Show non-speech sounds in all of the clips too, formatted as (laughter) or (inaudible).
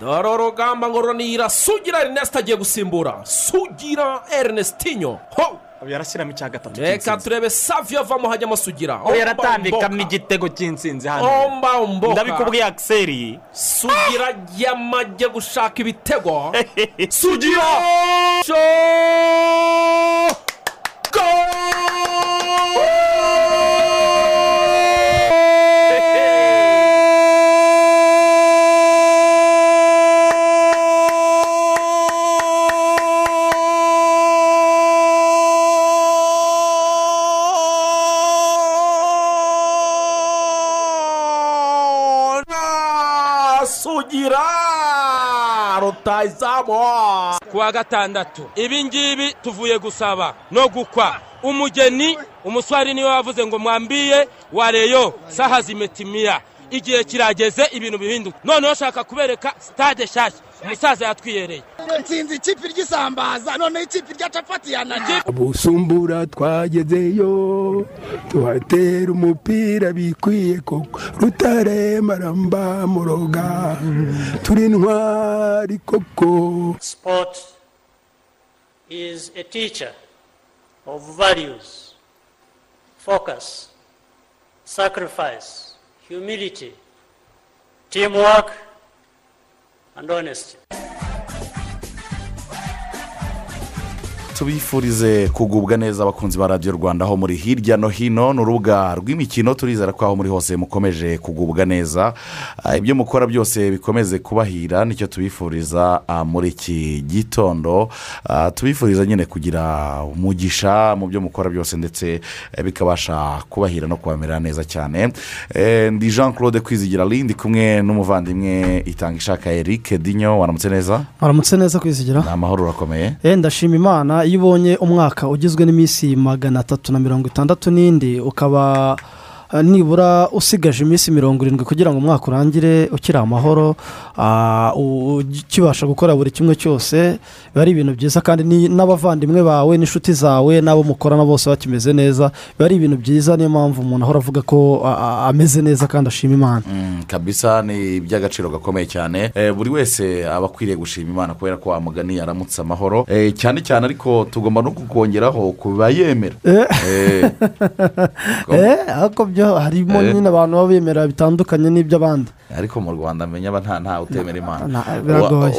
dore urugamba ngo runira sugira erineste agiye gusimbura sugira erinestinyo ho! Ubu yarashyiramo icya gatatu reka turebe saviyo avamo hajyamo sugira ubu yaratambikamo igitego cy'insinzi hano. Omba mboka. Ndabikubwiye akiseri sugira yamajye gushaka ibitego (laughs) sugira rutayizamu kuwa gatandatu ibi ngibi tuvuye gusaba no gukwa. Umugeni umuswari ni we wavuze ngo mwambiye wareyo saha zimetimiya igihe kirageze ibintu bihinduka. Noneho shaka kubereka sitade nshyashya umusaza yatwiyereye. Nsinzi ikipe ry'isambaza noneho ikipe rya capati yananiye busumbura twagezeyo tuhatera umupira bikwiye koko. Rutare maramba muroga turi intwari koko. Sport is a teacher of values, focus, sacrifice, humility, teamwork, and honesty. Tubifurize kugubwa neza abakunzi ba radiyo rwanda aho muri hirya no hino ni urubuga rw'imikino turizera ko aho muri hose mukomeje kugubwa neza. Ah, ibyo mukora byose bikomeze kubahira ni cyo tubifuriza ah, muri iki gitondo. Ah, tubifuriza nyine kugira umugisha mu byo mukora byose ndetse eh, bikabasha kubahira no kubamerera neza cyane. Eh, ndi jean claude kwizigira rindi kumwe n'umuvandimwe itanga ishaka eric dinyo waramutse neza? Waramutse neza kwizigira ni amahoro urakomeye. Eh, ndashima imana iyo ubonye umwaka ugizwe n'iminsi magana atatu na mirongo itandatu n'indi ukaba nibura usigaje iminsi mirongo irindwi kugira ngo umwaka urangire ukiri amahoro ah, ukibasha gukora buri kimwe cyose biba ari ibintu byiza kandi n'abavandimwe bawe n'inshuti zawe n'abo mukorana bose bakimeze neza biba ari ibintu byiza niyo mpamvu umuntu ahora avuga ko ameze neza kandi ashima imana. Mm, kabisa ni iby'agaciro gakomeye cyane. Eh, buri wese aba akwiriye gushima imana kubera ko wamugani yaramutse amahoro. Eh, cyane cyane ariko tugomba no kukongeraho ku Eh, Eh, (laughs) ariko byo harimo Eh. nyine abantu baba bemera bitandukanye n'iby'abandi ariko mu rwanda menya aba nta ntawe utemera imana.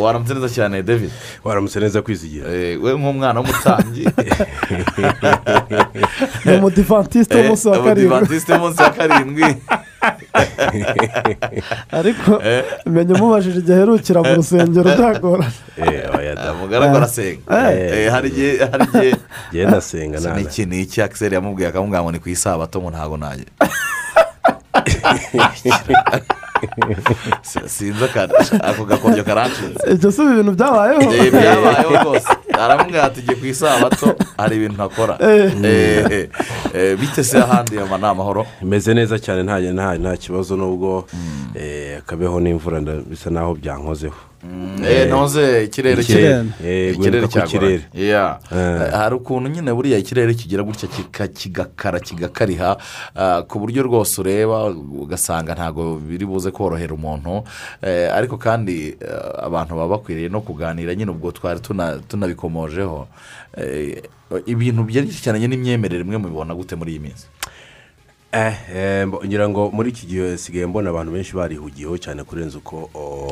Waramutse neza cyane david? Waramutse neza kwizigira. Eh, we nk'umwana w'umutambyi. (laughs) Ni umudivantisite w'umunsi wa karindwi. umudivantiste w'umunsi wa karindwi. (laughs) Ariko menya umubajije igihe aherukira mu rusengero byagorana (laughs) mugaragu arasenga. Eh, hari igihe hari igihe. Genda asenga nana iki ni iki akiseri yamubwiye akamubwira ngo ni ku isabato ngo ntabwo Si- sinzi ako gakonjo karancitse ibyo si ibintu byabayeho Eh, byabayeho rwose aramubwira ati igiye ku isabato hari ibintu ntakora Eh. Eh, eh, bite se ahandi yaba ni amahoro imeze neza cyane nta kibazo nubwo eh, akabeho n'imvura bisa naho byankozeho Eh, noze ikirere Ikirere. Eh, ikirere. Yeah. Eh. Eh, hari ukuntu nyine buriya ikirere kigira gutya kika- kigakara kigakariha ku buryo rwose ureba ugasanga ntabwo biri buze korohera umuntu Eh, ariko kandi eh, abantu baba bakwiriye no kuganira nyine ubwo twari tuna- tunabikomojeho Eh, ibintu byerekeranye n'imyemerere imwe mubibona gute muri iyi minsi Eh, eh, ngira ngo muri iki gihe hasigaye mbona abantu benshi barihugiyeho cyane kurenza uko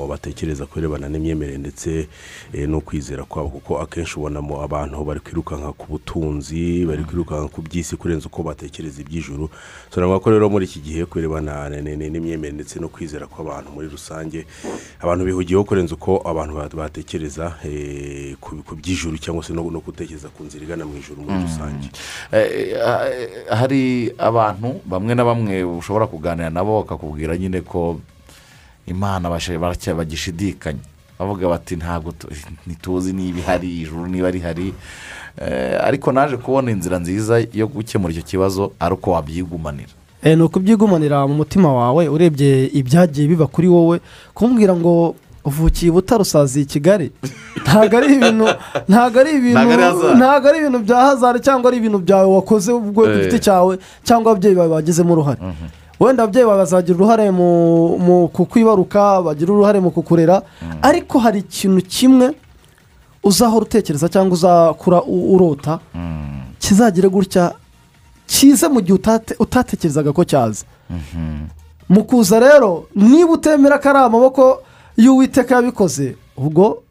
batekereza ku birebana n'imyemerere ndetse eh, no kwizera kwabo. Kuko akenshi ubonamo abantu bari kwirukanka ku butunzi bari kwirukanka ku by'isi kurenza uko batekereza iby'ijuru. Navuga ko rero muri iki gihe ku birebana n'imyemerere ndetse no kwizera kw'abantu muri rusange abantu bihugiyeho kurenza uko abantu ba- batekereza eh, ku by'ijuru cyangwa se no gutekereza ku nzira igana mu ijuru muri rusange. Eh, eh, hari abantu bamwe na bamwe ushobora kuganira nabo bakakubwira nyine ko imana bagishidikanya bavuga bati ntabwo tu- ntituzi niba ihari ijuru niba rihari Eh, ariko naje kubona inzira nziza yo gukemura icyo kibazo ari uko wabyigumanira. Eh, ni ukubyigumanira mu mutima wawe urebye ibyagiye biba kuri wowe kumbwira ngo uvukiye i kigali. Ntabwo ari ibintu ntabwo ari ibintu Ntabwo ari ibintu bya hazari cyangwa ari ibintu byawe wakoze ubwo ku Eh. giti cyawe cyangwa ababyeyi bawe bagizemo uruhare wenda ababyeyi bawe bazagira uruhare mu kukwibaruka bagira uruhare mu kukurera. Ariko hari ikintu kimwe uzahora utekereza cyangwa uzakura urota kizagire gutya kize mu gihe utate- utatekerezaga ko cyaza. Mu kuza rero niba utemera ko ari amaboko y'uwiteka yabikoze ubwo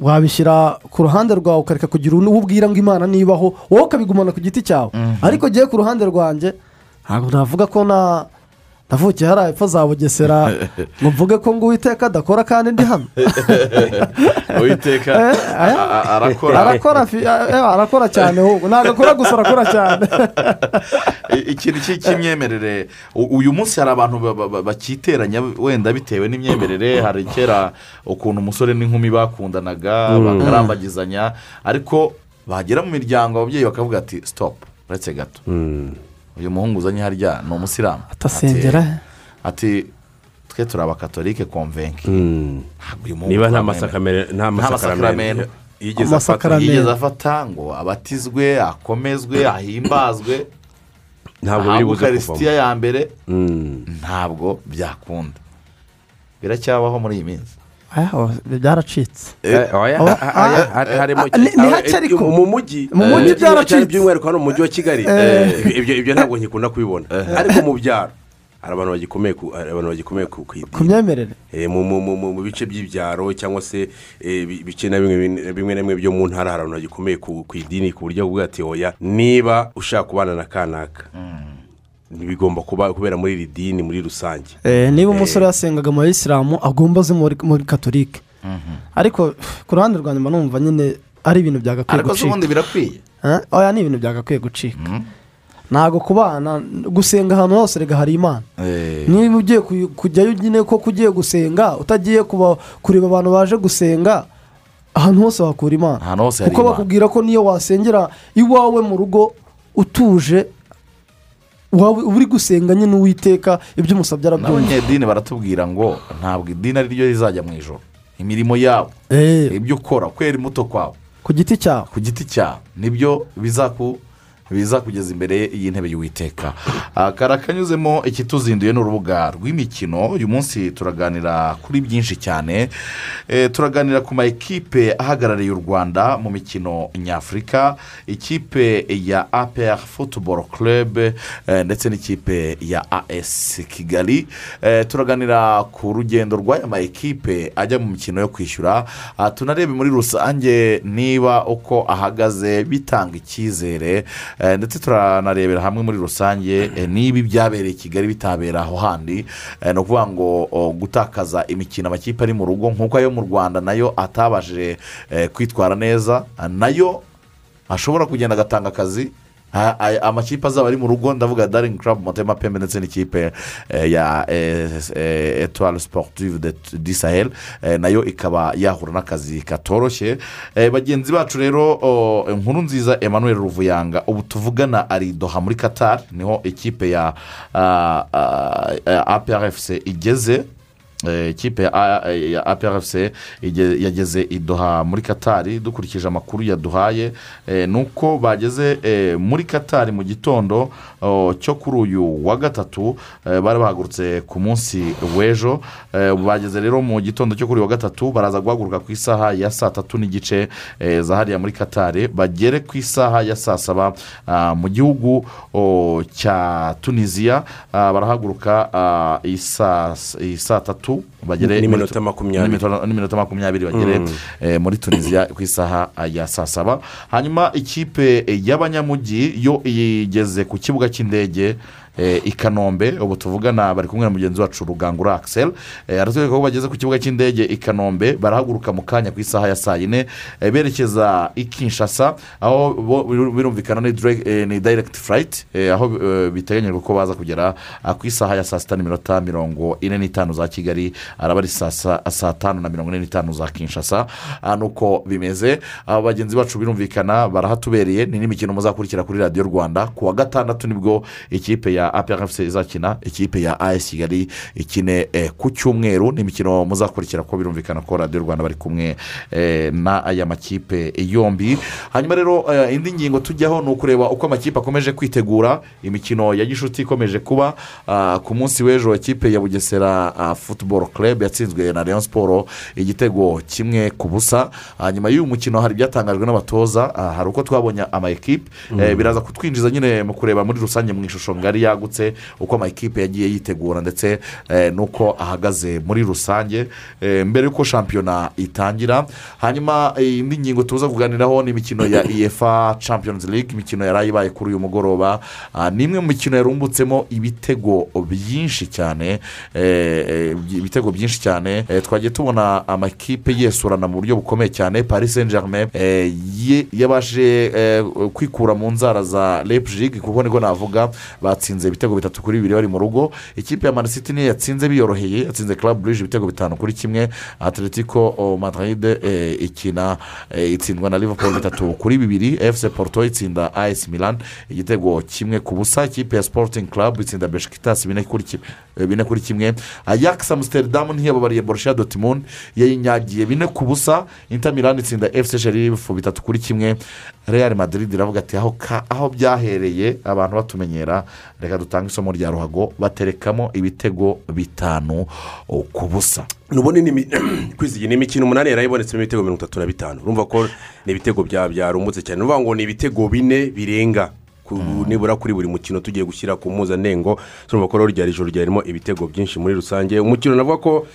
wabishyira ku ruhande rwawe ukareka kugira uwo ubwira ngo imana nibaho wowe ukabigumana ku giti cyawe. Ariko ngewe ku ruhande rwanjye ntabwo navuga ko na navukiye hariya epfo za bugesera. Ngo mvuge ko ngo uwiteka adakora kandi ndi hano. (laughs) Uwiteka arakora. Arakora fi- arakora cyane ntabwo akora gusa arakora cyane. (laughs) Ikintu cy'i- cy'imyemerere uyu munsi hari abantu ba- ba- ba- bakiteranya wenda bitewe n'imyemerere. Hari kera ukuntu umusore n'inkumi bakundanaga bakarambagizanya. Ariko bagera mu miryango ababyeyi bakavuga ati sitopu uretse gato. Uyu muhungu uzanye harya ni umusilamu. Atasengera Ati- ati twe turi abakatolike uyu muhungu niba nta masakaramento. yigeze afata Amasakaramentu. yigeze afata ngo abatizwe akomezwe ahimbazwe. Ntabwo biri buze ukarisitiya kuvamo ya mbere. Mm. ntabwo byakunda. Biracyabaho muri iyi minsi. Byaracitse Eh, ah, ah, ah, hake eh, ariko. mu mujyi Mu mujyi eh, byaracitse. cyane by'umwihariko hano mu mujyi wa kigali. Eh, ibyo ntabwo nkikunda kubibona ariko mu byaro hari abantu bagikomeye abantu bagikomeye ku myemerere Eh, mu bice by'ibyaro cyangwa se eh, bi- bice na bimwe na bimwe byo mu ntara hari abantu bagikomeye ku idini ku buryo bwa ati oya niba ushaka kubana na kanaka. Ntibigomba kuba kubera muri iri dini muri rusange. Eh, niba umusore yasengaga mu bayisilamu agomba aze muri katolike. Ariko ku ruhande rwa nyuma numva nyine ari ibintu byagakwiye ariko se ubundi gucika birakwiye. Eh, oya ni ibintu byagakwiye gucika. Ntabwo kubana gusenga ahantu hose rega hari imana. Eh, niba ugiye kujyayo nyine koko ugiye gusenga utagiye kuba kureba abantu baje gusenga ahantu hose wakura imana. Kuko bakubwira ko niyo wasengera iwawe mu rugo utuje uri gusenga nyine uwiteka ibyo umusabye arabyumva n'abanyedini baratubwira ngo ntabwo idini ari ryo rizajya mu ijoro. Imirimo yabo Eh, ibyo ukora kwera imbuto kwawe. Ku giti cyawe. Ku giti cyawe. Nibyo bizaku bizakugeza imbere y'intebe y'uwiteka. Ah, karakanyuzemo ikituzinduye ni urubuga rw'imikino. Uyu munsi turaganira kuri byinshi cyane. Eh, turaganira ku ma ekipe ahagarariye u rwanda mu mikino nyafurika ikipe ya apr football club eh, ndetse n'ikipe ya as kigali. Eh, turaganira ku rugendo rw'aya ma ekipe ajya mu mikino yo kwishyura. Ah, tunarebe muri rusange niba uko ahagaze bitanga icyizere. Ndetse turanarebera hamwe muri rusange eh, niba ibyabereye i kigali bitabera aho handi Eh, ni ukuvuga ngo gutakaza imikino amakipe ari mu rugo nk'uko ayo mu rwanda na yo atabashije eh, kwitwara neza na yo ashobora kugenda agatanga akazi amakipe azaba ari mu rugo ndavuga daringi karabu motema pembe ndetse n'ikipe eh, ya etuwari siporutivu di eh, na yo ikaba yahura n'akazi katoroshye. Eh, bagenzi bacu rero inkuru nziza emmanuel ruvuyanga ubu tuvugana ari doha muri qatar ni ho ikipe ya aprfc igeze Eh, ikipe ya aprfc yageze i doha muri katari dukurikije amakuru yaduhaye eh, ni uko bageze eh, muri katari mu gitondo cyo kuri uyu wa gatatu bari bahagurutse ku munsi w'ejo. bageze rero mu gitondo cyo kuri uyu wa gatatu baraza guhaguruka ku isaha ya saa tatu n'igice za hariya muri katari bagere ku isaha ya saa saba mu gihugu cya tunisiya ah, barahaguruka ah, saa tatu bagere N'iminota makumyabiri. bagere eh, muri tunisiya ku isaha ah, ya saa saba. Hanyuma ikipe y'abanyamujyi yo igeze ku kibuga cy'indege i kanombe ubu tuvugana bari kumwe na mugenzi wacu rugangura akisel aratwereka ko bageze ku kibuga cy'indege i kanombe barahaguruka mu kanya ku isaha ya saa yine eh, berekeza i kinshasa aho birumvikana ni eh, ni dayiregiti furayiti aho eh, biteganyijwe ko baza kugera ah, ku isaha ya saa sita n'iminota mirongo ine n'itanu za kigali araba ari saa sa- saa tanu na mirongo ine n'itanu za kinshasa. Ah, nuko bimeze aba bagenzi bacu birumvikana barahatubereye ni n'imikino muzakurikira kuri radiyo rwanda ku wa gatandatu ni bwo ikipe ya ya APRFC izakina ikipe ya as kigali ikine eh, ku cyumweru ni imikino muzakurikira ko birumvikana ko radiyo rwanda bari kumwe eh, n'aya makipe yombi. Hanyuma rero eh, indi ngingo tujyaho ni ukureba uko amakipe akomeje kwitegura. Imikino ya gishuti ikomeje kuba ah, ku munsi w'ejo ikipe ya bugesera ah, football club yatsinzwe na leon siporo igitego kimwe ku busa. Hanyuma y'uyu mukino hari ibyatangajwe n'abatoza ah, hari uko twabonye ama ekipe eh, biraza kutwinjiza nyine mu kureba muri rusange mu ishusho ngari yagutse uko ama ekipe yagiye yitegura ndetse eh, n'uko ahagaze muri rusange eh, mbere y'uko shampiyona itangira. Hanyuma eh, indi ngingo tuza kuganiraho ni imikino ya (coughs) efa champions league imikino yari ibaye kuri uyu mugoroba. Ah, ni imwe mu mikino yarumbutsemo ibitego byinshi cyane ibitego byinshi cyane. Twagiye tubona amakipe yesurana mu buryo bukomeye cyane. Paris saint germain yabashije kwikura mu nzara za lepjig kuko niko navuga batsinze ibitego bitatu kuri bibiri bari mu rugo. Ikipe ya manisiti niyo yatsinze biyoroheye yatsinze club burije ibitego bitanu kuri kimwe. Atletico madrid eh, ikina eh, itsindwa na liverpool bitatu kuri bibiri. Fc porto itsinda as milan igitego kimwe ku busa. Ikipe ya sporting club itsinda beshikitasi bine kuri kimwe. Bine kuri kimwe. Ajax amsterdam ntiyababariye borussia dortmund. Yayinyagiye bine ku busa. Inter milan itsinda fc sherifu bitatu kuri kimwe. Real madrid iravuga ati aho ka- aho byahereye abantu batumenyera reka dutange isomo rya ruhago baterekamo ibitego bitanu oh, ku busa. Imi- kwizigira (clears throat) ni imikino umunani yarayibonetsemo ibitego mirongo itatu na bitanu. Urumva ko ni ibitego bya byarumbutse cyane. Ni ukuvuga ngo ni ibitego bine birenga. Nibura kuri buri mukino tugiye gushyira ku mpuzandengo turumva ko rero ryari ijoro ryarimo ibitego byinshi muri rusange. Umukino navuga ko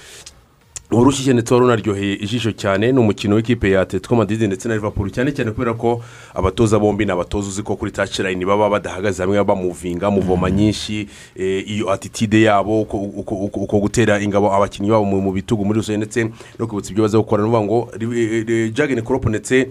urushyize ndetse wari unaryoheye ijisho cyane. Ni umukino w'ikipe ya atletico madrid ndetse na liverpool. Cyane cyane kubera ko abatoza bombi ni abatoza uzi ko kuri tacirayini baba badahagaze hamwe bamuvinga muvoma nyinshi. Eh, iyo atitide yabo uko- gutera ingabo abakinnyi babo mu bitugu muri rusange ndetse no kwibutsa ibyo baza gukora. Ni ukuvuga ngo jagene koropo ndetse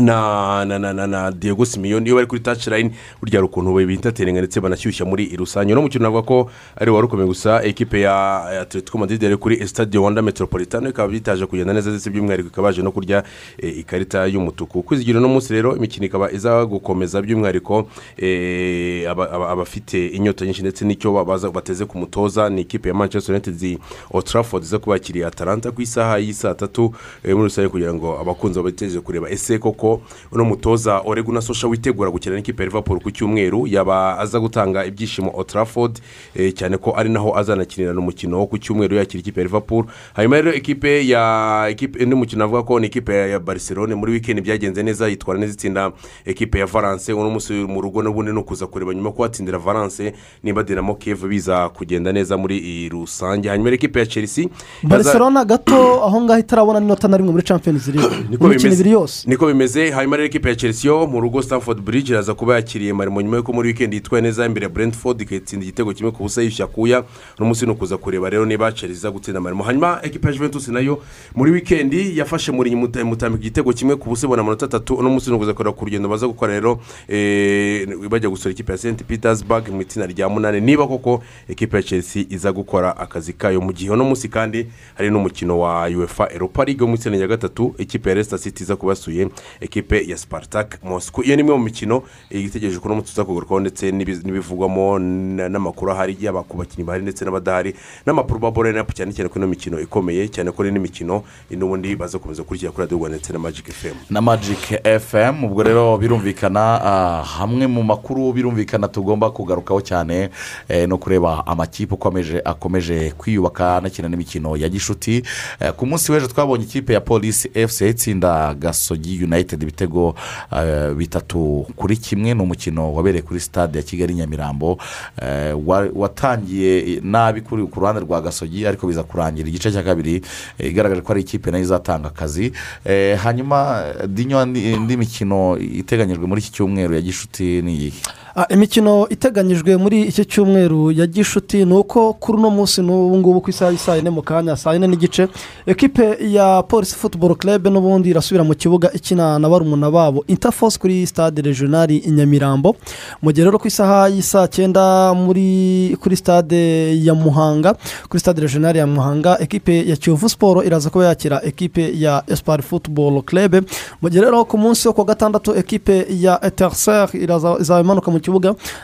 na na na na diego simiyoni iyo bari kuri tacirayini burya hari ukuntu bitaterenga ndetse banashyushya muri rusange. Uno mukino navuga ko ari wari ukomeye gusa ekipe ya atletico madrid yari kuri stade wanda metropolitano ikaba bitaje kugenda neza ndetse by'umwihariko ikaba yaje no kurya eh, ikarita y'umutuku. Kwizigira uno munsi rero imikino ikaba iza gukomeza by'umwihariko eh, aba- aba- abafite inyota nyinshi ndetse n'icyo bateze ku mutoza ni ikipe ya manchester united old trafford iza kubakiriye atalanta ku isaha y'isaa tatu eh, muri rusange kugira ngo abakunzi babategereje kureba. Ese koko uno mutoza oreguna sosha witegura gukina n'ikipe ya liverpool ku cyumweru yaba aza gutanga ibyishimo trafford eh, cyane ko ari naho azanakinirana umukino wo ku cyumweru yakira ikipe ya liverpool. Hanyuma rero ikipe ya ikipe undi mukino avuga ko ni ikipe ya- barcelone muri wikendi byagenze neza yitwara neza itsinda ekipe ya valence. Uno munsi mu rugo n'ubundi ni ukuza kureba nyuma ko watsindira valence nimba dinamo keve biza kugenda neza muri iyi rusange. Hanyuma ikipe ya chelsea barcelona gato aho ngaho itarabona n'inota na rimwe muri champions league. (clears throat) Imikino ibiri yose. Niko bimeze. Hanyuma rero ikipe ya chelsea yo mu rugo stanford bridge iraza kuba yakiriye marimo nyuma y'uko muri wikendi yitwaye neza imbere brentford ikatsinda igitego kimwe ku busa yishyuye akuya. Uno munsi ni ukuza kureba rero niba chelsea iza gutsinda marimo hanyuma ekipe ya juventus na yo muri wikendi yafashe muri mutambika igitego kimwe ku busa ibona amanota atatu. Uno munsi ni ukuza kureba ku rugendo baza gukora rero eh, bajya gusura ikipe ya st petersburg mu itsinda rya munani. Niba koko ekipe ya chelsea iza gukora akazi kayo mu gihe uno munsi kandi hari n'umukino wa uefa europa league wo mu itsinda rya gatatu ikipe ya leicester city iza kubasuye ekipe ya spartak moscow. Iyo ni imwe mu mikino eh, itegereje ko n'umunsi tuza kugarukaho ndetse n'ibi- n'ibivugwamo na- n'amakuru ahari yaba ku bakinnyi bahari ndetse n'abadahari n'amakuru babore napo cyane cyane ko ino mikino ikomeye cyane ko n'indi mikino n'ubundi baza gukomeza kurikira kuri radiyo rwanda ndetse na magic fm na magic fm ubwo rero birumvikana ah, hamwe mu makuru birumvikana tugomba kugarukaho cyane eh, no kureba amakipe ukomeje akomeje kwiyubaka anakina n'imikino ya gishuti. Eh, ku munsi w'ejo twabonye ikipe ya polisi fc itsinda gasogi united ibitego eh, bitatu kuri kimwe ni umukino wabereye kuri stade ya kigali nyamirambo. Eh, wa- watangiye nabi ku ruhande rwa gasogi ariko biza kurangira igice cya kabiri eh, igaragaje ko ari ikipe na yo izatanga akazi. Hanyuma indi mikino iteganyijwe muri iki cyumweru ya gishuti ni Ah, imikino iteganyijwe muri iki cyumweru ya gishuti ni uko kuri uno munsi n'ubu ngubu ku isaha y'isaa yine mu kanya saa yine n'igice ekipe ya polisi futuboro club n'ubundi irasubira mu kibuga ikina na barumuna babo. Interforce kuri stade regionali i nyamirambo. Mu gihe rero ku isaha y'isaa cyenda kuri stade ya muhanga kuri stade regionali ya muhanga ekipe ya kiyovu siporo iraza kuba yakira ekipe ya esipari futuboro club. Mu gihe rero ku munsi wo ku wa gatandatu ekipe ya eteriseri izaba imanuka mu kibuga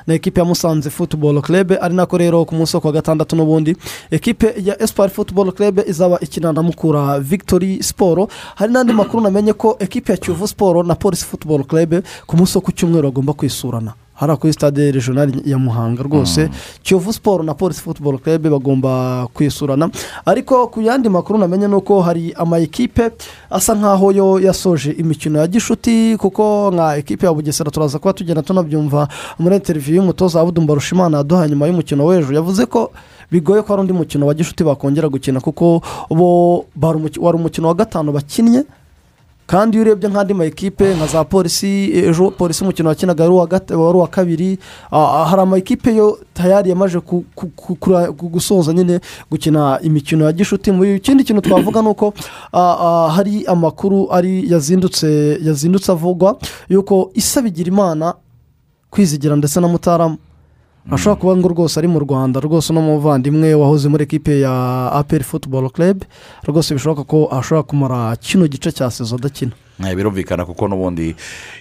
na ekipe ya musanze futuboro club ari nako rero ku munsi wo ku wa gatandatu n'ubundi. Ekipe ya esipari futuboro club izaba ikina na mukura victory siporo hari n'andi makuru namenye ko ekipe ya kiyovu siporo na polisi futuboro club ku munsi wo ku cyumweru bagomba kwisurana. Hariya kuri stade regionali ya muhanga rwose kiyovu siporo na polisi futuboro club bagomba kwisurana ariko ku yandi makuru namenye ni uko hari ama ekipe asa nkaho yo yasoje imikino ya gishuti kuko nka ekipe ya bugesera turaza kuba tugenda tunabyumva muri interiviyu y'umutoza abudumba rushimana yaduhaye nyuma y'umukino w'ejo. Yavuze ko bigoye ko hari undi mukino wa gishuti bakongera gukina kuko bo wari umukino wa gatanu bakinnye kandi iyo urebye nk'andi ma ekipe nka za polisi ejo polisi umukino wakinaga wari uwa kabiri hari ama ekipe yo tayari yamaze gusoza nyine gukina imikino ya gishuti. Mu ikindi kintu twavuga ni uko hari amakuru ari yazindutse yazindutse avugwa yuko isa bigira imana kwizigira ndetse na mutarama ashobora kuba ngo rwose ari mu rwanda rwose uno muvandimwe wahoze muri ekipe ya aperi futuboro club rwose bishoboka ko ashobora kumara kino gice cya sezo adakina. Eh, birumvikana kuko n'ubundi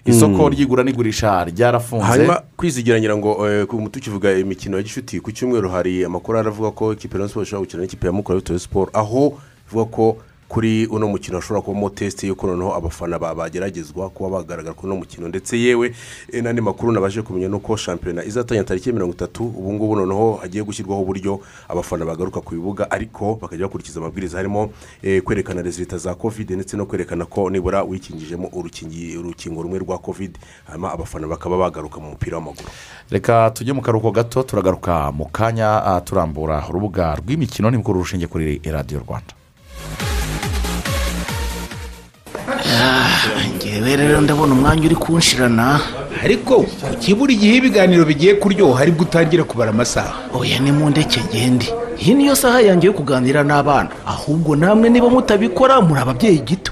isoko ry'igura n'igurisha ryarafunze. Hanyuma kwizigira ngira ngo eh, tukivuga imikino ya gishuti ku cyumweru hari amakuru aravuga ko ikipe ya siporo ishobora gukina n'ikipe ya mukura bitewe siporo aho bivuga ko kuri uno mukino hashobora kubamo tesite y'uko noneho abafana ba- bageragezwa kuba bagaragara kuri uno mukino. Ndetse yewe eh, n'andi makuru nabashe kumenya ni uko shampiyona izatangira tariki mirongo itatu ubu ngubu noneho hagiye gushyirwaho uburyo abafana bagaruka ku bibuga ariko bakajya bakurikiza amabwiriza harimo eh, kwerekana rezilita za kovide ndetse no kwerekana ko nibura wikingijemo urukingo rumwe rwa kovide hanyuma abafana bakaba bagaruka mu mupira w'amaguru. Reka tujye mu karuhuko gato turagaruka mu kanya ah, turambura urubuga rw'imikino n'imikuru rushingiye kuri radiyo rwanda. Ngewe rero ndabona umwanya uri kunshirana. Ariko kuki buri gihe ibiganiro bigiye kuryoha ari bwo utangira kubara amasaha? Oya ni mu ndeke ngende iyi niyo saha yanjye yo kuganira n'abana. Ahubwo namwe niba mutabikora muri ababyeyi gito.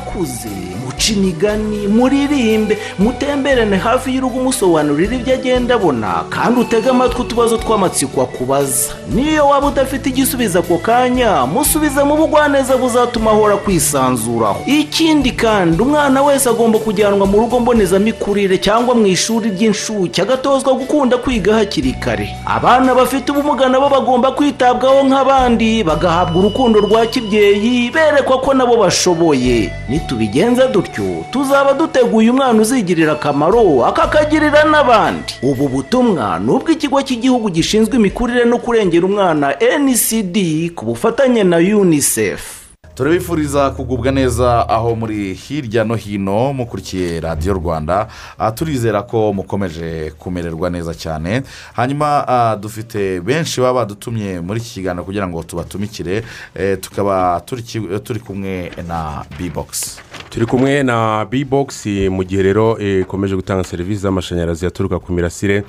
musakuze muce imigani muririmbe mutemberane hafi y'urugo umusobanurira ibyo agenda abona kandi utege amatwi utubazo tw'amatsiko akubaza. Niyo waba udafite igisubizo ako kanya musubize mu bugwaneza buzatuma ahora kwisanzuraho ikindi kandi umwana wese agomba kujyanwa mu rugo mbonezamikurire cyangwa mu ishuri ry'inshuke agatozwa gukunda kwiga hakiri kare. Abana bafite ubumuga nabo bagomba kwitabwaho nk'abandi bagahabwa urukundo rwa kibyeyi berekwa ko nabo bashoboye. Nitubigenza dutyo tuzaba duteguye umwana uzigirira akamaro akakagirira n'abandi. Ubu butumwa ni ubw'ikigo cy'igihugu gishinzwe imikurire no kurengera umwana ncd ku bufatanye na unicef. Turabifuriza kugubwa neza aho muri hirya no hino mukurikiye radiyo rwanda. Ah, turizera ko mukomeje kumererwa neza cyane. Hanyuma ah, dufite benshi baba badutumye muri iki kiganiro kugira ngo tubatumikire. Eh, tukaba turi kumwe na bibogisi turi kumwe na b-box mu gihe rero eh, ikomeje gutanga serivisi z'amashanyarazi aturuka ku mirasire.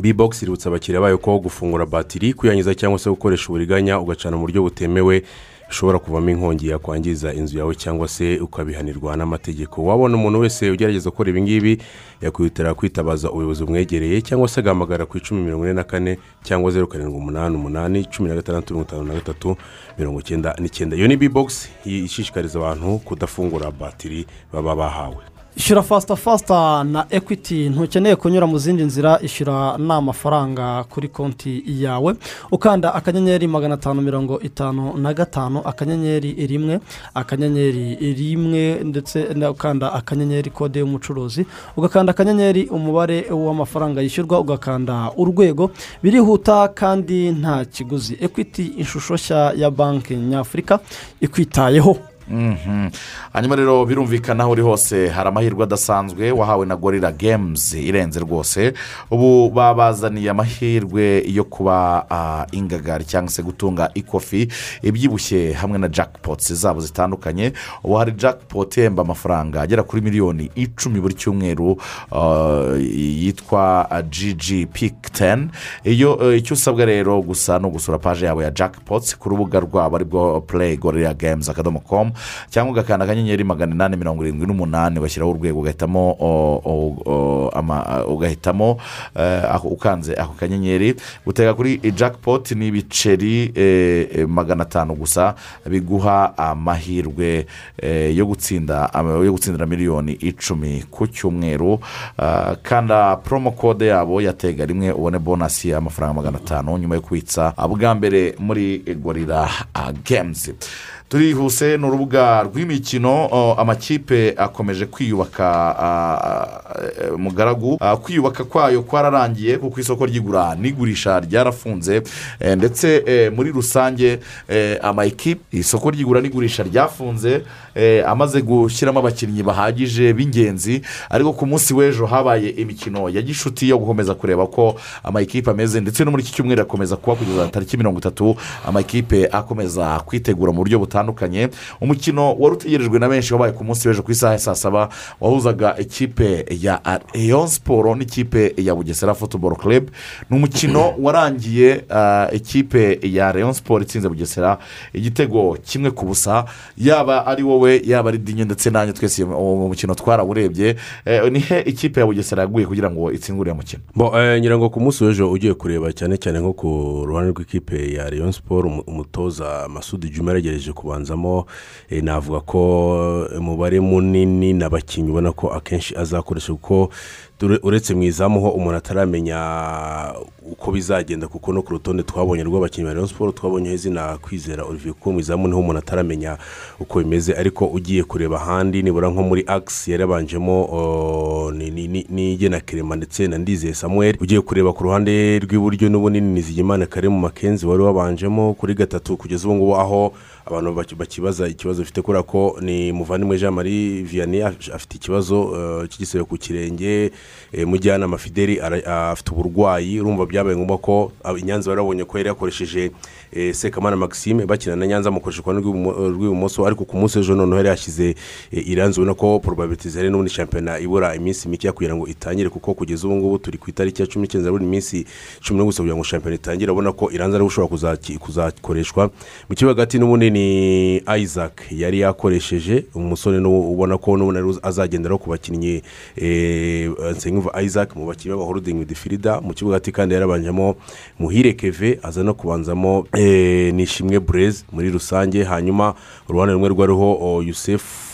B-box iributsa abakiriya bayo ko gufungura batiri kuyangiza cyangwa se gukoresha uburiganya ugacana mu buryo butemewe. Bishobora kuvamo inkongi yakwangiza inzu yawe cyangwa se ukabihanirwa n'amategeko. Wabona umuntu wese ugerageza gukora ibi ngibi yakwihutira kwitabaza ubuyobozi bumwegereye cyangwa se agahamagara ku icumi mirongo ine na kane cyangwa zeru karindwi umunani umunani cumi na gatandatu mirongo itanu na gatatu mirongo icyenda n'icyenda. Iyo ni b-box ishishikariza abantu kudafungura batiri baba bahawe. Ishyura fasita fasita na ekwiti ntukeneye kunyura mu zindi nzira ishyura ni amafaranga kuri konti yawe. Ukanda akanyenyeri magana atanu mirongo itanu na gatanu akanyenyeri rimwe akanyenyeri rimwe ndetse ukanda akanyenyeri kode y'umucuruzi. Ugakanda akanyenyeri umubare w'amafaranga yishyurwa ugakanda urwego. Birihuta kandi nta kiguzi. Ekwiti ishusho nshya ya banki nyafurika ikwitayeho. Hanyuma rero birumvikana aho uri hose hari amahirwe adasanzwe wahawe na gorira games irenze rwose. Ubu babazaniye amahirwe yo kuba ingagari cyangwa se gutunga ikofi ibyibushye hamwe na jackpots zabo zitandukanye. Ubu hari jackpot ihemba amafaranga agera kuri miliyoni icumi buri cyumweru yitwa gg pick ten. Iyo eh, icyo usabwa rero gusa ni ugusura paje yabo ya jackpots ku rubuga rwabo ari bwo play gorira games akadomo com. Cyangwa ugakanda akanyenyeri magana inani mirongo irindwi n'umunani ugashyiraho urwego ugahitamo ugahitamo eh, ukanze ako kanyenyeri. Gutega kuri jackpot ni ibiceri eh, magana atanu gusa biguha amahirwe eh, yo gutsinda yo gutsindira miliyoni icumi ku cyumweru. Ah, kanda promo code yabo yatega rimwe ubone bonasi y'amafaranga magana atanu nyuma yo kubitsa bwa mbere muri gorira ah, games. Turihuse ni urubuga rw'imikino amakipe akomeje kwiyubaka ah, mugaragu. Kwiyubaka kwayo kwararangiye kuko isoko ry'igura n'igurisha ryarafunze. Eh, ndetse eh, muri rusange amakipe isoko ry'igura n'igurisha ryafunze. Amaze gushyiramo abakinnyi bahagije b'ingenzi ariko ku munsi w'ejo habaye imikino ya gishuti yo gukomeza kureba ko amakipe ameze ndetse no muri iki cyumweru akomeza kuba kugeza tariki mirongo itatu amakipe akomeza kwitegura mu buryo butandukanye umukino wari utegerejwe na benshi wabaye ku munsi w'ejo ku isaha ya saa saba wahuzaga ikipe ya eyon siporo n'ikipe ya bugesera futuboro club. Ni umukino (clears throat) warangiye ikipe ya leon siporo itsinze bugesera igitego kimwe ku busa yaba ari wowe yaba ari dinyo ndetse nanjye twese uwo mukino twarawurebye. Eh, ni he ikipe ya bugesera yaguye kugira ngo itsinde uriya mukino? Eh, ngira ngo ku munsi w'ejo ugiye kureba cyane cyane nko ku ruhande rw'ikipe ya leon siporo umu- umutoza masudi juma yagerageje kubanzamo eh, navuga ko umubare munini n'abakinnyi ubona ko akenshi azakoresha kuko uretse mu izamu ho umuntu ataramenya uko bizagenda kuko no ku rutonde twabonye rw'abakinnyi ba leon siporo twabonyeho izina kwizera olivier kuko mu izamu ni ho umuntu ataramenya uko bimeze. Ariko ugiye kureba ahandi nibura nko muri agisi yarabanjemo ni- ni- ni- n'igena kerema ndetse na ndizeye samuel. Ugiye kureba ku ruhande rw'iburyo n'ubunini nizigimana karemu makenzi wari wabanjemo kuri gatatu kugeza ubu ngubu aho abantu baki- bakibaza ikibazo bifite kubera ko ni muvandimwe jean marie vianney af- afite ikibazo eh, cy'igisebe ku kirenge eh, mujyanama fideli afite uburwayi urumva byabaye ngombwa ko ah, i nyanza barabonye ko yari yakoresheje sekamana maxime bakina na nyanza ku ruhande rw'ibumo- rw'ibumoso ariko ku munsi w'ejo noneho yari yashyize eh, iranzi ubona ko porobabiliti zihari n'ubundi shampiyona ibura iminsi mike kugira ngo itangire kuko kugeza ubu ngubu turi ku itariki ya cumi n'icyenda zaburi iminsi cumi n'umwe gusa kugira ngo shampiyona itangire urabona ko iranzi ariho ushobora kuzakoreshwa. Mu kibuga hagati n'ubundi ni isaac yari yakoresheje umusore ubona ko n'ubundi azagenderaho ku bakinnyi eh, nsengimva isaac mu bakinnyi b'abahorodingi midifirida mu kibuga hagati kandi yarabanjemo muhire keve aza no kubanzamo eh, nishimwe bureze muri rusange hanyuma uruhande rumwe rwariho oh, yusefu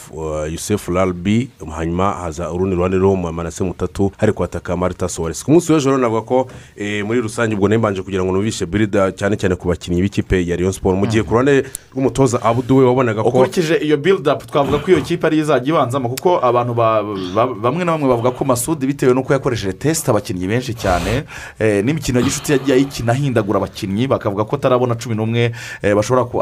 yusefu ralbi hanyuma haza urundi ruhande ruriho manase mutatu hari kwataka marita sowaresi ku munsi w'ejo rero navuga ko eh, muri rusange ubwo nembanje kugira ngo numvishe birida cyane cyane ku bakinnyi b'ikipe ya leon siporo mu gihe ku ruhande rw'umutoza abuduwe wabonaga ko ukurikije iyo build-up twavuga ko iyo kipe ariyo izajya ibanzamo kuko abantu ba- ba- bamwe na bamwe bavuga ko masudi bitewe n'uko yakoresheje tesite abakinnyi benshi cyane eh, n'imikino ya gishuti yagiye ayikina ahindagura abakinnyi bakavuga ko atarabona cumi n'umwe eh,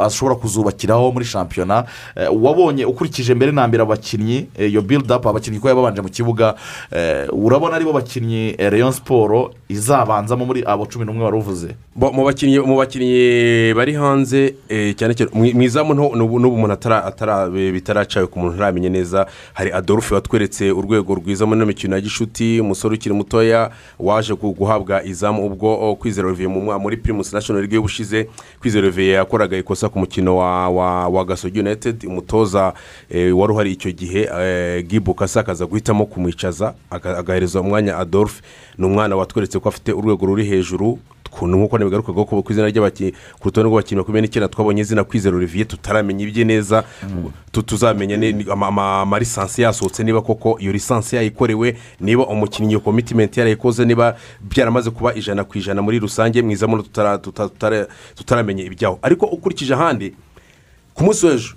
ashobora kuzubakiraho muri shampiyona. Eh, wabonye ukurikije mbere na mbere abakinnyi eh, iyo build-up abakinnyi ko yababanje mu kibuga eh, urabona ari bo bakinnyi eh, leon siporo izabanzamo muri abo cumi n'umwe wari uvuze? Mu bakinnyi bari hanze eh, cyane cyane mu mu izamu n'ubu umuntu bitaracawe ku muntu ntaramenye neza. Hari adolphe watweretse urwego rwiza muri ino mikino ya gishuti umusore ukiri mutoya waje gu- guhabwa izamu. Ubwo oh, kwizera olivier muri primus national league y'ubushize kwizera olivier yakoraga ikosa ku mukino wa wa, wa gasogi united umutoza eh, wari uhari icyo gihe eh, gibu kasa akaza guhitamo kumwicaza aga- agahereza umwanya adolphe. Ni umwana watweretse ko afite urwego ruri hejuru. Ukuntu nk'uko ntibigarukaga ko ku izina ry'abakinnyi ku rutonde rw'abakinnyi makumyabiri n'icyenda twabonye izina kwizera olivier tutaramenya ibye neza. Tu- tuzamenya ni- ni- ama- ama- amalisansi yasohotse niba koko iyo lisansi yayikorewe niba umukinnyi iyo komitimenti yarayikoze niba byaramaze kuba ijana ku ijana muri rusange mu izamu tutara- tuta- tutara- tutaramenya ibyaho. Ariko ukurikije ahandi ku munsi w'ejo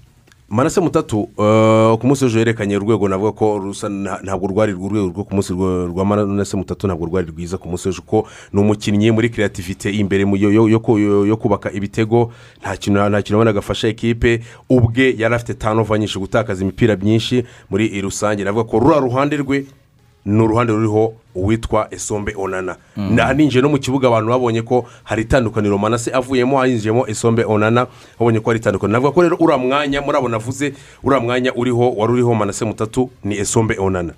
manase mutatu eh, ku munsi w'ejo yerekanye urwego navuga ko rusa nta- ntabwo rwari urwego rwo ku munsi rwa manase mutatu ntabwo rwari rwiza ku munsi w'ejo kuko ni umukinnyi muri kreativite imbere yo- yo- yo ku- yo- yo kubaka ibitego nta kintu nta kintu abona agafasha ekipe ubwe yari afite tanova nyinshi gutakaza imipira myinshi muri rusange. Navuga ko ruriya ruhande rwe ni uruhande ruriho uwitwa esombe onana. Mm. Ninjiye no mu kibuga abantu babonye ko hari itandukaniro manase avuyemo hinjiyemo esombe onana babonye ko hari itandukaniro. Navuga ko rero uriya mwanya muri abo navuze uriya mwanya uriho wari uriho manase mutatu ni esombe onana.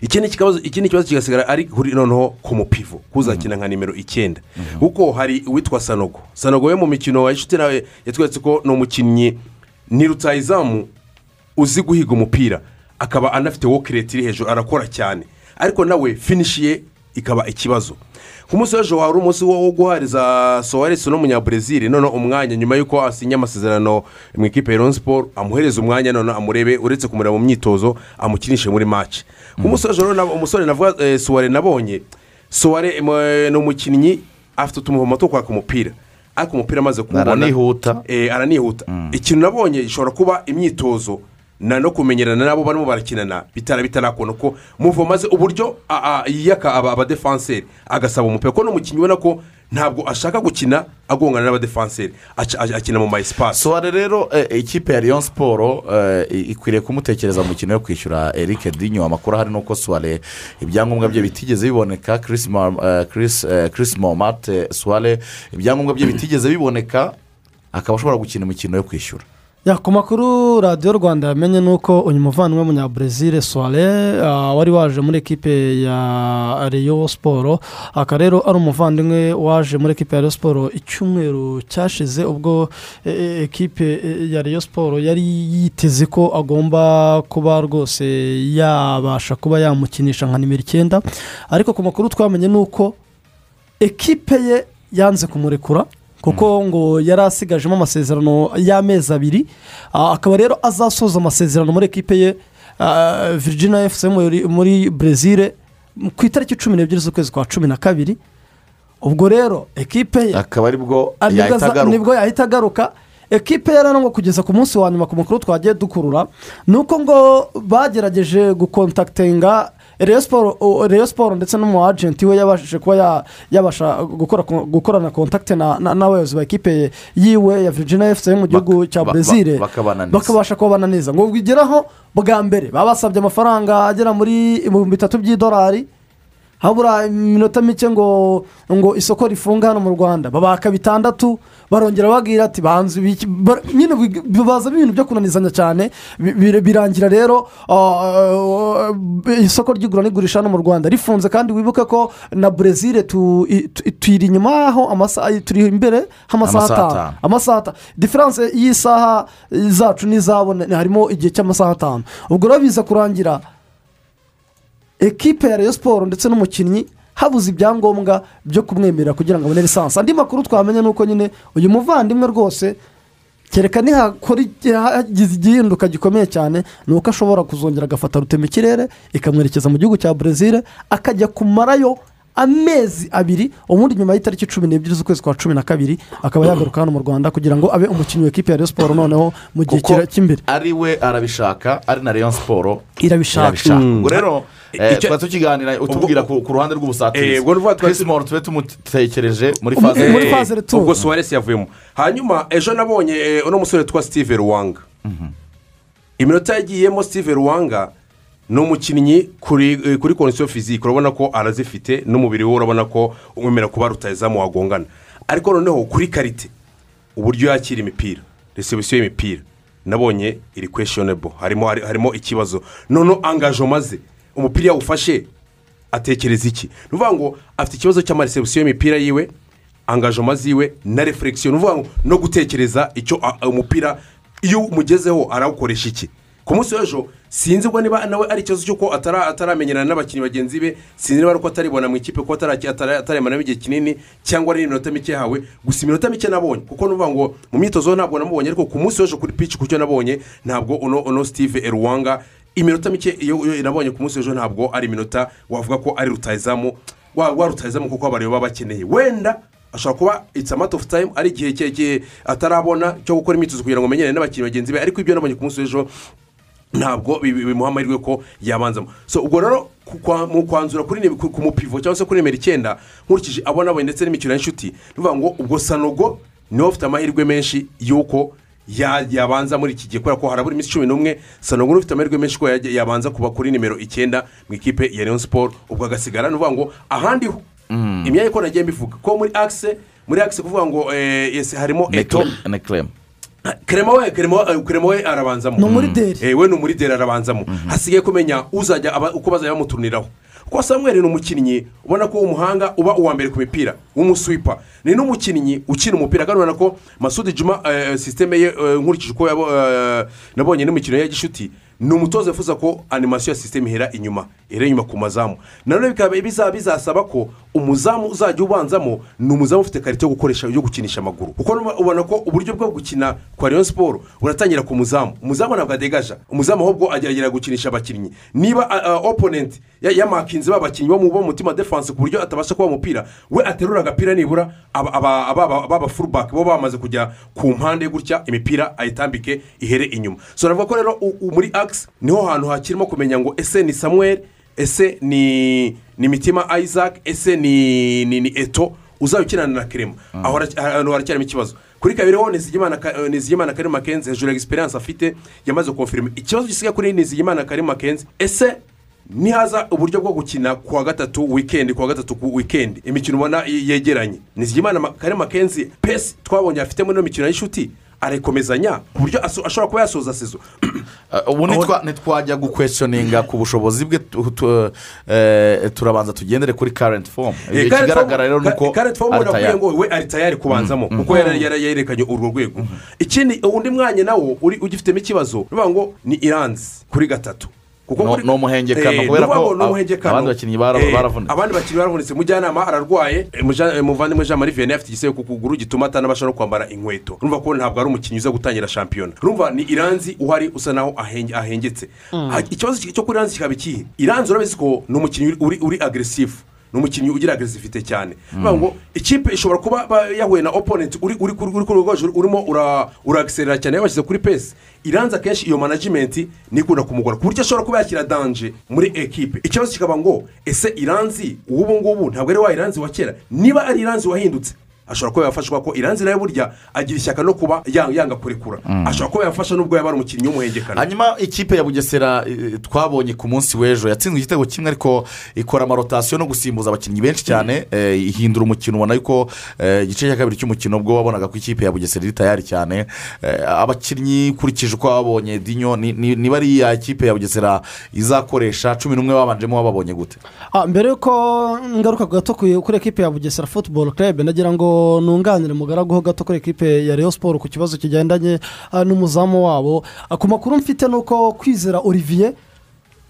Ikindi kibazo ikindi kibazo kigasigara ari kuri noneho ku mupivo kuzakina nka nimero icyenda. Kuko hari uwitwa sanogo. Sanogo we mu mikino wa inshuti nawe yatweretse ko ni umukinnyi ni rutayizamu uzi guhiga umupira. Akaba anafite wokireti iri hejuru arakora cyane. Ariko nawe finishi ye ikaba ikibazo. Ku munsi w'ejo wari umunsi wo wo guhariza sowaresi n'umunyaburezili noneho umwanya nyuma y'uko asinye amasezerano mu ikipe ya siporo amuhereza umwanya noneho amurebe uretse kumureba mu myitozo amukinishe muri maci ku munsi w'ejo umusore navuga eh, suware nabonye. Suware eh, ni umukinnyi afite utumuhomo two kwaka umupira. Ariko umupira amaze kuwubona Aranihuta. Eh, aranihuta. Ikintu nabonye gishobora kuba imyitozo. No kumenyerana nabo barimo barakinana bitara bitarakubona ko muvo maze uburyo yiyaka aba abadefanseri agasaba umupira ko n'umukinnyi ubona ko ntabwo ashaka gukina agongana n'abadefanseri akina mu ma esipasi rero ikipe ya Rayon siporo eh, ikwiriye kumutekereza mu mukino wo kwishyura eric dinyo amakuru ahari ni uko suware ibyangombwa bye bitigeze biboneka. Chris Ma- Chris, Chris momate suware ibyangombwa bye bitigeze biboneka akaba ashobora gukina imikino yo kwishyura. Ku makuru radiyo rwanda yamenye ni uko uyu muvandimwe w'umunyaburezile soire ah, wari waje muri ekipe ya reyo siporo akaba rero ari umuvandimwe waje muri ekipe ya reyo siporo icyumweru cyashize ubwo eh, eh, ekipe eh, ya reyo siporo yari yiteze ko agomba kuba rwose yabasha kuba yamukinisha nka nimero icyenda. Ariko ku makuru twamenye ni uko ekipe ye yanze kumurekura. Kuko ngo yari asigajemo amasezerano y'amezi abiri akaba rero azasoza amasezerano muri ekipe ye virginia efuse muri- brezil ku itariki cumi n'ebyiri z'ukwezi kwa cumi na kabiri. Ubwo rero ekipe ye akaba ari bwo Ah, yahita agaruka. ekipe ye rero ngo kugeza ku munsi wa nyuma ku makuru twagiye dukurura ni uko ngo bagerageje gukontakitinga reyo siporo ndetse n'umu agenti we yabashije kuba ya- yabasha gukora gukorana kontakite na- na- n'abayobozi ba ekipe yiwe ya virginia efuse yo mu gihugu cya brezil bakabasha kubabana neza ngo bigeraho bwa mbere. Babasabye amafaranga agera muri ibihumbi bitatu by'idolari. Habura iminota mike ngo ngo isoko rifunga hano mu rwanda. Babaka bitandatu barongera babwira ati banze nyine bazamo ibintu byo kunanizanya cyane bi- bi- birangira rero ah, isoko ry'igura n'igurisha hano mu rwanda. Rifunze kandi wibuke ko na tu- tuyiri inyuma aho amasaha turi imbere h'amasaha Amasaha atanu. amasaha atanu diferanse y'isaha zacu n'izabo ni- harimo igihe cy'amasaha atanu. Ubwo rero biza kurangira ekipe ya reyo siporo ndetse n'umukinnyi habuze ibyangombwa byo kumwemerera kugira ngo abone lisansi. Andi makuru twamenya ni uko nyine uyu muvandimwe rwose kereka hagize igihinduka gikomeye cyane ni uko ashobora kuzongera agafata rutema ikirere ikamwerekeza mu gihugu cya brezil akajya kumarayo amezi abiri ubundi nyuma y'itariki cumi n'ebyiri z'ukwezi kwa cumi na kabiri akaba yagaruka hano mu rwanda kugira ngo abe umukinnyi w'ikipe ya reyo siporo noneho mu gihe cy'imbere. ari we arabishaka ari na Rayon siporo Irabishaka. Mm. ubwo rero eh, twari tukiganira utubwira ku ruhande Eh, rw'ubusatirizi twari- Chris Moore tube tumutekereje muri faze retour. ubwo suwaresi yavuyemo. Hanyuma ejo nabonye eh, uno musore witwa steve ruwanga. Iminota yagiyemo steve ruwanga ni umukinnyi kuri eh, kuri kondisiyo fizike urabona ko arazifite n'umubiri we urabona ko umwemera kuba rutayizamu wagongana. Ariko noneho kuri karite uburyo yakira imipira resebusiyo y'imipira nabonye iri kweshonebo harimo hari- harimo ikibazo. Noneho angajoma ze umupira yawufashe atekereza iki? Ni ukuvuga ngo afite ikibazo cy'amaresebusiyo y'imipira yiwe angajoma ziwe na refuregisiyo ni ukuvuga ngo no gutekereza icyo umupira iyo umugezeho arawukoresha iki? Ku munsi w'ejo sinzi ubwo niba nawe ari ikibazo cy'uko atara- ataramenyerana n'abakinnyi bagenzi be sinzi niba ari uko ataribona mu ikipe ko ataremanamo igihe kinini cyangwa ari iminota mike yahawe. Gusa iminota mike nabonye kuko nuvuga ngo mu myitozo ntabwo namubonye ariko ku munsi w'ejo kuri pici ku cyo nabonye ntabwo uno steve eruwanga. Iminota mike iyo iyo nabonye ku munsi w'ejo ntabwo ari iminota wavuga ko ari rutayizamu wa rutayizamu kuko abareba baba bakeneye. Wenda ashobora kuba it's a matter of time ari igihe atarabona cyo gukora imyitozo kugira ngo amenyane n'abakinnyi bagenzi be ariko ibyo nabonye ku munsi w'ejo ntabwo bi- bi- bimuha amahirwe ko yabanzamo so ubwo rero mu kwanzura kuri ku mupivo cyangwa se kuri nimero icyenda nkurikije abo nabonye ndetse n'imikino y'inshuti ni ukuvuga ngo ubwo sanogo ni we ufite amahirwe menshi y'uko ya- yabanza muri iki gihe kubera ko harabura iminsi cumi n'umwe sanogo ni we ufite amahirwe menshi ko yabanza kuba kuri nimero icyenda mu ikipe ya leon siporo ubwo agasigara ni ukuvuga ngo ahandi ho. Imyanya ko nagiye mbivuga. Ko muri akise muri akise kuvuga ngo eh, harimo eto. Nekeremu kerema we kerema we- kerema we arabanzamo Ni umurideri. Eh, we ni umurideri arabanzamo hasigaye kumenya uzajya uko bazajya bamutuniraho kuko samuel ni umukinnyi ubona ko umuhanga uba uwa mbere ku mipira w'umuswipa ni n'umukinnyi ukina umupira kandi ubona ko masudi juma eh, sisiteme ye eh, nkurikije uko eh, nabonye n'imikino ya gishuti ni umutoza wifuza ko animasiyo ya sisiteme ihera inyuma ihera inyuma ku mazamu. Nanone bikaba biza- bizasaba ko umuzamu uzajya ubanzamo ni umuzamu ufite karite yo gukoresha yo gukinisha amaguru. Kuko ubona ko uburyo bwo gukina kwa rayon siporo buratangira ku muzamu. Umuzamu ntabwo adegaja. Umuzamu ahubwo agerageza gukinisha abakinnyi. Niba oponenti yamakinze babakinnyi bo mu mutima defanse ku buryo atabasha kuba umupira we aterura agapira nibura aba- furubake bo bamaze kujya ku mpande gutya imipira ayitambike ihere inyuma. So navuga ko rero muri akisi ni ho hantu hakirimo kumenya ngo ese ni samuel ese ni ni mitima isaac ese ni ni ni eto uzaba ukinana na kerema aho hara- ahantu haracyarimo ikibazo. Kuri kabiri ho nizigimana eh, karema kenzi hejuru ya egisperiyanse afite yamaze konfirima ikibazo gisigaye kuri nizigimana karema kenzi ese nihaza uburyo bwo gukina ku wa gatatu wikendi ku wa gatatu ku wikendi imikino ubona yegeranye. Nizigimana Ma- karema kenzi pesi twabonye afite muri ino mikino y'inshuti arayikomezanya ku buryo aso- ashobora kuba yasoza sezo. (clears throat) Ubu nitwa- ntitwajya gukweshoninga ku bushobozi bwe tu- tu- eh, turabanza tugendere kuri karenti fomu ikigaragara rero ni uko karenti fomu tayari. ngo we ari tayari kubanzamo kuko yari yari yerekanye urwo rwego. Ikindi undi mwanya nawo uri ugifitemo ikibazo ni ukuvuga ngo ni iranzi kuri gatatu. kuko ni umuhengekano Eh, kubera ko abandi bakinnyi Eh, baravunitse. abandi bakinnyi baravunitse. Mujyanama ararwaye eh, eh, muvandimwe jean marie vianney afite igisebe ku kuguru gituma atanabasha no kwambara inkweto. Urumva ko ntabwo ari umukinnyi uza gutangira shampiyona. Urumva ni iranzi uhari usa naho ahenge- ahengetse. Mm. Ikibazo cyo kuri iranzi kikaba ikihe iranzi urabizi ko ni umukinnyi uri uri agresifu ni umukinnyi ugira agresifite cyane. Ngo ikipe ishobora kuba ba- yahuye na oponenti uri uri kuri uri ku rwego hejuru urimo ura- uragiserera cyane. Yabashyize kuri pesi iranzi akenshi iyo manajimenti ni ikunda kumugora ku buryo ashobora kuba yakira danje muri ekipe ikibazo kikaba ngo ese iranzi ubu ngubu ntabwo ari wa iranzi wa kera? Niba ari iranzi wahindutse ashobora kuba yafashwa ko iranzi nawe burya agira ishyaka no kuba ya- yanga kurekura. Ashobora kuba yafasha nubwo yaba ari umukinnyi w'umuhengekano. Hanyuma ikipe ya bugesera twabonye ku munsi w'ejo yatsinzwe igitego kimwe ariko ikora amarotasiyo no gusimbuza abakinnyi benshi cyane. Eh, ihindura umukino ubona yuko eh, igice cya kabiri cy'umukino bwo wabonaga ko ikipe ya bugesera iri tayari cyane. Eh, abakinnyi ukurikije uko wabonye dinyo ni- ni- niba ari iya kipe ya bugesera izakoresha? Cumi n'umwe babanjemo wababonye gute? Ah, mbere y'uko ngaruka gato ku- kuri ekipe ya bugesera futuboro kerebe nagira ngo nunganire mugaraguho gato kuri ekipe ya reyo siporo ku kibazo kigendanye ah, n'umuzamu wabo. Ah, ku makuru mfite ni uko kwizera olivier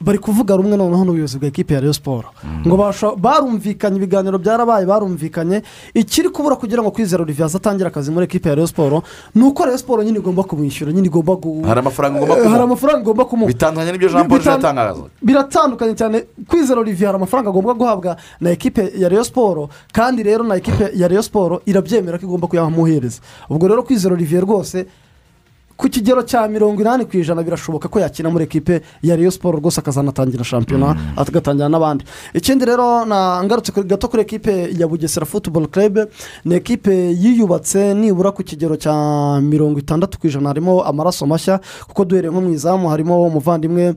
bari kuvuga rumwe noneho n'ubuyobozi bwa ekipe ya reyo siporo ngo basho- barumvikanye ibiganiro byarabaye barumvikanye. Ikiri kubura kugira ngo kwizera olivier azatangire akazi muri ekipe ya reyo siporo ni uko reyo siporo nyine igomba kumwishyura nyine igomba gu- hari amafaranga ugomba Eh, kumuha igomba bitandukanye n'ibyo jean paul yatangaza biratandukanye cyane. Kwizera olivier hari amafaranga agomba guhabwa na ekipe ya reyo siporo kandi rero na ekipe ya reyo siporo irabyemera ko igomba kuyamuhereza. Ubwo rero kwizera olivier rwose ku kigero cya mirongo inani ku ijana birashoboka ko yakina muri ekipe ya reyo siporo rwose akazanatangira shampiyona agatangira n'abandi. Ikindi rero na ngarutse gato kuri ekipe ya bugesera futuboro kerebe ni ekipe yiyubatse nibura ku kigero cya mirongo itandatu ku ijana. Harimo amaraso mashya kuko duhereye nko mu izamu harimo umuvandimwe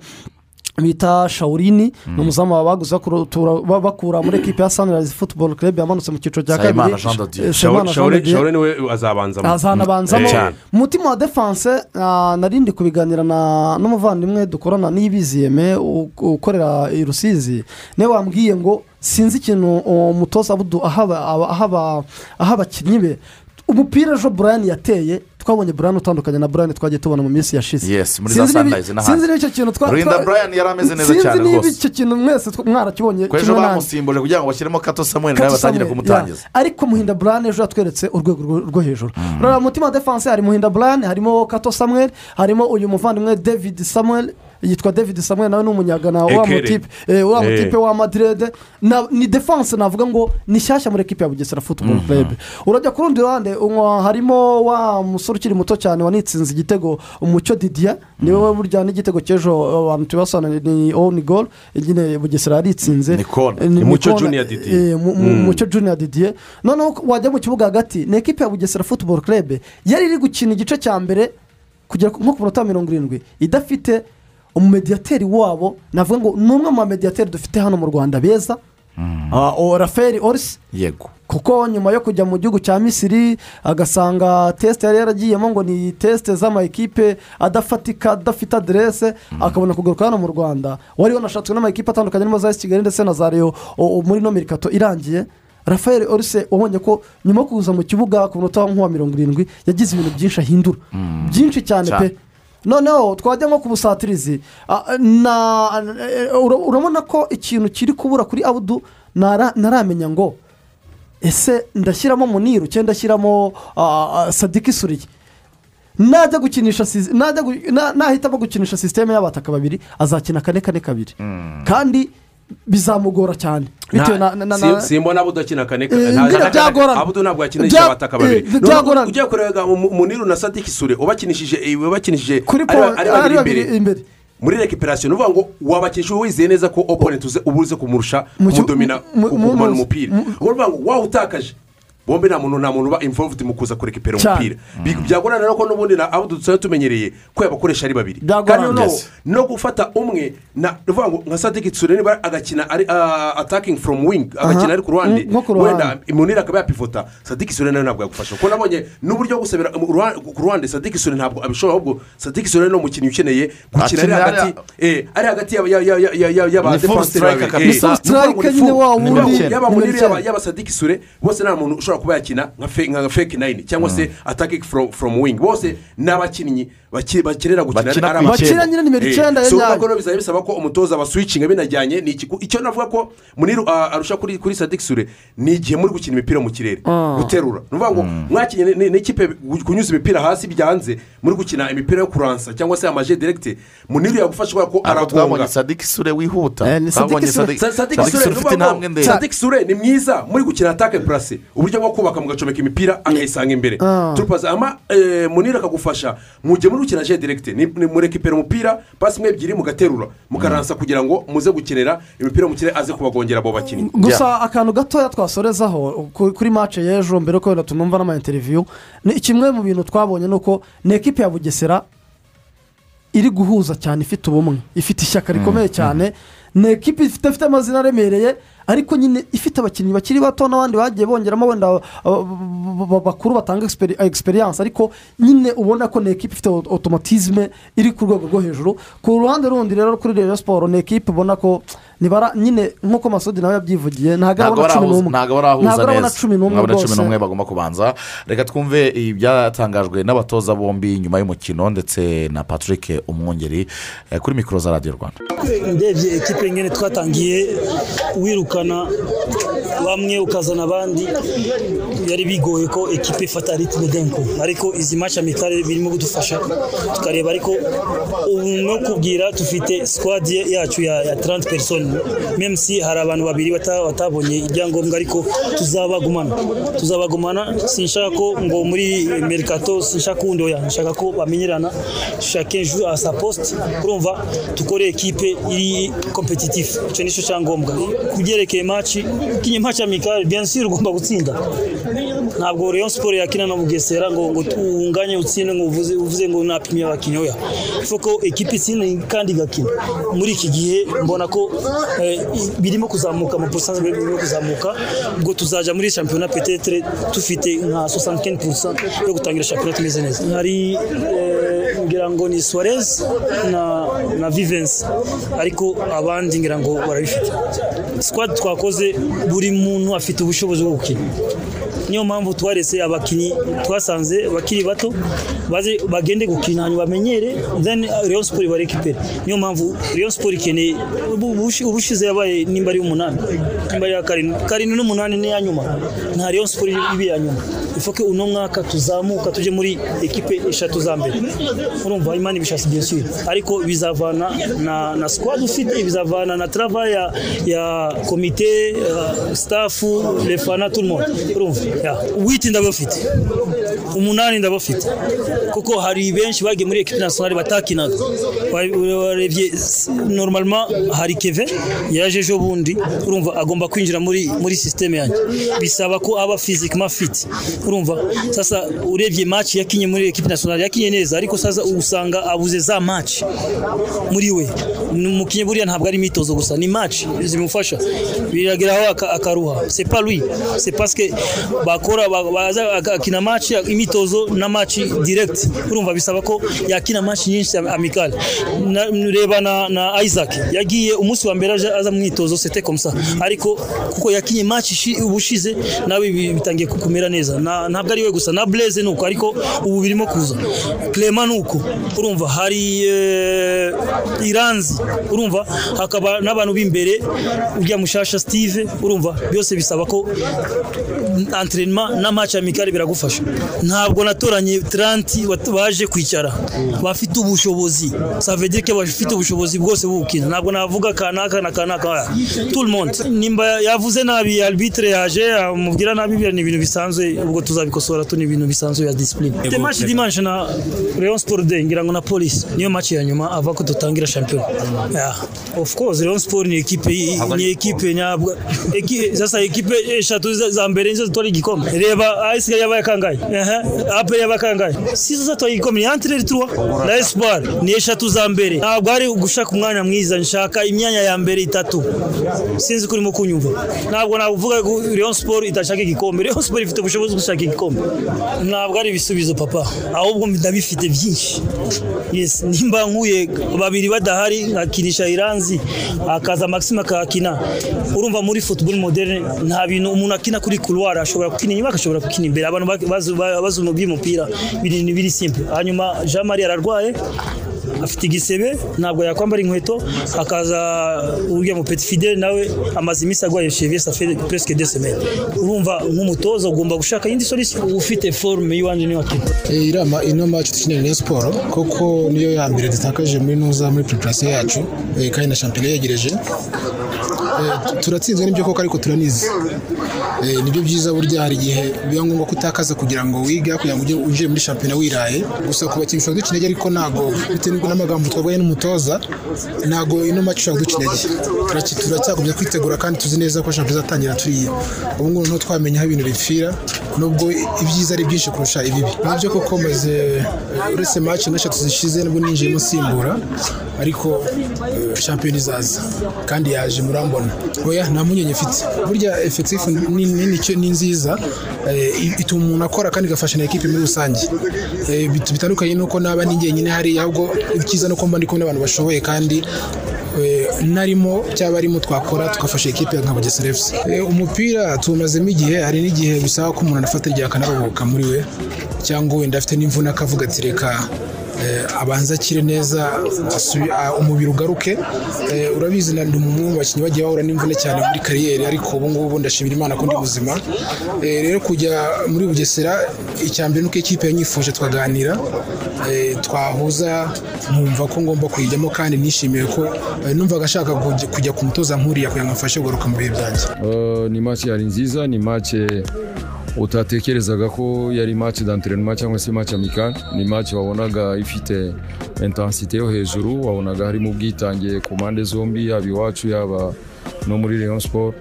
bita shawurini ni umuzamu baguze bakura- muri ekipe ya sanirayizi futuboro kerebe yamanutse mu cyiciro cya kabiri Sayimana Jean de Dieu. Eh, Sayimana Jean de Dieu. shawuri ni we azabanzamo azanabanzamo Eh, cyane. umutima wa defanse ah, narindi kubiganira na n'umuvandimwe dukorana n'ibiziyeme ukorera i rusizi ni we wambwiye ngo sinzi ikintu uwo mutoza abudu aha abakinnyi be umupira ejo burayani yateye twabonye burayani utandukanye na burayani twagiye tubona mu minsi yashize. Yes, muri za Sinzi niba- Sunrise n'ahandi. sinzi niba icyo kintu Rurinda Brian yari ameze neza sinzi cyane niba rwose. icyo kintu mwese mwarakibonye ko ejo bamusimbuje kugira ngo bashyiremo kato samuel nawe batangire kumutangiza. ariko muhinda burane ejo yatweretse urwego rwo- hejuru. Rero mutima wa defanse hari muhinda burane harimo kato samuel harimo uyu muvandimwe david samuel yitwa david samuel nawe ni umunyagana wa mutipe eh, wa Eh. mutipe wa madrid. Na- ni defense navuga ngo ni shyashya muri ekipi ya bugesera football club. Urajya ku rundi ruhande harimo wa musore ukiri muto cyane wanitsinze igitego umucyo didier. Niwe burya n'igitego cy'ejo abantu tubasana ni oni gol nyine bugesera yaritsinze. Ni Mucyo kona, Junior Didier. eh, mu- mucyo junior didier. Noneho wajya mu kibuga hagati ni ekipi ya bugesera football club. Yari iri gukina igice cya mbere kugera ku- nko ku minota mirongo irindwi. Idafite umumediyateri wabo navuga ngo ni umwe mu bamediyateri dufite hano mu rwanda beza. Ah, o- rafael orisi yego. Kuko nyuma yo kujya mu gihugu cya misiri agasanga tesite yari yaragiyemo ngo ni tesite z'amakipe adafatika adafite aderese akabona kugaruka hano mu rwanda. Wari wanashatswe n'amakipe atandukanye arimo za kigali ndetse na za reyo muri ino mirikato irangiye. Rafael orise wabonye ko nyuma yo kuza mu kibuga ku munota nk'uwa mirongo irindwi yagize ibintu byinshi ahindura. Byinshi cyane Cyane. pe noneho twajya nko ku busatirizi na ura- urabona ko ikintu kiri kubura kuri abudu naramenya ngo ese ndashyiramo muniru cyangwa ndashyiramo sadiki suriye najya gukinisha nahitamo gukinisha sisiteme y'abataka babiri azakina kane kane kabiri. Kandi bizamugora cyane. Simbona abudu akina kane Eh, byagorana. abudu ntabwo yakinisha abataka babiri eh, Noneho byagorana. ugiye kureba mu- muniru na sadiki sure ubakinishije eh, ari- babiri babiri imbere. muri rekiperasiyo ni ukuvuga ngo wabakinisha wizeye neza ko oponenti uze uba uze kumurusha kumudomina mu- ku- mu- kugumana mu- umupira. ni ukuvuga ngo wawe utakaje bombi nta muntu nta muntu uba involved mu kuza kurekipera umupira. Bi- byagorana rero ko n'ubundi na abudu dusanzwe tumenyereye ko yabakoresha ari babiri. Kandi no gufata umwe na ni ukuvuga ngo nka sadiki tsure niba agakina ari ah, attacking from wing agakina ari ku ruhande. Mm, wenda munira akaba yapivota. Sadiki sure nawe ntabwo yagufasha. Kuko nabonye n'uburyo bwo gusabira ruhande- ku ruhande sadiki sure ntabwo abishobora ahubwo sadiki sure ni umukinnyi ukeneye gukina. Ari hagati eh, ari hagati y'aba- ya- ya- ya- ya- ya- y'aba Ni full defenseur striker babiri. Eh, yaba munira yaba sadiki sure bose nta muntu ushobora kuba yakina nka fe- nka fake nine cyangwa se attacking from from wing. Bose ni abakinnyi baki- bakenera gukina Bakina nyine nimero Eh, icyenda ya nyayo. bizaba bisaba ko umutoza abaswicinga binajyanye ni iki icyo navuga ko muniru ah, arusha kuri kuri sadiki sure ni igihe muri gukina imipira mu kirere guterura. Ni ukuvuga ngo mwakinnye ni- ni- n'ikipe kunyuza imipira hasi byanze muri gukina imipira yo kuransa cyangwa se amaje direkite muniru yagufasha kubera ko aragonga. sadiki sure wihuta. Eh, ni Sadiki twabonye Sure. sadiki Sa- Sadiki sadiki Sure sure ni mwiza muri gukina atake purase uburyo bwo kubaka mugacomeka imipira akayisanga imbere. Turupaza ama eh, munira akagufasha mu gihe muri gukina je direkite murekipera umupira pasi imwe ebyiri mugaterura mukaransa kugira ngo muze gukenera imipira mu kirere aze kubagongera abo bakinnyi. Gusa akantu gatoya twasorezaho ku- kuri mace y'ejo mbere ko wenda tunumva n'amayinteriviyu ni kimwe mu bintu twabonye ni uko ni ekipi ya bugesera iri guhuza cyane ifite ubumwe. Ifite ishyaka rikomeye cyane. Ni ekipi ifite amazina aremereye ariko nyine ifite abakinnyi bakiri bato n'abandi bagiye bongeramo wenda bakuru batanga experience. Ariko nyine ubona ko ni ekipi ifite otomatizme iri ku rwego rwo hejuru. Ku ruhande rundi rero kuri reyo siporo ni ekipi ubona ko nibara nyine nk'uko masudi nawe yabyivugiye ntabwo arabona cumi n'umwe. ntabwo arabona cumi n'umwe ntabwo arabona cumi rwose. n'umwe bagomba kubanza. Reka twumve ibyatangajwe n'abatoza bombi nyuma y'umukino ndetse na patrick umwungeri eh, kuri mikoro za radiyo rwanda. Ndebye ekipe nyine twatangiye wirukana bamwe ukazana abandi. Byari bigoye ko ekipe ifata ritme denko. Ariko izi amikare birimo kudufasha. Tukareba ariko ubu no kubwira dufite squad yacu ya, ya 30 même si hari abantu babiri bata- batabonye ibyangombwa ariko tuzabagumana. Tuzabagumana sinshaka ko ngo muri mercato sinshaka kundi oya. Nshaka ko bamenyerana. Chacun joue à sa poste urumva dukore ekipe iri competitif icyo ni cyo cyangombwa ku byerekeye match kinye match amikare bien sûr ugomba gutsinda. Ntabwo Rayon Sport yakina na Bugesera ngo ngo tunganye utsinde ngo uvuze ngo napimye abakinnyi oya. Ifu ko ekipe itsinde kandi igakina. Muri iki gihe mbona ko birimo kuzamuka mu pusanze birimo kuzamuka ubwo tuzajya muri shampiyona petetre dufite nka 65% yo gutangira shampiyona tumeze neza. Hari eh, ngira ngo ni Suarez na na Vivens. Ariko abandi ngira ngo barabifite. Squad twakoze buri muntu afite ubushobozi bwo gukina. Niyo mpamvu twarese abakinnyi twasanze bakiri bato baze bagende gukina hanyuma bamenyere then Rayon Sport barekipere niyo mpamvu Rayon Sport ikeneye ubu- ubushi- ubushize yabaye nimba ari umunani nimba ari karindwi karindwi n'umunani ni iya nyuma. Nta Rayon Sport ibi iya nyuma. Ifoke uno mwaka tuzamuka tujye muri ekipe eshatu za mbere. Urumva imana ibishatse bien sûr ariko bizavana na, na squad ufite bizavana na travail ya, ya komite uh, staff les fana tout le monde. Urumva? Yeah. witi ndabafite umunani ndabafite. Kuko hari benshi bagiye muri ekipe nationale batakinaga warebye normalement hari keve yaje ejo bundi urumva agomba kwinjira muri muri systeme yanjye. Bisaba ko aba physiquement fit. Urumva sasa urebye match yakinye muri ekipe nationale yakinye neza ariko sasa usanga abuze za match. Muri we umukinnyi buriya ntabwo ari imyitozo gusa ni match zimufasha. Birageraho aka- akaruha. C'est pas lui. C'est parce que bakora akina match imyitozo na match direct. Urumva bisaba ko yakina match nyinshi amicale reba na, na Isaac. Yagiye umunsi wa mbere aza mu myitozo c'était comme ça ariko kuko yakinye match ubushize nawe bi- bitangiye kumera neza. Ntabwo ari we gusa na Blaise nuko. Ariko ubu birimo kuza. Clement nuko. Urumva hari eh, Iranzi. Urumva hakaba n'abantu b'imbere ujya mushasha Steve. Urumva byose bisaba ko entraînement na match amicale biragufasha. Ntabwo natoranye 30 wat- baje kwicara. Bafite ubushobozi. Que bafite ubushobozi bwose bukina ntabwo navuga kanaka na kanaka. Oya. tout le monde. Nimba yavuze nabi arbitre yaje amubwira nabi biriya ni ibintu bisanzwe. Ubwo tuzabikosora tu ni ibintu bisanzwe ya discipline. Te match dimanche na Rayon Sport Day ngira ngo na Police. Niyo match ya nyuma ava ko dutangira champion. Yeah. of course Rayon Sport ni equipe ni equipe nyabwa sasa equipe eshatu za- mbere nizo zitwara igikombe. Reba AS yabaye kangahe? Ehe APR yabaye kangahe si zo zatwaye igikombe ni les trois na Espoir ni eshatu za mbere. Ntabwo ari gushaka umwanya mwiza. Nshaka imyanya ya mbere itatu. Sinzi ko urimo kunyumva. Ntabwo navuga ko Rayon Sport itashaka igikombe. Rayon Sport ifite ubushobozi bwo gushaka igikombe. Ntabwo ari ibisubizo papa. Ahubwo ndabifite byinshi. Yes nimba nkuye babiri badahari nkakinisha iranzi akaza maxime akakina urumva muri football moderne nta bintu umuntu akina kuri couloir ashobora gukina. Inyuma agashobora gukina imbere. Abantu ba- bazi bazi by'umupira biri biri simple. Hanyuma Jean Marie ararwaye afite igisebe ntabwo yakwambara inkweto akaza urya mu petit fidele nawe amaze iminsi arwaye cheville ça fait presque deux semaines. Urumva nk'umutoza ugomba gushaka iyindi solution. Ufite forme y'iwanjye niyo wakina Eh, irama ino match dukinira Rayon Sport koko niyo ya mbere dutakaje muri nuza muri preparation yacu. Eh, kandi na championnat yegereje turatsinzwe n'ibyo koko ariko turanize Eh, ni byo byiza burya hari igihe biba ngombwa ko utakaza kugira ngo wige kugira ngo ujye muri shampiyona wiraye. Gusa ku bakinnyi ushobora intege ariko ntabwo bitewe n'amagambo twabwaye n'umutoza ntabwo ino match ushobora guca intege turacyakomeza kwitegura kandi tuzi neza ko shampiyona izatangira turiya ubu ngubu ni ho twamenya aho ibintu bipfira nubwo ibyiza ari byinshi kurusha ibibi. Nabyo koko maze eh, uretse match nk'eshatu zishize nubwo ninjiyemo nsimbura ariko eh, shampiyona izaza. Kandi yaje murambona oya nta mpungenge mfite burya efekitifu ni nziza eh, ituma umuntu akora kandi igafasha na ekipe muri rusange. Eh, bit- bitandukanye nuko naba ni njyenyine hariya ahubwo icyiza nuko mba ndi kumwe n'abantu bashoboye kandi eh, narimo cyaba arimo twakora tugafasha ekipe nka bugesera efuse umupira tuwumazemo igihe hari n'igihe bisaba ko umuntu anafata igihe akanaruhuka muri we cyangwa wenda afite n'imvune akavuga ati reka abanza akire neza ah, umubiri ugaruke. Eh, urabizi na umwe mu bakinnyi bagiye bahura n'imvune cyane muri kariyeri ariko ubu ngubu ndashimira imana ko ndi muzima Eh, rero kujya muri bugesera icya mbere nuko ikipe yanyifuje tukaganira. Eh, twahuza nkumva ko ngomba kuyijyamo kandi nishimiye ko eh, numvaga ashaka kujya- ku mutoza nk'uriya kugira ngo amfashe kugaruka mu bihe byanjye. Ni match yari nziza ni match utatekerezaga ko yari match d'entraînement cyangwa se match amical. Ni match wabonaga ifite intensité yo hejuru wabonaga harimo ubwitange ku mpande zombi yaba iwacu yaba no muri Rayon Sport.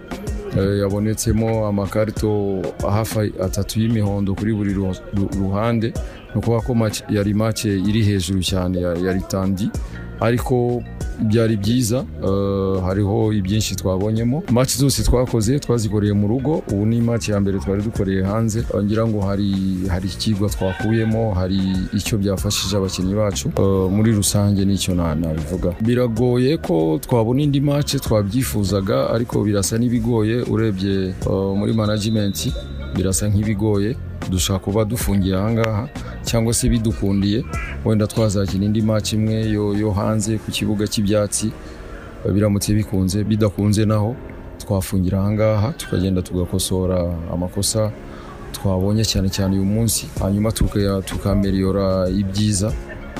Eh, yabonetsemo amakarito hafi atatu y'imihondo kuri buri ru- ru- ruhande. Ni ukuvuga ko yari match iri hejuru cyane ya- yari tandi ariko byari byiza eh, hariho ibyinshi twabonyemo. Match zose twakoze twazikoreye mu rugo ubu ni match ya mbere twari dukoreye hanze. Ngira ngo hari hari ikigwa twakuyemo hari icyo byafashije abakinnyi bacu. Eh, muri rusange ni cyo na- nabivuga. Biragoye ko twabona indi match twabyifuzaga ariko birasa n'ibigoye. Urebye eh, muri management birasa nk'ibigoye. Dushaka kuba dufungiye ahangaha cyangwa se bidukundiye. Wenda twazakina indi match imwe yo, hanze ku kibuga cy'ibyatsi biramutse bikunze bidakunze naho. Twafungira ahangaha tukagenda tugakosora amakosa. Twabonye cyane cyane uyu munsi. Hanyuma tuka- tukameriyora ibyiza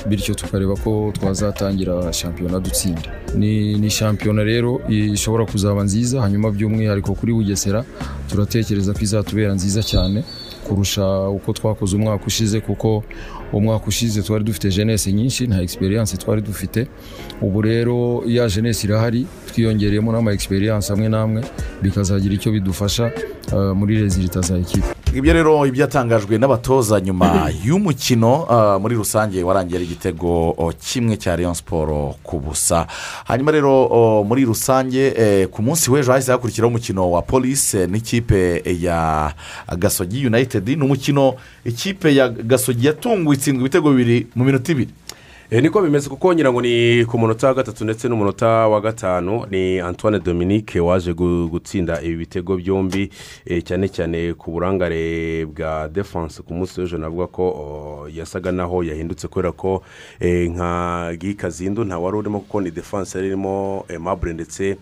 bityo tukareba ko twazatangira shampiyona dutsinda ni shampiyona rero ishobora kuzaba nziza hanyuma by'umwihariko kuri bugesera turatekereza ko izatubera nziza cyane. Kurusha uko twakoze umwaka ushize kuko umwaka ushize twari dufite jeunesse nyinshi nta experience twari dufite. Ubu rero ya jeunesse irahari twiyongereyemo n'ama experience amwe n'amwe bikazagira icyo bidufasha uh, muri rezilita za ekipe ibyo rero ibyatangajwe n'abatoza nyuma y'umukino ah, muri rusange warangiye ari igitego oh, kimwe cya leon siporo ku busa. Hanyuma rero oh, muri rusange eh, ku munsi w'ejo hahise hakurikiraho umukino wa polisi n'ikipe ya gasogi united. Ni umukino ikipe ya gasogi yatunguwe itsindwa ibitego bibiri mu minota ibiri. Niko bimeze kuko ngira ngo ni ku munota wa gatatu ndetse n'umunota wa gatanu ni antoine dominique waje gu- gutsinda ibi bitego byombi eh, cyane cyane ku burangare bwa defanse ku munsi w'ejo. Navuga ko yasaga naho yahindutse kubera ko eh, nka gikazindu nta wari urimo kuko ni defanse yari irimo emabure ndetse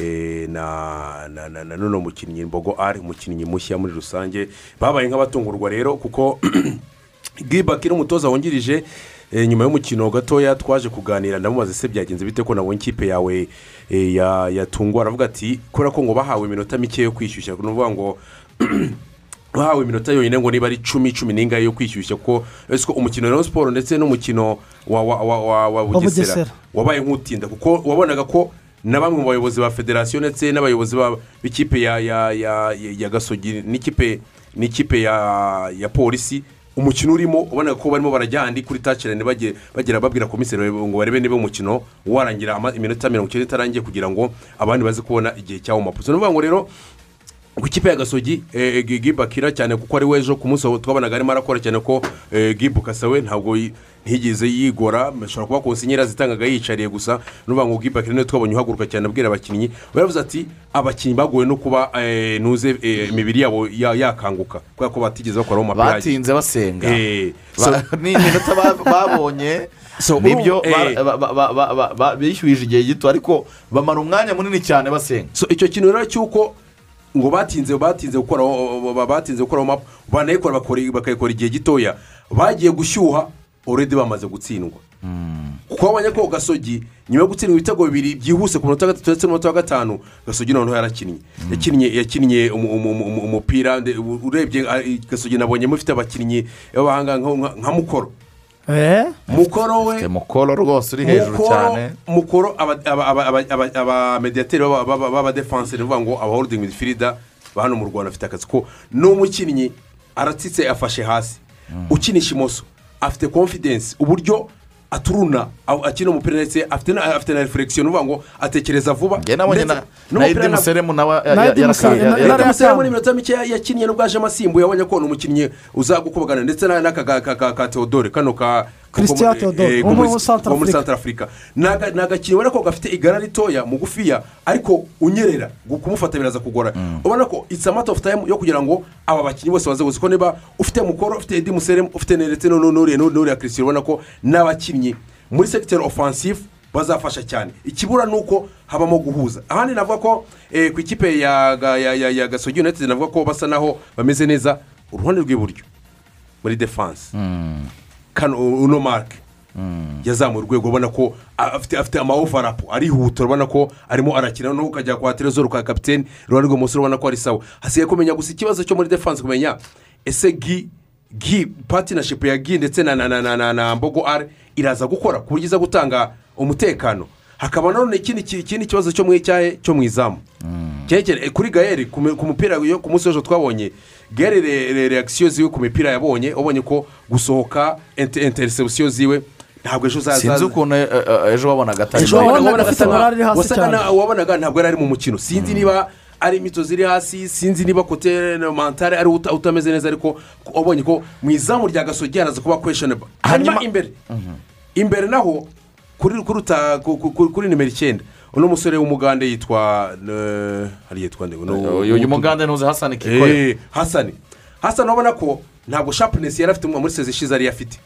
eh, na na na na n'uno mukinnyi mbogo ari umukinnyi mushya muri rusange. Babaye nk'abatungurwa rero kuko (clears throat) gibaki n'umutoza wungirije eh, nyuma y'umukino gatoya twaje kuganira ndamubaze se byagenze bite ko nabonye ikipe yawe eh, ya- yatungwa aravuga ati kubera ko ngo bahawe iminota mike yo kwishyushya. Ni ukuvuga ngo (clears throat) bahawe iminota yonyine ngo niba ari cumi cumi n'ingahe yo kwishyushya kuko ese ko umukino wa siporo ndetse n'umukino wa wa wa wa wa bugesera wabaye nk'utinda kuko wabonaga ko na bamwe mu bayobozi ba federasiyo ndetse n'abayobozi ba- b'ikipe ya ya ya ya- ya gasogi n'ikipe n'ikipe ya ya polisi umukino urimo ubona ko barimo barajya ahandi kuri tacirane bagera babwira komiseri ngo barebe niba umukino warangira iminota mirongo icyenda itarangiye kugira ngo abandi baze kubona igihe cyawo mapuso ni ngo rero ku ikipe ya gasogi eh, Gi- gibu akira cyane kuko ari we ejo ku munsi twabonaga arimo arakora cyane ko eh, gibu kasawe ntabwo ntiyigeze yigora ashobora kuba konsinyeri zitangaga yiyicariye gusa. N'uvuga ngo akira ni we twabonye uhaguruka cyane abwira abakinnyi. Baravuze ati abakinnyi bagowe no kuba eh, nuze eh, imibiri yabo ya- yakanguka. Kubera ko batigeze bakoraho amapirage batinze basenga. Eh, (laughs) ni iminota ba- babonye ni byo bishyuhije igihe gito. Ariko bamara umwanya munini cyane basenga. Icyo kintu rero cy'uko ngo batinze batinze gukora batinze gukora mapu banayikora bakayikora igihe gitoya. Bagiye gushyuha oredi bamaze gutsindwa. Kuko wabonye ko gasogi nyuma yo gutsindwa ibitego bibiri byihuse ku munota wa gatatu ndetse n'umunota wa gatanu gasogi noneho yarakinnye. Yakinnye yakinnye umu- umu- umu- umu- umupira urebye gasogi nabonyemo ifite abakinnyi b'abahanga nka- mukoro. Eee mukoro we mukoro rwose uri hejuru Mukoro- cyane. Mukoro aba- aba- aba- aba- aba- abamediyateri b'aba- b'aba- b'abadefanseri ni ukuvuga ngo abahorodingi midifirida ba hano mu rwanda afite akazi. Ko n'umukinnyi aratsitse afashe hasi. Ukinisha imoso. Afite konfidensi uburyo aturuna akina umupira ndetse afite na afite na refuregisiyo ni ukuvuga ngo atekereza vuba. Ndetse na edi na- museremu nawe ya- Na ya- Edi yaraka- Musere- ya- na- ya- na- Edi na- Musere muri minota mike yakinnye nubwo ajemo asimbuye abonye ko ni umukinnyi uzagukubagana ndetse na- n'aka ka- ka- ka- ka teodore kano ka Christian eh, wo muri. Central afurika ni aga- ni agakinnyi ubona ko gafite igara ritoya mugufiya ariko unyerera kumufata biraza kugora. Ubona ko it's a matter of time yo kugira ngo aba bakinnyi bose baze gusa ko niba ufite mukoro ufite edi museremu ufite ndetse n'uriya n'uriya christian ubona ko n'abakinnyi muri segiteri ofansifu bazafasha cyane. Ikibura ni uko habamo guhuza. Ahandi navuga ko eh, ku ikipe ya ga- ya- ya- ya gasogi united navuga ko basa naho bameze neza uruhande rw'iburyo muri defanse kano uno marike yazamuye urwego ubona ko afite afite amawovarapu arihuta urabona ko arimo arakina. Noneho ukajya kwa terezoro ka kapitene iruhande rw'umusore ubona ko ari sawa. Hasigaye kumenya gusa ikibazo cyo muri defanse kumenya ese gi gi patinashipu ya gi ndetse na na na na na mbogo ari iraza gukora ku buryo iza gutanga umutekano. Hakaba nanone ikindi ki- ikindi kibazo cyo mu icyahe cyo mu izamu. Cyerekeye kuri gaheri ku mu- ku mupira ku munsi w'ejo twabonye gaheri re- re- reakisiyo ziwe ku mipira yabonye ubonye ko gusohoka interisebusiyo ziwe ntabwo ejo za sinzi ukuntu eh, eh, ejo wabonaga atari Ejo wabonaga afite morale iri hasi cyane. na- wabonaga ntabwo yari ari mu mukino. Sinzi niba ari imyitozo iri hasi sinzi niba kote mantare ari uta- utameze neza ariko ko- wabonye ko mu izamu rya gasogi haraza kuba kweshoneba hanyuma imbere. Imbere naho kuri nimero icyenda uno musore w'umugande yitwa eh, hari yitwa uyu mugande ntuzi hasani kikoye Eh, hasani hasani urabona ko ntabwo shapunesi yari afite muri sezi ishize ariyo afite.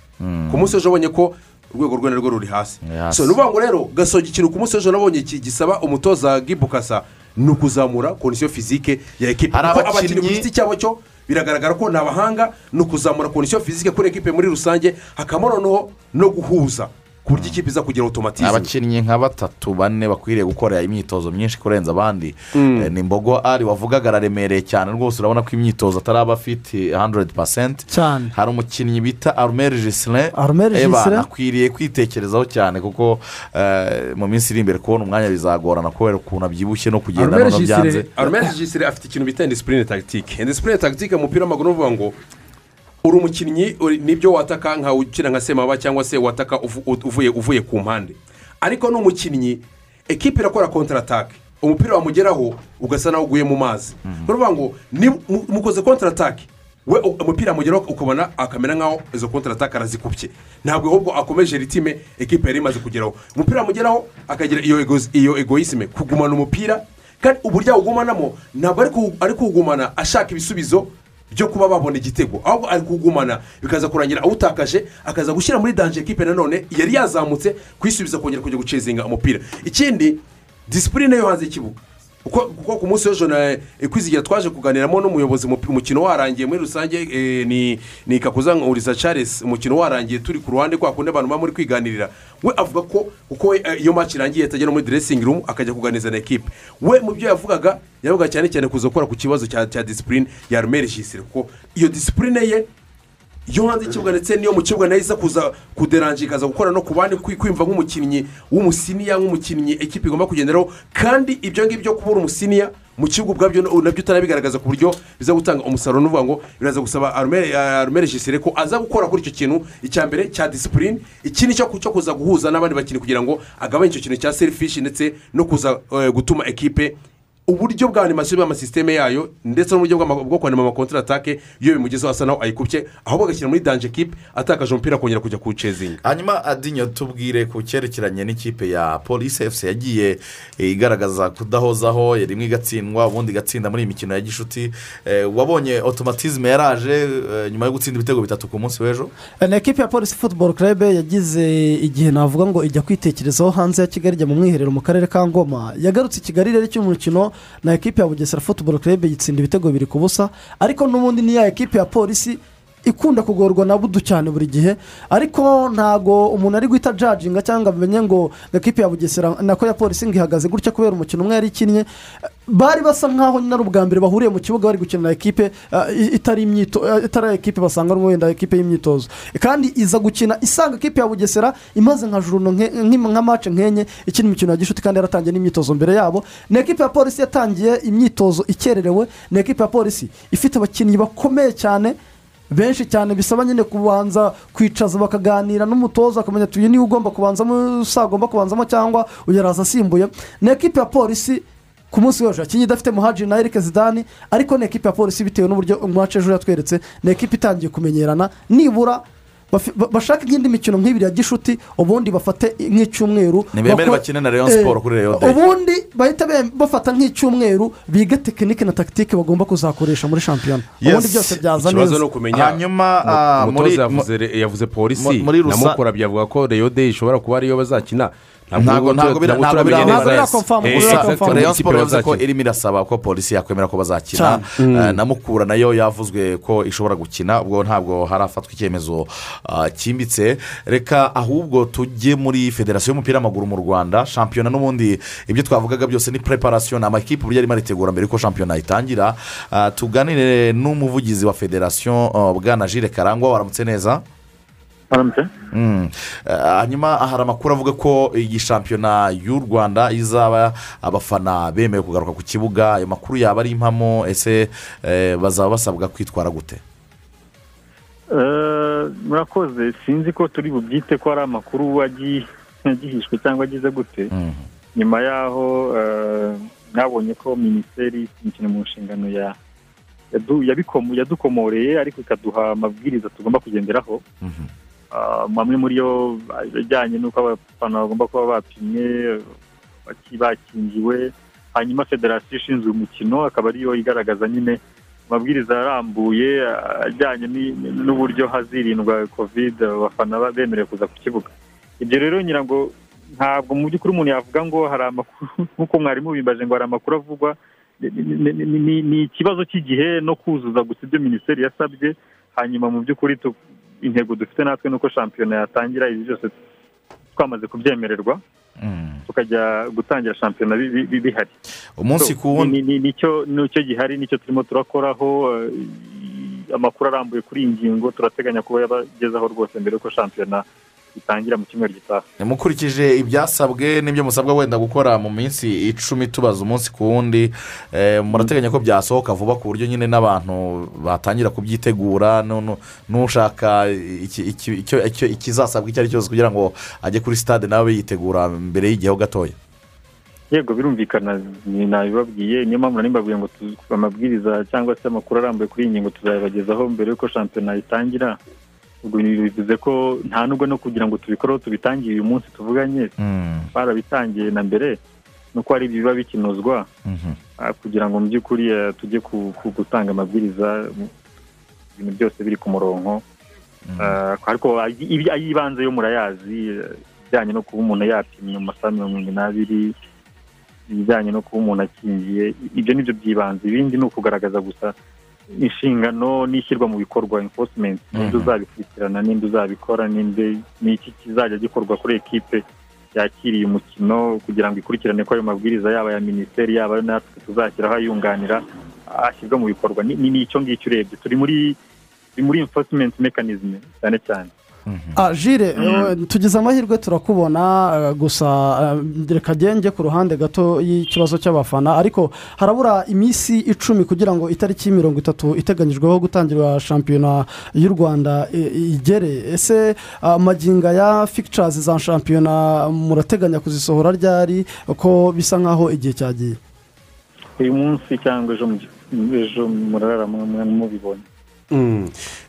Ku munsi w'ejo ubonye ko urwego rwe narwo ruri hasi. So ni ukuvuga ngo rero gasogi ikintu ku munsi w'ejo nabonye gisaba umutoza gibukasa ni ukuzamura kondisiyo fizike ya ekipa kuko abakinnyi ku giti cyabo cyo biragaragara ko ni abahanga ni ukuzamura kondisiyo fizike kuri ekipe muri rusange hakaba noneho no guhuza. Ku buryo ikipe iza kugira otomatizme abakinnyi nka batatu bane bakwiriye gukora imyitozo myinshi kurenza abandi. Mm. Eh, ni mbogo ari wavugaga araremereye cyane rwose urabona ko imyitozo ataraba afite 100% cyane. Hari umukinnyi bita arumeri jisire Gisele. akwiriye kwitekerezaho cyane kuko eh, mu minsi iri imbere kubona umwanya bizagorana kubera ukuntu abyibushye no kugenda noneho byanze arumeri jisire afite ikintu bita indisipurine tagitike indisipurine tagitike mu mupira w'amaguru ni ukuvuga ngo uri umukinnyi ni byo wataka nka ukina nka semaba cyangwa se wataka uvu- uvuye uvuye ku mpande. Ariko ni umukinnyi ekipe irakora kontaratake umupira wamugeraho ugasa naho uguye mu mazi. Ni ukuvuga ngo mukoze kontaratake we umupira wamugeraho ukabona akamera nkaho izo kontaratake arazikubye. Ntabwo ahubwo akomeje ritime ekipe yari imaze kugeraho. Umupira wamugeraho akagira iyo ego- iyo egoyisime kugumana umupira kandi uburyo awugumanamo ntabwo ari kuwugumana ashaka ibisubizo byo kuba babona igitego. Ahubwo ari kugumana bikaza kurangira awutakaje akaza gushyira muri danje ekipe nanone yari yazamutse kuyisubiza kongera kujya gucezinga umupira. Ikindi disipurine yo hanze y'ikibuga. Kuko ku munsi w'ejo na kwizigira twaje kuganiramo n'umuyobozi mu- umukino warangiye muri rusange eh, ni ni kakuza nkuriza charles. Umukino warangiye turi ku ruhande kwa kundi abantu baba muri kwiganirira. We avuga ko kuko eh, iyo match irangiye atajya no muri dressing room akajya kuganiriza na ekipe we mu byo yavugaga yavuga cyane cyane kuza gukora ku kibazo cya disipurine ya rumeri jisire kuko iyo disipurine ye yo hanze y'ikibuga ndetse n'iyo mu kibuga na yo iza kuza kuderanje ikaza gukora no ku bandi kwi- kwiyumva nk'umukinnyi w'umusiniya nk'umukinnyi ekipa igomba kugenderaho. Kandi ibyo ngibyo kuba uri umusiniya mu kibuga ubwabyo na byo utanabigaragaza ku buryo biza gutanga umusaruro. N'uvuga ngo biraza gusaba arumere arumere jisire ko aza gukora kuri icyo kintu icya mbere cya disipurine ikindi cyo kuza guhuza n'abandi bakinnyi kugira ngo agabanye icyo kintu cya serifishi ndetse no kuza eh, gutuma ekipe uburyo bwa animasiyo y'amasisiteme yayo ndetse n'uburyo bwo kwanima amakontaratake iyo bimugezeho asa naho ayikubye ahubwo agashyira muri danje kipe atakaje umupira akongera kujya kuwucezinga hanyuma adinyo tubwire ku cyerekeranye n'ikipe ya polisi efuse yagiye eh, igaragaza kudahozaho rimwe igatsindwa ubundi igatsinda muri iyi mikino ya gishuti. Eh, wabonye otomatizme yaraje eh, nyuma yo gutsinda ibitego bitatu ku munsi w'ejo? Ni ekipi ya polisi futuboro kerebe yagize igihe navuga ngo ijya kwitekerezaho hanze ya kigali ijya mu mwiherero mu karere ka ngoma. Yagarutse i kigali rero cy'umukino na ekipi ya bugesera futuboro kerebe yitsinda ibitego bibiri ku busa. Ariko n'ubundi ni ya ekipi ya polisi ikunda kugorwa na budu cyane buri gihe ariko ntago umuntu ari guhita jajinga cyangwa amenye ngo ekipi ya bugesera nako ya polisi ngo ihagaze gutya kubera umukino umwe yari ikinnye bari basa nkaho nyine ari ubwa mbere bahuriye mu kibuga bari gukina na ekipe eh, itari imyito eh, ekipe basanganywe wenda ekipe y'imyitozo. Kandi iza gukina isanga ekipe ya bugesera imaze nka nk'im- nka mace nkenye ikina imikino ya gishuti kandi yaratangiye n'imyitozo mbere yabo. Ni ekipe ya polisi yatangiye imyitozo ikererewe. Ni ekipe ya polisi ifite abakinnyi bakomeye cyane benshi cyane bisaba nyine kubanza kwicaza bakaganira n'umutoza akamenya ati ni we ugomba kubanzamo usagomba kubanzamo cyangwa uyu araza asimbuye ni ekipe ya polisi ku munsi w'ejo. Yakinnye idafite muhaji na erike zidani ariko ni ekipe ya polisi bitewe n'uburyo umwacu ejo yatweretse. Ni ekipe itangiye kumenyerana. Nibura bashaka iyindi mikino nk'ibiri ya gishuti ubundi bafate nk'icyumweru. Ntibemere bakine na Rayon Eh, Sport kuri Rayon Day. ubundi bahita bafata nk'icyumweru biga tekinike na takitike bagomba kuzakoresha muri shampiyona. Ubundi byose byaza ikibazo neza. ni ukumenya Hanyuma, mu- ah, umutoza muri- yavuze polisi. na mukora byavuga ko reyo deyi ishobora kuba ariyo bazakina ntabwo ntabwo birakomfama. Eh, rayon siporo yavuze ko irimo irasaba ko polisi yakwemera ko bazakina. Eh, na mukura na yo yavuzwe ko ishobora gukina ubwo ntabwo harafatwa icyemezo ah, cyimbitse reka ahubwo tujye muri federasiyo y'umupira w'amaguru mu rwanda shampiyona n'ubundi ibyo twavugaga byose ni preparation ni amakipe uburyo arimo aritegura mbere yuko shampiyona itangira Ah, tuganire n'umuvugizi wa federasiyo ah, bwana jire karangwa waramutse neza Mm. Eh, hanyuma hari amakuru avuga ko iyi shampiyona y'u rwanda izaba abafana bemewe kugaruka ku kibuga. Ayo makuru yaba ari impamo ese eh, bazaba basabwa kwitwara gute? Eh, murakoze. Sinzi ko turi bubyite ko ari amakuru agi- agihishwe cyangwa agize gute. Nyuma y'aho eh, mwabonye ko minisiteri imikino mu nshingano ya yadukomoreye ariko ikaduha amabwiriza tugomba kugenderaho. Ah, amwe muri yo ajyanye n'uko abafana bagomba kuba bapimwe baki- bakingiwe hanyuma federasiyo ishinzwe umukino akaba ariyo igaragaza nyine amabwiriza arambuye ah, ajyanye n'uburyo hazirindwa kovide abafana ba- bemerewe kuza ku kibuga. Ibyo rero ngira ngo ntabwo mu by'ukuri umuntu yavuga ngo hari amakuru (laughs) nk'uko mwarimu bimbaje ngo hari amakuru avugwa ni- ikibazo cy'igihe no kuzuza gusa ibyo minisiteri yasabye hanyuma mu by'ukuri intego dufite natwe ni uko shampiyona yatangira ibi byose twamaze kubyemererwa tukajya gutangira shampiyona bi- bi- bi- bihari. Umunsi ku wundi- ni- ni- ni cyo ni cyo gihari ni cyo turimo turakoraho eh, amakuru arambuye kuri iyi ngingo turateganya kuba yabagezaho rwose mbere y'uko shampiyona itangira mu cyumweru gitaha. Mukurikije ibyasabwe n'ibyo musabwa wenda gukora mu minsi icumi tubaza umunsi ku wundi eh, murateganya ko byasohoka vuba ku buryo nyine n'abantu batangira kubyitegura nu- nu- n'ushaka ikizasabwa icyo ari cyo cyose kugira ngo ajye kuri sitade nawe yitegura mbere y'igihe gatoya. Yego birumvikana ni- nabibabwiye niyo mpamvu nari mbabwiye ngo amabwiriza cyangwa se amakuru arambuye kuri iyi ngingo tuzayabagezaho mbere y'uko shampiyona itangira. Ubwo bivuze ko nta nubwo no kugira ngo tubikoreho tubitangiye uyu munsi tuvuganye barabitangiye na mbere nuko hari ibiba bikinozwa ah, kugira ngo mu by'ukuri eh, tujye gutanga amabwiriza ibintu byose biri ku murongo. Ah, ariko ayibanze yo murayazi ibijyanye no kuba umuntu yapimye mu masaha mirongo irindwi n'abiri ibijyanye no kuba umuntu akingiye ibyo ni byo by'ibanze ibindi ni ukugaragaza gusa inshingano n'ishyirwa mu bikorwa enforcement ninde uzabikurikirana ninde uzabikora ninde n'iki kizajya gikorwa kuri ekipe yakiriye umukino kugira ngo ikurikirane ko ayo mabwiriza yaba aya minisiteri yaba ayo natwe tuzashyiraho ayunganira ashyirwa mu bikorwa. Ni ni icyo ngicyo urebye. Turi muri enforcement mechanism cyane cyane. Jire eh, tugize amahirwe turakubona eh, gusa eh, reka njye ku ruhande gato y'ikibazo cy'abafana. Ariko harabura iminsi icumi kugira ngo itariki mirongo itatu iteganyijweho gutangira shampiyona y'u rwanda igere. Ese amaginga ya fikicarazi za shampiyona murateganya kuzisohora ryari? Ko bisa nk'aho igihe cyagiye? Uyu munsi cyangwa ejo ejo murarara mubibonye.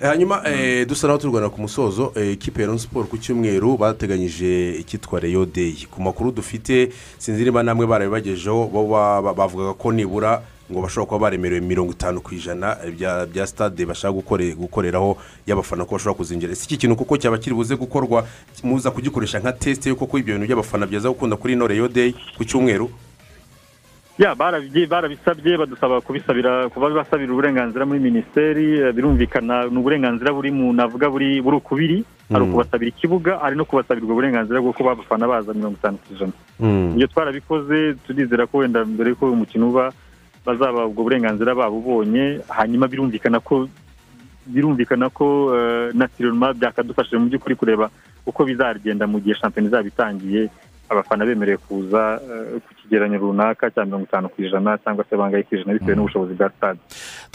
Hanyuma eh, dusa naho turwana ku musozo eh, ikipe ya siporo ku cyumweru bateganyije icyitwa reyo deyi ku makuru dufite sinzi niba namwe barabibagejeho bavugaga ko nibura ngo bashobora kuba baremerewe mirongo itanu ku ijana bya sitade bashaka gukore- gukoreraho y'abafana ko bashobora kuzinjira. Si iki kintu kuko cyaba kiri buze gukorwa muza kugikoresha nka tesite yo kuko ibyo bintu by'abafana byaza gukunda kuri ino reyo deyi ku cyumweru? Ya barabisabye badusaba kubisabira kuba basabira uburenganzira muri minisiteri eh, birumvikana ni uburenganzira buri mu navuga buri buri ukubiri. Hari Mm. ukubasabira ikibuga hari no kubasabirwa uburenganzira bwo kuba abafana baza mirongo itanu ku ijana. Ibyo twarabikoze turizera ko wenda mbere y'uko uyu mukino uba bazaba ubwo burenganzira babubonye hanyuma birumvikana ko birumvikana ko eh, na tiroma byakadufashije mu by'ukuri kureba uko bizagenda mu gihe shampiyona izaba itangiye abafana bemerewe kuza eh, ku kigereranyo runaka cya mirongo itanu ku ijana cyangwa se bangahe ku ijana bitewe n'ubushobozi bwa stade.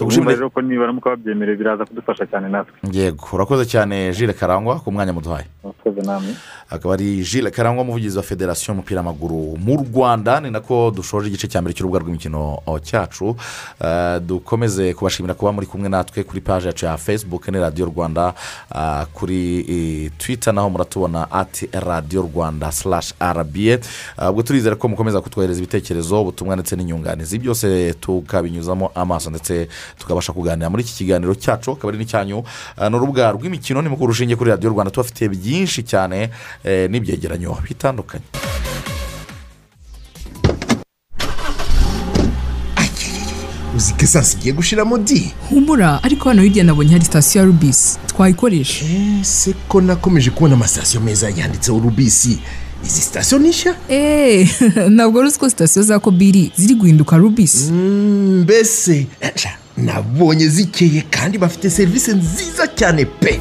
Tugushimire. Urumva rero ko nibaramuka babyemerewe biraza kudufasha cyane natwe yego urakoze cyane jire karangwa ku mwanya muduhaye akaba ari jile karangwa umuvugizi wa federasiyo y'umupira w'amaguru mu rwanda ni nako dushoje igice cya mbere cy'urubuga rw'imikino cyacu dukomeze kubashimira kuba muri kumwe natwe kuri paji yacu ya facebook ni radiyo rwanda kuri twitter naho muratubona ati radiyo rwanda slash rba Ah, ubwo turizera ko mukomeza kutwohereza ibitekerezo ubutumwa ndetse n'inyunganizi byose tukabinyuzamo amaso ndetse tukabasha kuganira muri iki kiganiro cyacu akaba ari n'icyanyu. Ah, ni urubuga rw'imikino ni mukuru rushingiye kuri radiyo rwanda tubafitiye byinshi cyane eh, n'ibyegeranyo bitandukanye. Uzi ko esansi igiye gushiramo di humura ariko hano hirya nabonye hari sitasiyo ya rubisi twayikoresha ese ko nakomeje kubona amasitasiyo meza yanditseho rubisi izi sitasiyo ni nshya eee ntabwo wari uzi ko sitasiyo za kobiri ziri guhinduka rubisi mbese Aca, nabonye zikeye kandi bafite serivisi nziza cyane pe.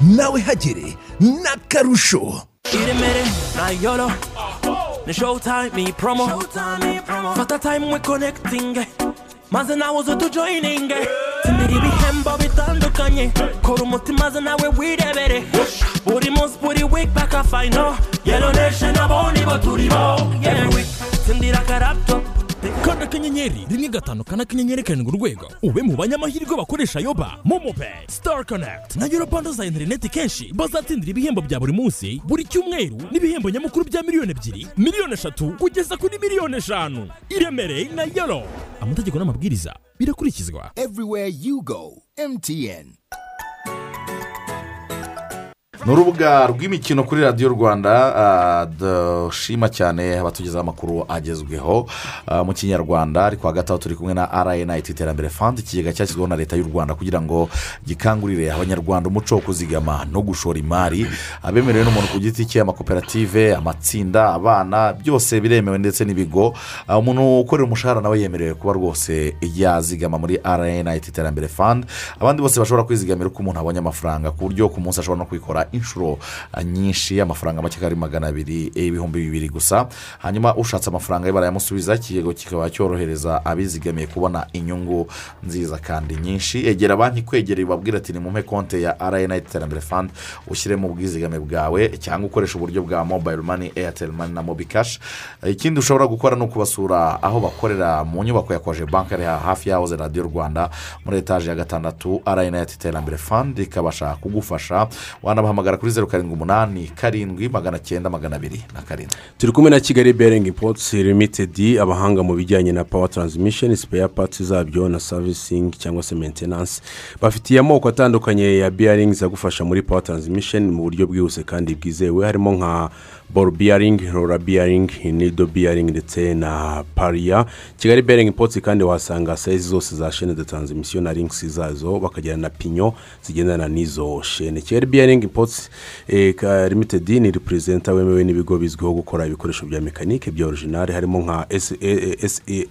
Nawe hagere n'akarusho iremere na yolo. Ni showtime ni promo. Fata time we connecting. Maze nawe uze tujoyining tsindira ibihembo bitandukanye. Kora umutima maze nawe wirebere. Buri munsi buri week paka fayino yelo nation abo nibo turi bo every week akarapto kanda akanyenyeri rimwe gatanu kane akanyenyeri karindwi urwego. Ube mu banyamahirwe bakoresha yoba momopeyi star connect na yoro bando za interineti kenshi bazatsindira ibihembo bya buri munsi buri cyumweru n'ibihembo nyamukuru bya miliyoni ebyiri miliyoni eshatu kugeza kuri miliyoni eshanu. Iremereye na yoro amategeko n'amabwiriza birakurikizwa. Everywhere you go, MTN. Ni urubuga rw'imikino kuri radiyo rwanda ah, dushima cyane abatugezaho amakuru agezweho ah, mu kinyarwanda. Ariko hagati aho turi kumwe na rnit iterambere fund ikigega cyashyizweho na leta y'u rwanda kugira ngo gikangurire abanyarwanda umuco wo kuzigama no gushora imari. Abemerewe n'umuntu ku giti cye amakoperative amatsinda abana byose biremewe ndetse n'ibigo. Ah, umuntu ukorera umushahara nawe yemerewe kuba rwose yazigama muri rnit iterambere fund. Abandi bose bashobora kwizigamira uko umuntu abonye amafaranga ku buryo ku munsi ashobora no kwikora inshuro ah, nyinshi amafaranga make ari magana abiri eh, ibihumbi bibiri gusa. Hanyuma ushatse amafaranga ye barayamusubiza ikigego kikaba cyorohereza abizigamiye kubona inyungu nziza kandi nyinshi. Egera banki kwegereye ubabwira ati ni mumpe konti ya rnit iterambere fund ushyiremo ubwizigame bwawe cyangwa ukoresha uburyo bwa mobile money airtel money na mobi cash. Ikindi ushobora gukora ni ukubasura aho bakorera mu nyubako ya koje banki ari hafi yahoze radiyo rwanda muri etaje ya gatandatu rnit iterambere fund ikabasha kugufasha. Wanabahamagara kuri zeru karindwi umunani karindwi magana cyenda magana abiri na karindwi. Turi kumwe na kigali beringi potsi limitedi abahanga mu bijyanye na pawa taransimisheni sipeya pati zabyo na savisingi cyangwa se mentenanse bafitiye amoko atandukanye ya biyaringi agufasha muri pawa taransimisheni mu buryo bwihuse kandi bwizewe. Harimo nka boro biyaringi rora biyaringi nido biyaringi ndetse na pariya kigali beringi potsi kandi wahasanga sayizi zose za shene de taransimisiyo na ringisi zazo bakagira na pinyo zigendana n'izo shene. Kigali biyaringi potsi limitedi ni reperezida wemewe n'ibigo bizwiho gukora ibikoresho bya mekanike bya orijinali harimo nka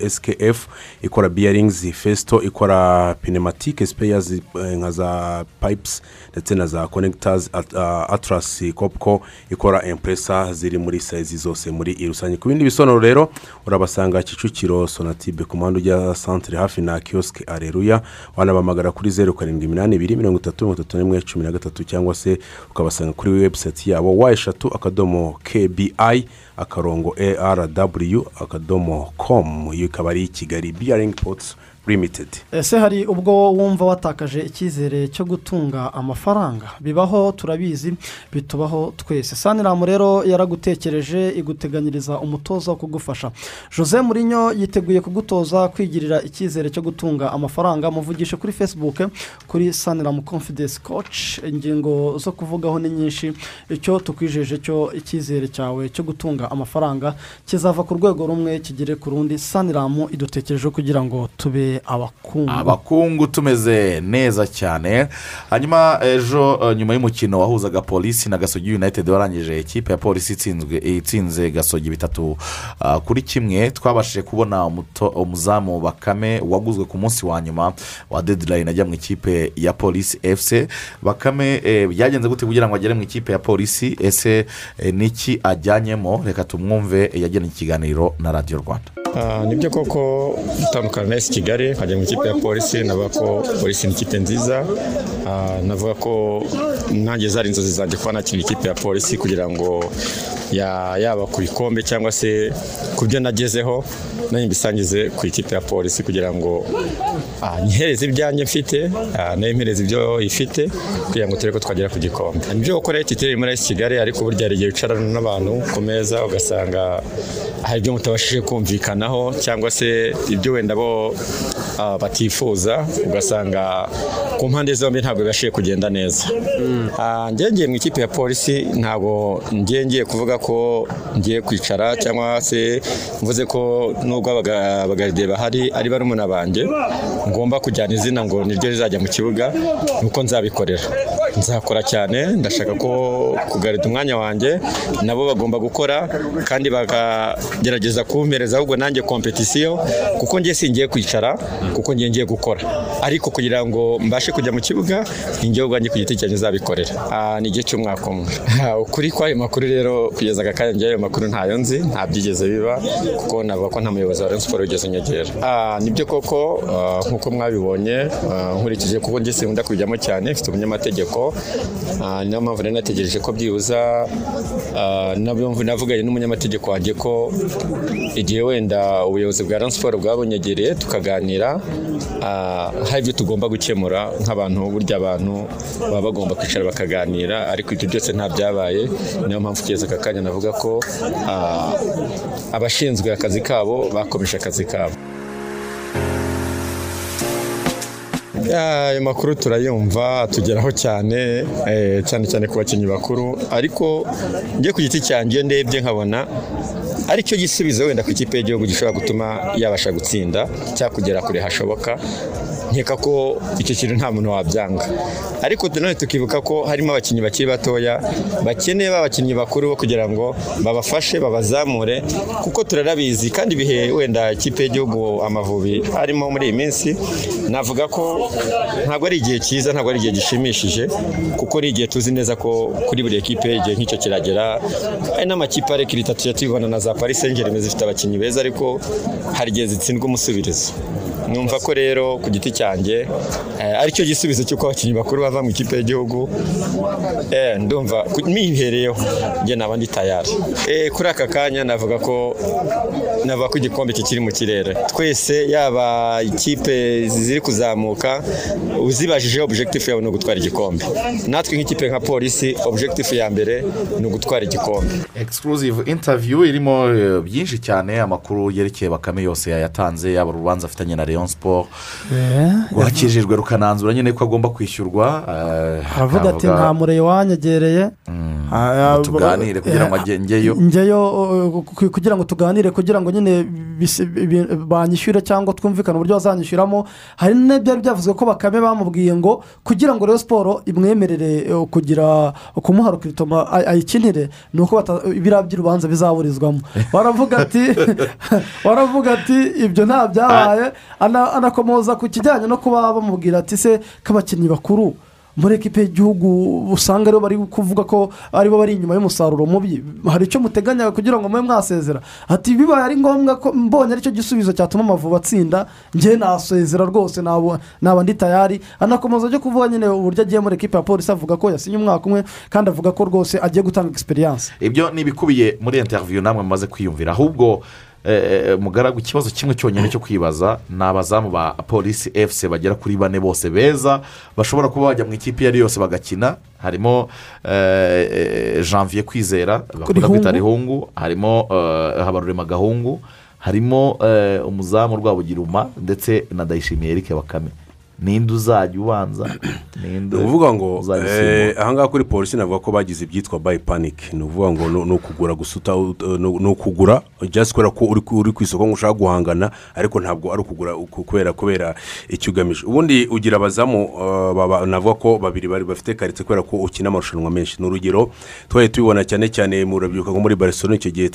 skf ikora biyaringizi fesito ikora pinematike sipeyazi nka za payipusi ndetse na za konegitazi atarasi kopko ikora empuresa ziri muri sayizi zose muri rusange. Ku bindi bisobanuro rero urabasanga kicukiro sonatibe ku muhanda ujya santire hafi na kiyosike areruya wanabamagara kuri zeru karindwi iminani ibiri mirongo itatu mirongo itatu n'imwe cumi na gatatu cyangwa se ukabasanga kuri webusayiti yabo wa eshatu akadomo kbi akarongo arw akadomo komu iyo ikaba ari kigali biyaringi potsi limitedi ese hari ubwo wumva watakaje icyizere cyo gutunga amafaranga? Bibaho turabizi bitubaho twese. Saniramu rero yaragutekereje iguteganyiriza umutoza wo kugufasha. Jose murinyo yiteguye kugutoza kwigirira icyizere cyo gutunga amafaranga. Muvugishe kuri facebook kuri saniramu confidence coach. Ingingo zo kuvugaho ni nyinshi. Icyo tukwijeje cyo icyizere cyawe cyo gutunga amafaranga kizava ku rwego rumwe kigere ku rundi. Saniramu idutekerejeho kugira ngo tube abakungu. Abakungu tumeze neza cyane. Hanyuma ejo eh, nyuma y'umukino wahuzaga polisi na gasogi united warangije ikipe ya polisi itsinze gasogi bitatu. Ah, kuri kimwe twabashije kubona umuzamu bakame waguzwe ku munsi wa nyuma wa dedirayini ajya mu ikipe ya polisi efuse bakame eh, byagenze gute kugira ngo agere mu ikipe ya polisi ese eh, niki ajyanyemo? Reka tumwumve yagiranye ikiganiro na radiyo rwanda. Ni byo koko gutandukana na esi kigali nkajya mu ikipe ya polisi navuga ko polisi ni ikipe nziza. Ah, navuga ko nanjye zari inzozi zanjye kuba nakina ikipe ya polisi kugira ngo ya- yaba ku bikombe cyangwa se ku byo nagezeho nanjye mbisangize ku ikipe ya polisi kugira ngo ah, nyihereze ibyanjye mfite ah, na yo mpereze ibyo ifite kugira ngo turebe ko twagera ku gikombe. Nibyo gukora etiteri muri esi kigali ariko burya hari igihe wicarana n'abantu ku meza ugasanga hari ibyo mutabashije kumvikanaho cyangwa se ibyo wenda bo batifuza ugasanga ku mpande zombi ntabwo bibashije kugenda neza. Ah, ngiye mu ikipe ya polisi ntabwo ngiye ngiye kuvuga ko ngiye kwicara cyangwa se mvuze ko nubwo abaga- abagaride bahari ari barumuna banjye ngomba kujyana izina ngo niryo rizajya mu kibuga nuko nzabikorera. Nzakora cyane ndashaka ko kugarida umwanya wanjye nabo bagomba gukora kandi bakagerageza kumpereza ahubwo nanjye kompetisiyo kuko njye singiye kwicara kuko ngiye ngiye gukora. Ariko kugira ngo mbashe kujya mu kibuga ninjyewe ubwanjye ku giti cyanjye nzabikorera. Ni igihe cy'umwaka umwe. Ukuri kw'ayo makuru rero kugeza aka kanya njyewe ayo makuru ntayo nzi nta byigeze biba kuko navuga ko nta muyobozi wa Rayon Sports wigeze unyegera. Nibyo koko ah, nk'uko mwabibonye ah, nkurikije kuko njye sinkunda kubijyamo cyane mfite umunyamategeko. Ah, niyo mpamvu nari nategereje ko byibuza navuganye n'umunyamategeko wanjye ko igihe wenda ubuyobozi bwa Rayon bwabunyegereye tukaganira hari ibyo tugomba gukemura nk'abantu burya abantu baba bagomba kwicara bakaganira ariko ibyo byose nta byabaye. Niyo mpamvu kugeza aka kanya navuga ko ah, abashinzwe akazi kabo bakomeje akazi kabo. Ayo makuru turayumva atugeraho cyane eh, cyane cyane ku bakinnyi bakuru. Ariko njye ku giti cyanjye ndebye nkabona ari cyo gisubizo wenda ku ikipe y'igihugu gishobora gutuma yabasha gutsinda cyangwa kugera kure hashoboka. Nkeka ko icyo kintu nta muntu wabyanga. Ariko nanone tukibuka ko harimo abakinnyi bakiri batoya bakeneye ba bakinnyi bakuru bo kugira ngo babafashe babazamure kuko turarabizi. Kandi ibihe wenda ikipe y'igihugu amavubi arimo muri iyi minsi navuga ko ntabwo ari igihe cyiza ntabwo ari igihe gishimishije kuko ari igihe tuzi neza ko kuri buri ekipe igihe nk'icyo kiragera hari n'amakipe arekirita tujya tubibona na za paris zifite abakinnyi beza ariko hari igihe zitsindwa umusubirizo. Numva ko rero ku giti cyanjye eh, ari cyo gisubizo cy'uko abakinnyi bakuru bava mu ikipe y'igihugu eh, ndumva mihereyeho njye naba ndi tayari. Eh, kuri aka kanya navuga ko navuga ko igikombe kikiri mu kirere. Twese yaba ikipe ziri kuzamuka uzibajije objectif yawe ni ugutwara igikombe. Natwe nk'ikipe nka polisi objectif ya mbere ni ugutwara igikombe. Exclusive interview irimo byinshi cyane amakuru yerekeye bakame yose yayatanze yaba urubanza afitanye na leon sport rwakijijwe rukananzura nyine ko agomba kwishyurwa eh, aravuga ati akavuga- nta mureye wanyegereye. Ah, ah, tuganire kugira ngo njyeyo uh, ku- kugira ngo tuganire kugira ngo nyine banyishyure cyangwa twumvikane uburyo bazanyishyuramo. Hari n'ibyari byavuzwe ko bakame bamubwiye ngo kugira ngo rero siporo imwemerere kugira kumuha rukiritoma ay- ayikinire ni uko biriya by'urubanza bizaburizwamo. (laughs) Baravuga ati (laughs) baravuga ati ibyo nta byabaye. Ana- anakomoza ku kijyanye no kuba bamubwira ati se k'abakinnyi bakuru muri ekipe y'igihugu usanga ari bo bari kuvuga ko ari bo bari inyuma y'umusaruro mubi. Hari icyo muteganya kugira ngo mube mwasezera? Ati bibaye ari ngombwa ko mbonye ari cyo gisubizo cyatuma amavubi atsinda. Njye nasezera rwose naba ndi tayari. Anakomeza byo kuvuga nyine uburyo agiye muri ekipe ya polisi avuga ko yasinye umwaka umwe kandi avuga ko rwose agiye gutanga egisperiyanse ibyo ni ibikubiye muri interiviyu namwe mumaze kwiyumvira. Ahubwo mugaragu ikibazo kimwe cyonyine cyo kwibaza ni abazamu ba polisi efuse bagera kuri bane bose beza bashobora kuba bajya mu ikipe iyo ari yo yose bagakina. Harimo eh, eh, janvier kwizera bakunda kwita rihungu. Harimo eh, habarurema gahungu. Harimo eh, umuzamu rwabugiruma ndetse na dayishimiye erike bakame. Ninde uzajya ubanza? (clears throat) Ninde ni ukuvuga ngo eh, ahangaha kuri polisi navuga ko bagize ibyitwa bayi paniki ni ukuvuga ngo ni- ukugura gusa uta- ut- ni ukugura just kubera ko uri ku- isoko ngo ushaka guhangana ariko ntabwo ari ukugura uku- kubera kubera icyo ugamije ubundi ugira abazamu eh, navuga ko babiri bari bafite karitsiye kubera ko ukina amarushanwa menshi. Ni urugero twari tubibona cyane cyane mu rubyiruko nko muri barcelona icyo gihe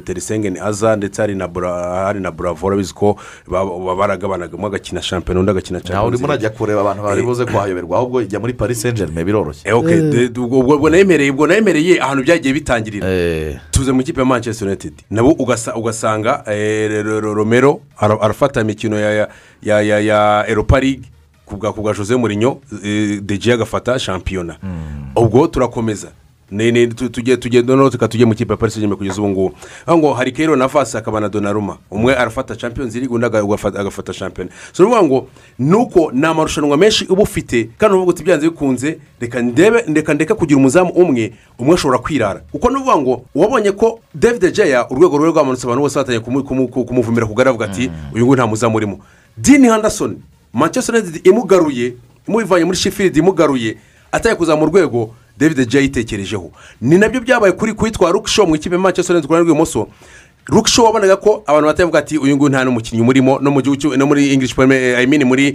teresengeni aza ndetse hari na Bra- hari na buravo urabizi ko ba- ba- baragabanaga. Umwe agakina shampiyona undi agakina nawe urimo urajya kureba abantu bari buze kuhayoberwa ahubwo ijya muri paris saint germain biroroshye. Eh, de- ubwo nemereye ubwo nemereye ahantu byagiye bitangirira. Tuze mu ikipe ya manchester united. Nabo ugasa- ugasanga eh, Ro- Ro- romero ara- arafata imikino ya ya ya ya ya eropa league. Ku bwa jose murinyo deji agafata shampiyona. Ubwo turakomeza. Ni ni tu- tujye tujye noneho tuka tujye mu kipe ya paris saint germain kugeza ubu ngubu aho ngo hari kero na vasi akaba na donaruma umwe arafata champions league undi aga- agafata so ni ukuvuga ngo ni uko ni amarushanwa menshi uba ufite kandi uvuga uti byanze bikunze reka ndebe reka ndeka kugira umuzamu umwe umwe ashobora kwirara. Kuko ni ukuvuga ngo wabonye ko david jaya urwego rwe rwamanutse abantu bose batangiye kumu- kumu- kumuvumira ku gare bavuga ati uyu nguyu nta muzamu urimo. Dini handasoni manchester united imugaruye imuvanye muri sheffield imugaruye atari kuzamura urwego david jay yitekerejeho. Ni na byo byabaye kuri kwitwa rukisho mu ikipe manchester united ku ruhande rw'ibumoso. Rukisho wabonaga ko abantu batavuga ati uyu nguyu nta n'umukinnyi umurimo no mu gihugu no muri english premier i mean muri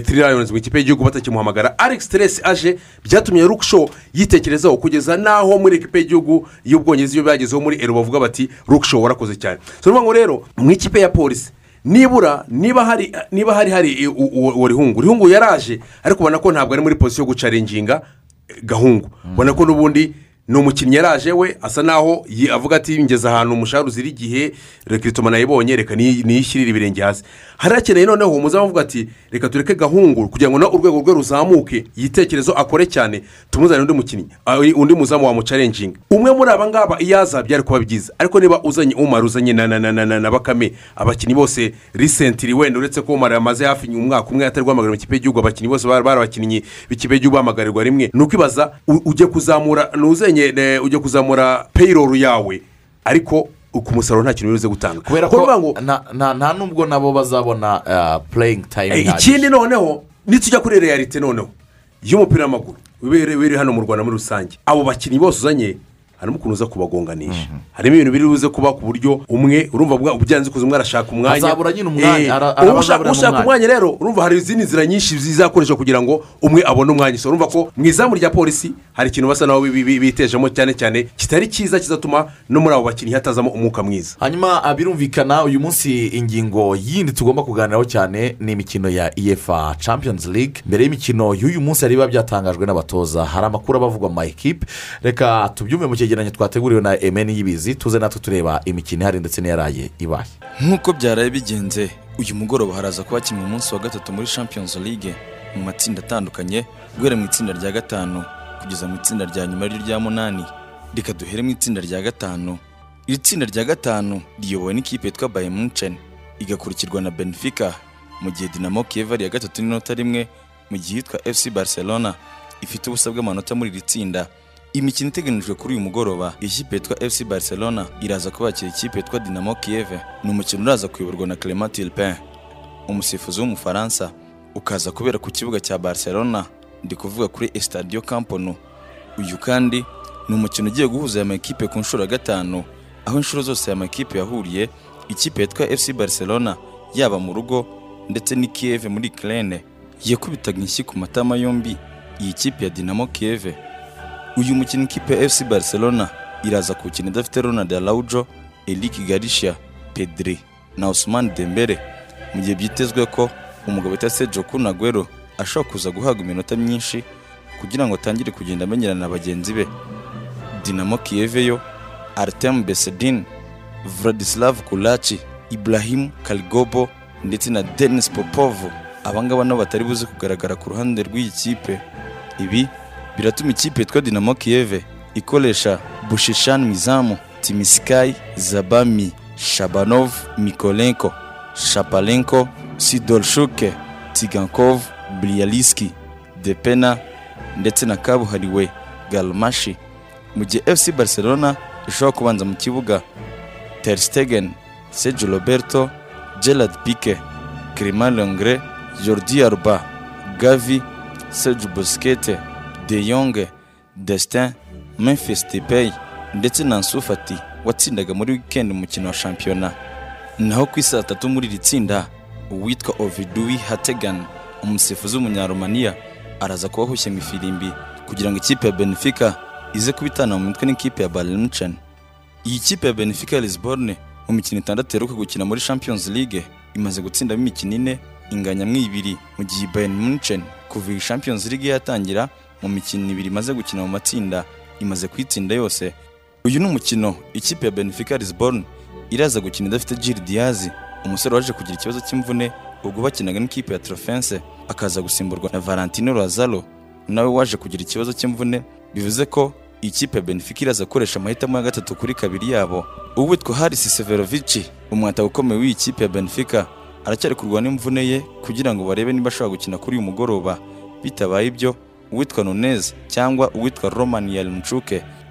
three lions mu ikipe y'igihugu batakimuhamagara. Alex teresi aje byatumye rukisho yitekerezaho kugeza n'aho muri ekipe y'igihugu y'ubwongereza iyo bagezeho muri ero bavuga bati rukisho warakoze cyane. Ukuvuga ngo rero mu ikipe ya polisi nibura niba hari niba hari hari u- uwo rihungu rihungu yaraje ariko ubona ko ntabwo ari muri pozisiyo yo gucarenginga eh, gahungu. Ubona ko n'ubundi ni umukinnyi yaraje we asa naho avuga ati ngeze ahantu umushahara uzira igihe rekiritoma nayibonye reka niyi- niyishyirire ibirenge hasi. Hari hakeneye noneho umuzamu avuga ati reka tureke gahungu kugira ngo na urwego rwe ruzamuke igitekerezo akore cyane tumuzanire undi mukinnyi undi muzamu wamucarenginga umwe muri aba ngaba iyo aza byari kuba byiza ariko niba uzanye umara uzanye na na na na bakame abakinnyi bose risentiri wenda uretse ko umara yamaze hafi umwaka umwe atari guhamagarira mu ikipe y'igihugu abakinnyi bose bari b'ikipe y'igihugu bahamagarwa rimwe. Ni ukwibaza ujye kuzamura ntuzanye ne- ujye kuzamura payroll yawe. Ariko ku musaruro nta kintu uzi gutanga. Kubera ko nta- nubwo nabo bazabona pureyingi tayimu Eh, ikindi noneho nitujya kuri realite noneho. Y'umupira w'amaguru wibere hano mu rwanda muri rusange. Abo bakinnyi bose uzanye harimo ukuntu uza kubagonganisha. Harimo ibintu biri buze kuba ku buryo umwe urumva bwa- byanze kuza umwe arashaka umwanya. Azabura nyine umwanya, Eh, ushaka umwanya. rero urumva hari izindi nzira nyinshi zizakoreshwa kugira ngo umwe abone umwanya. So urumva ko mu izamu rya polisi hari ikintu basa naho bi- bi- bitejemo cyane cyane kitari cyiza kizatuma no muri abo bakinnyi hatazamo umwuka mwiza. Hanyuma ah, birumvikana uyu munsi ingingo yindi tugomba kuganiraho cyane ni imikino ya efa champions league. Mbere y'imikino y'uyu munsi hari biba byatangajwe n'abatoza. Hari amakuru aba avugwa mu ma ekipe reka tubyumve mu cyegeranyo twateguriwe na emeni y'ibizi tuze natwe tureba imikino ihari ndetse n'iyaraye ibaye. Nk'uko byaraye bigenze uyu mugoroba haraza kuba kimwe umunsi wa gatatu muri champions league mu matsinda atandukanye guhera mu itsinda rya gatanu kugeza mu itsinda rya nyuma ari ryo rya munani. Reka duhere mu itsinda rya gatanu. Iri tsinda rya gatanu riyobowe n'ikipe yitwa bayern munchen igakurikirwa na benfica mu gihe dinamo kiev ari gatatu n'inota rimwe mu gihe yitwa fc barcelona ifite ubusa bw'amanota muri iri tsinda. Imikino iteganijwe kuri uyu mugoroba ikipe yitwa fc barcelona iraza kubakira ikipe yitwa dinamo kiev. Ni umukino uraza kuyoborwa na clement tilpin. Umusifuzi w'umufaransa ukaza kubera ku kibuga cya barcelona. Ndi kuvuga kuri estadio camponu uyu kandi ni umukino ugiye guhuza aya makipe ku nshuro ya gatanu aho inshuro zose aya makipe yahuriye ikipe yitwa fc barcelona yaba mu rugo ndetse ni kiev muri kirene yakubitaga inshyi ku matama yombi. Iyi kipe ya dinamo kiev. Uyu mukino ikipe fc barcelona iraza kuwukina idafite ronald araujo eric garishia pedri na osman dembere mu gihe byitezwe ko umugabo wita sergio kunagwero ashobora kuza guhabwa iminota myinshi kugira ngo atangire kugenda amenyerana na bagenzi be. Dinamo kiev yo artem besedin vladislav kulaci ibrahim kaligobo ndetse na denis popov. Abangaba nabo batari buze kugaragara ku ruhande rw'iyi kipe. Ibi biratuma ikipe yitwa dinamo kiev ikoresha bushishan mizamu timisikayi zabami shabanov mikolenko shapalenko sidolshuke tigankov briyaliski depena ndetse na kabuhariwe galmashi. Mu gihe fc barcelona ishobora kubanza mu kibuga terstegen sergio roberto gerard pique clement lengre jordi arba gavi sergio busquete de Jong, destin memphis depay ndetse na Ansu Fati watsindaga muri wikendi umukino wa shampiyona naho ku isi atatu muri iri tsinda uwitwa oviduwi hategan umusifuzi w'umunyaromaniya araza kuba ahushye mu ifirimbi kugira ngo ikipe ya benefica ize kubitana mu mitwe n'ikipe ya bayern iyi kipe ya benefica lisbonne mu mikino itandatu iheruka gukina muri champions league imaze gutsindamo imikino ine inganyamo ibiri mu gihe bayern munchen kuva iyi champions league yatangira mu mikino ibiri imaze gukina mu matsinda imaze kuyitsinda yose. Uyu ni umukino ikipe ya benefica lisbonne iraza gukina idafite Gil Diaz. Umusore waje kugira ikibazo cy'imvune ubwo bakinaga n'ikipe ya Trofense akaza gusimburwa na Valentino Lazaro nawe waje kugira ikibazo cy'imvune. Bivuze ko iyi kipe ya Benfica iraza gukoresha amahitamo ya gatatu kuri kabiri yabo. Uwitwa Haris Severovic umwata ukomeye w'iyi kipe ya Benfica aracyari kurwana n'imvune ye kugira ngo barebe niba ashobora gukina kuri uyu mugoroba. Bitabaye ibyo uwitwa Nunez cyangwa uwitwa Roman Yaremchuk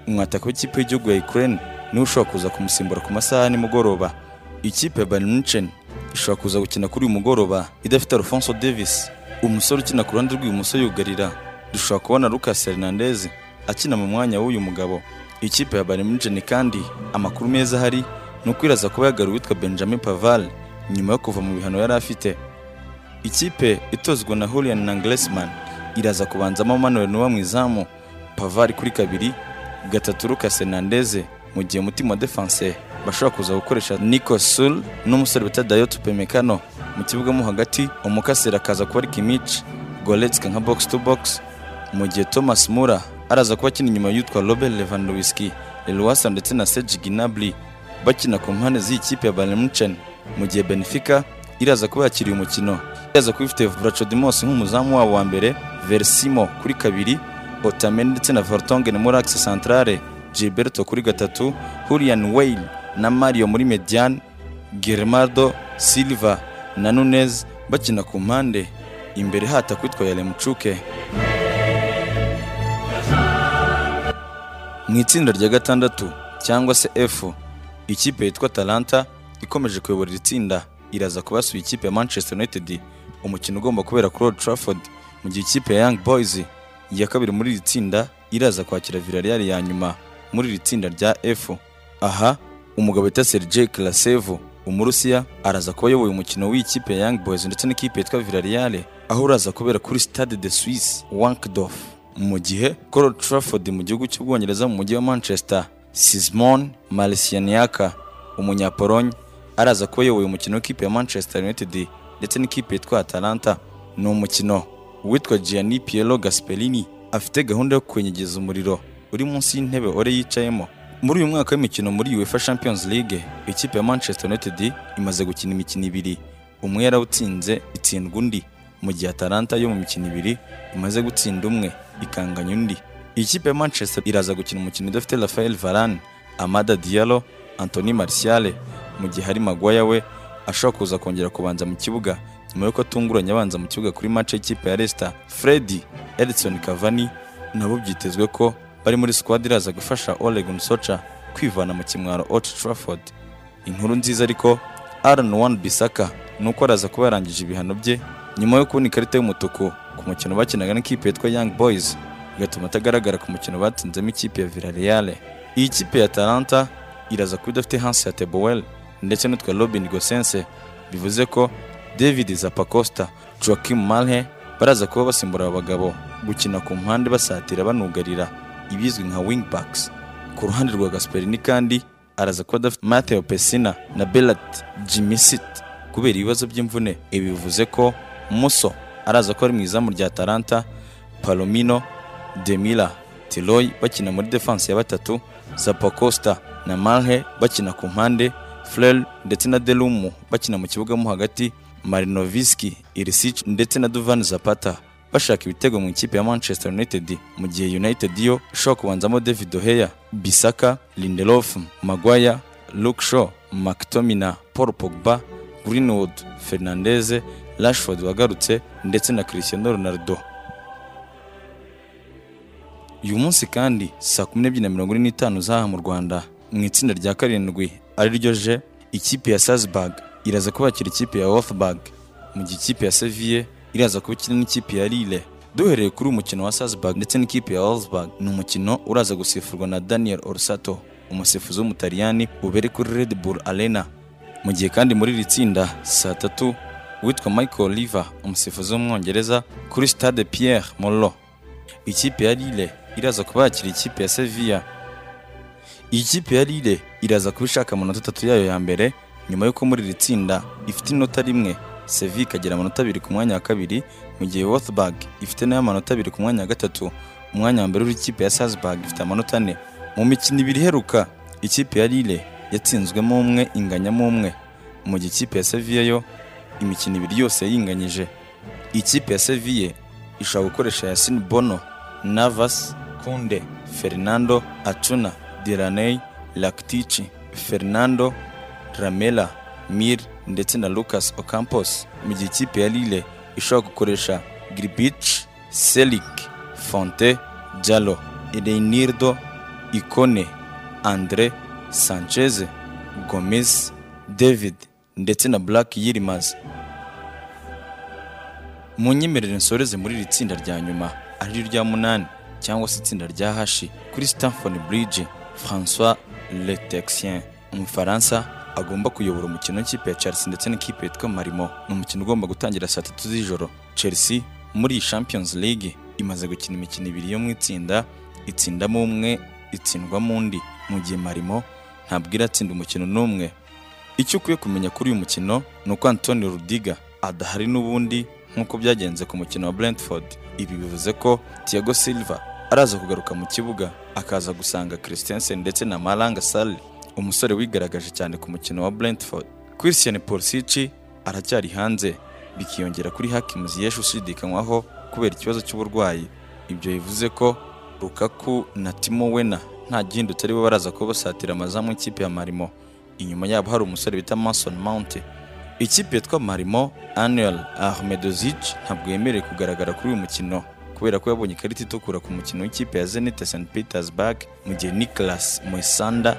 umwataka w'ikipe y'igihugu ya Ukraine ni we ushobora kuza kumusimbura ku masaha ya nimugoroba. Ikipe ya Bayern ishobora kuza gukina kuri uyu mugoroba idafite Alphonso Davis umusore ukina ku ruhande rw'ibumoso yugarira. Dushobora kubona Lucas Hernandez akina mu mwanya w'uyu mugabo. Ikipe ya Bayern kandi amakuru meza ahari ni uko iraza kuba yagaruye uwitwa Benjamin Pavard nyuma yo kuva mu bihano yari afite. Ikipe itozwa na Julian Nagelsmann. Iraza kubanzamo Manuel Neuer mu izamu Pavard kuri kabiri gatatu Lucas Hernandez mu gihe umutima wa defense bashobora kuza gukoresha Nico Sul n'umusore bita Dayot Pemekano mu kibuga mo hagati umukasira akaza kuba ari Kimmich Goretzka nka box to box. Mu gihe Thomas Mura araza kuba akina inyuma y'utwa Robert Lewandowski Leluwasa ndetse na Serge Gnabry bakina ku mpande z'iyi kipe ya Bayern Munchen mu gihe Benfica iraza kuba yakiriye umukino. Iraza kuba ifite Vrachodimus nk'umuzamu wabo wa mbere Versimo kuri kabiri Otamendi ndetse na Vertonghen muri axe centrale Gilberto kuri gatatu Julian Weil na Mario muri mediane Gerardo Silva na Nunez bakina ku mpande imbere hata kwitwa Yaremchuk mu itsinda rya gatandatu cyangwa se F ikipe yitwa Talanta ikomeje kuyobora iri tsinda iraza kubasuye ikipe ya Manchester United umukino ugomba kubera kuri Old Trafford. Mu gihe ikipe ya Young Boys iya kabiri muri iri tsinda iraza kwakira Villarreal ya nyuma muri iri tsinda rya F. Aha umugabo wita Sergei Krasev umurusiya araza kuba ayoboye umukino w'ikipe ya Young Boys ndetse n'ikipe yitwa Villarreal aho uraza kubera kuri Stade de Suisse Wankdorf. Mu gihe Old Trafford mu gihugu cy'ubwongereza mu mujyi wa Manchester Simon Marcianiaka umunyapolonye araza kuba ayoboye umukino w'ikipe ya Manchester United ndetse n'ikipe yitwa Atalanta. Ni umukino uwitwa Gianni Piero Gasperini afite gahunda yo kwenyegeza umuriro uri munsi y'intebe ore yicayemo. Muri uyu mwaka w'imikino muri UEFA Champions League ikipe ya Manchester United imaze gukina imikino ibiri. Umwe yarawutsinze itsindwa undi. Mu gihe Atalanta yo mu mikino ibiri imaze gutsinda umwe ikanganya undi. Iyi kipe ya Manchester iraza gukina umukino udafite Rafael Varane Amada Diallo Anthony Martial. Mu gihe hari Maguire we ashobora kuza kongera kubanza mu kibuga nyuma y'uko atunguranye abanza mu kibuga kuri match y'ikipe ya Leicester Freddy Edson Cavani nabo byitezwe ko bari muri squad iraza gufasha Ole Gunnar Solskjaer kwivana mu kimwaro Old Trafford. Inkuru nziza ariko Aaron Wan Bissaka nuko araza kuba yarangije ibihano bye nyuma yo kubona ikarita y'umutuku ku mukino bakinaga n'ikipe yitwa Young Boys bigatuma atagaragara ku mukino batsinzemo ikipe ya Villarreal. Iyi kipe ya Atalanta iraza kuba idafite Hans Yateboel ndetse n'utwa Robin Gosense bivuze ko David Zapacosta Joachim Malhe baraza kuba basimbura aba bagabo gukina ku mpande basatira banugarira ibizwi nka wingbacks ku ruhande rwa Gasperini kandi araza kuba adafite Matteo Pessina na Belat Jimisit. Kubera ibibazo by'imvune ibi bivuze ko Muso araza ko ari mu izamu rya Atalanta Palomino Demila Tiloy bakina muri defense ya batatu Zapacosta na Malhe bakina ku mpande Frel ndetse na Delumu bakina mu kibuga mo hagati Marinoviski Irisic ndetse na Duvan Zapata bashaka ibitego mu ikipe ya Manchester United mu gihe United yo ishobora kubanzamo David Oheya Bisaka Lindelof Maguire Luke Shaw McTominay Paul Pogba Greenwood Fernandez Rashford wagarutse ndetse na Cristiano Ronaldo. Uyu munsi kandi saa kumi n'ebyiri na mirongo ine n'itanu zaha mu Rwanda mu itsinda rya karindwi ari ryo je ikipe ya Salzburg. Iraza kubakira ikipe ya Wolfsburg. Mu gihe ikipe ya Sevilla iraza kuba ikina n'ikipe ya Lille. Duhereye kuri uyu mukino wa Salzburg ndetse n'ikipe ya Wolfsburg. Ni umukino uraza gusifurwa na Daniel Orsato umusifuzi w'umutaliyani ubere kuri Red Bull Arena. Mu gihe kandi muri iri tsinda saa tatu uwitwa Michael Oliver umusifuzi w'umwongereza kuri Stade Pierre Molo ikipe ya Lille iraza kuba yakira ikipe ya Sevilla. Iyi kipe ya Lille iraza kuba ishaka amanota atatu yayo ya mbere nyuma y'uko muri iri tsinda ifite inota rimwe Sevilla ikagira amanota abiri ku mwanya wa kabiri mu gihe Wolfsburg ifite na yo amanota abiri ku mwanya wa gatatu umwanya wa mbere w'ikipe ya Salzburg ifite amanota ane. Mu mikino ibiri iheruka ikipe ya Lille yatsinzwemo umwe inganyamo umwe. Mu gihe ikipe ya Sevilla yo imikino ibiri yose yinganyije ikipe ya Sevilla ishobora gukoresha Yasin Bono Navas Kunde Fernando Acuna Diraney Rakitic Fernando Ramela Mir ndetse na Lucas Ocampos mu gihe ikipe ya Lille ishobora gukoresha Grbic Selik Fonte Jalo Reinildo Ikone Andre Sanchez Gomez David ndetse na Black Yilmaz. Mu nyemerere nsoreze muri iri tsinda rya nyuma ari rya munani cyangwa se itsinda rya hashi kuri Stamford Bridge François Letexien umufaransa agomba kuyobora umukino w'ikipe ya Chelsea ndetse n'ikipe yitwa Marimo ni umukino ugomba gutangira saa tatu z'ijoro. Chelsea muri Champions League imaze gukina imikino ibiri yo mu itsinda itsindamo umwe itsindwamo undi. Mu gihe Marimo ntabwo iratsinda umukino n'umwe. Icyo ukwiye kumenya kuri uyu mukino ni uko Antonio Rudiga adahari n'ubundi nk'uko byagenze ku mukino wa Brentford. Ibi bivuze ko Thiago Silva araza kugaruka mu kibuga akaza gusanga Christensen ndetse na Malanga Sarri umusore wigaragaje cyane ku mukino wa Brentford. Christian Pulisic aracyari hanze bikiyongera kuri Hakim Ziyech ushidikanywaho kubera ikibazo cy'uburwayi. Ibyo bivuze ko Lukaku na Timo Werner nta gihindutse ari bo baraza kuba basatira amazamu y'ikipe ya Marimo inyuma yabo hari umusore bita Mason Mount. Ikipe yitwa Marimo Anuel Ahmedozic ntabwo yemerewe kugaragara kuri uyu mukino kubera ko yabonye ikarita itukura ku mukino w'ikipe ya Zenit St Petersburg mu gihe Nicolas Moisanda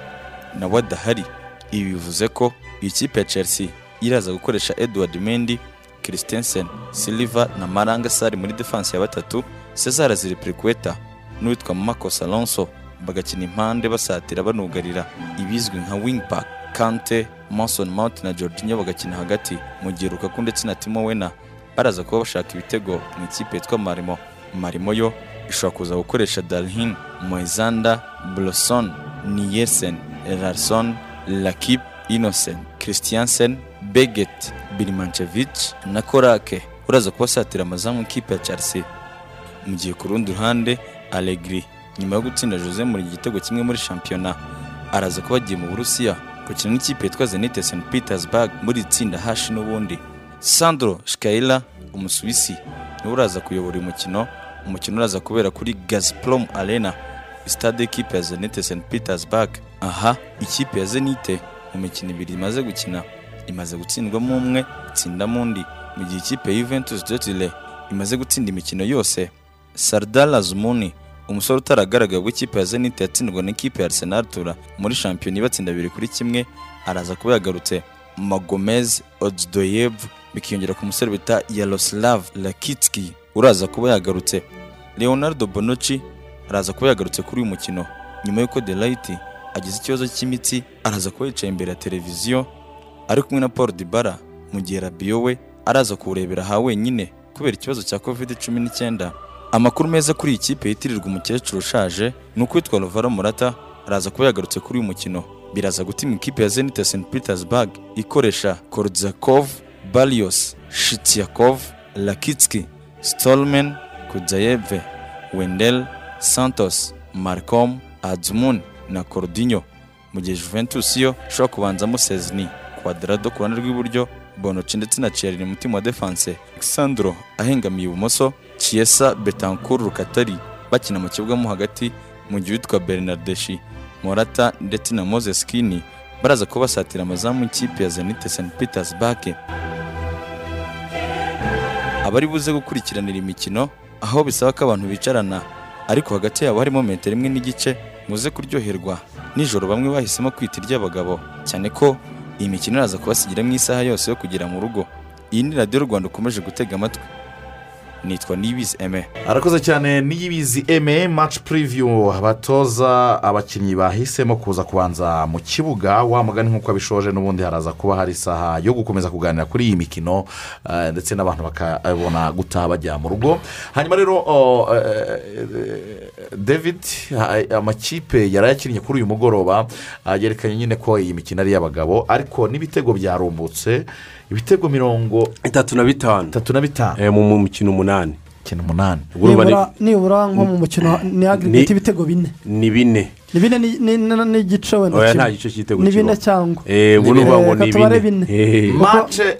nawe adahari ibi bivuze ko iyi kipe ya Chelsea iraza gukoresha Edward Mendy Christensen Silva na Maranga Sari muri defense ya batatu Cesar Azpilicueta n'uwitwa Marcos Alonso bagakina impande basatira banugarira. Ibizwi nka wing back Kante Mason Mount na Jorginho bagakina hagati. Mu gihe Lukaku ndetse na Timo Werner baraza kuba bashaka ibitego mu ikipe yitwa Marimo Marimo yo ishobora kuza gukoresha Dalhin Moisanda Blosson Nielsen Larson Lakip Innocent Christiansen Beget Bilimancevic na Korake. Uraza kuba asatira amazamu y'ikipe ya Chelsea. Mu gihe ku rundi ruhande Allegri nyuma yo gutsinda Jose muri igitego kimwe muri shampiyona araza kuba agiye mu Burusiya gukina n'ikipe yitwa Zenit St Petersburg muri iri tsinda hashi n'ubundi. Sandro Shkaila umusuwisi ni we uraza kuyobora uyu mukino. Umukino uraza kubera kuri Gazprom Arena stade y'ikipe ya Zenit St Petersburg. Aha ikipe ya Zenit mu mikino ibiri imaze gukina imaze gutsindwamo umwe itsindamo undi. Mu gihe ikipe Juventus Jotile imaze gutsinda imikino yose Sardar Azmouni umusore utaragaragaye w'ikipe ya Zenit yatsindwa n'ikipe ya Arsenal Tura muri shampiyona ibatsinda bibiri kuri kimwe araza kuba yagarutse Magomez Odzdoyev bikiyongera ku musore bita Yaroslav Rakitski uraza kuba yagarutse. Leonardo Bonucci araza kuba yagarutse kuri uyu mukino. Nyuma y'uko Delight agize ikibazo cy'imitsi araza kuba yicaye imbere ya televiziyo ari kumwe na Paul Dybala mu gihe Rabiot we araza kuwurebera aha wenyine kubera ikibazo cya covid cumi n'icyenda. Amakuru meza kuri iyi kipe yitirirwa umukecuru ushaje ni uko witwa Alvaro Morata araza kuba yagarutse kuri uyu mukino. Biraza gutima ikipe ya Zenit St Petersburg ikoresha Kordzakov, Barrios, Shityakov, Rakitski, Stolmen, Kudzayeve, Wendell, Santos, Marcom, Adzmun na Cordinho mu gihe Juventus yo ishobora kubanzamo Sezni, Cuadrado ku ruhande rw'iburyo, Bonucci ndetse na Chiellini mutima wa defense, Alexandro ahengamiye ibumoso, Chiesa Betancourt Rukatari bakina mu kibuga mo hagati mu gihe witwa Bernardeshi, Morata ndetse na Moses Kini baraza kuba basatira amazamu y'ikipe ya Zenit St Petersburg. Abari buze gukurikiranira imikino aho bisaba ko abantu bicarana ariko hagati yabo harimo metero imwe n'igice muze kuryoherwa. Nijoro bamwe bahisemo kwita iry'abagabo cyane ko iyi mikino iraza kubasigiramo isaha yose yo kugera mu rugo. Iyi ni radiyo rwanda ukomeje gutega amatwi. Nitwa nibizi eme arakoze cyane n'iyibizi eme maci puriviyu abatoza abakinnyi bahisemo kuza kubanza mu kibuga. Wa mugani nk'uko abishoje n'ubundi haraza kuba hari isaha yo gukomeza kuganira kuri iyi mikino eh, ndetse n'abantu bakabona gutaha bajya mu rugo. Hanyuma rero eh, eh, david amakipe yari ayakinnye kuri uyu mugoroba yerekanye nyine ko iyi mikino ari iy'abagabo ariko n'ibitego byarumbutse. Ibitego mirongo itatu na bitanu. Itatu na bitanu. Mu mikino umunani. Mikino umunani. Nibura nko mu mukino ni agirigati ibitego bine. ni bine. Ni bine ni- ni- ni- n'igice wenda oya kimwe. nta gice cy'igitego ni bine cyangwa Eh, ubu ni ngo ni Reka tubare bine. Eh. Mace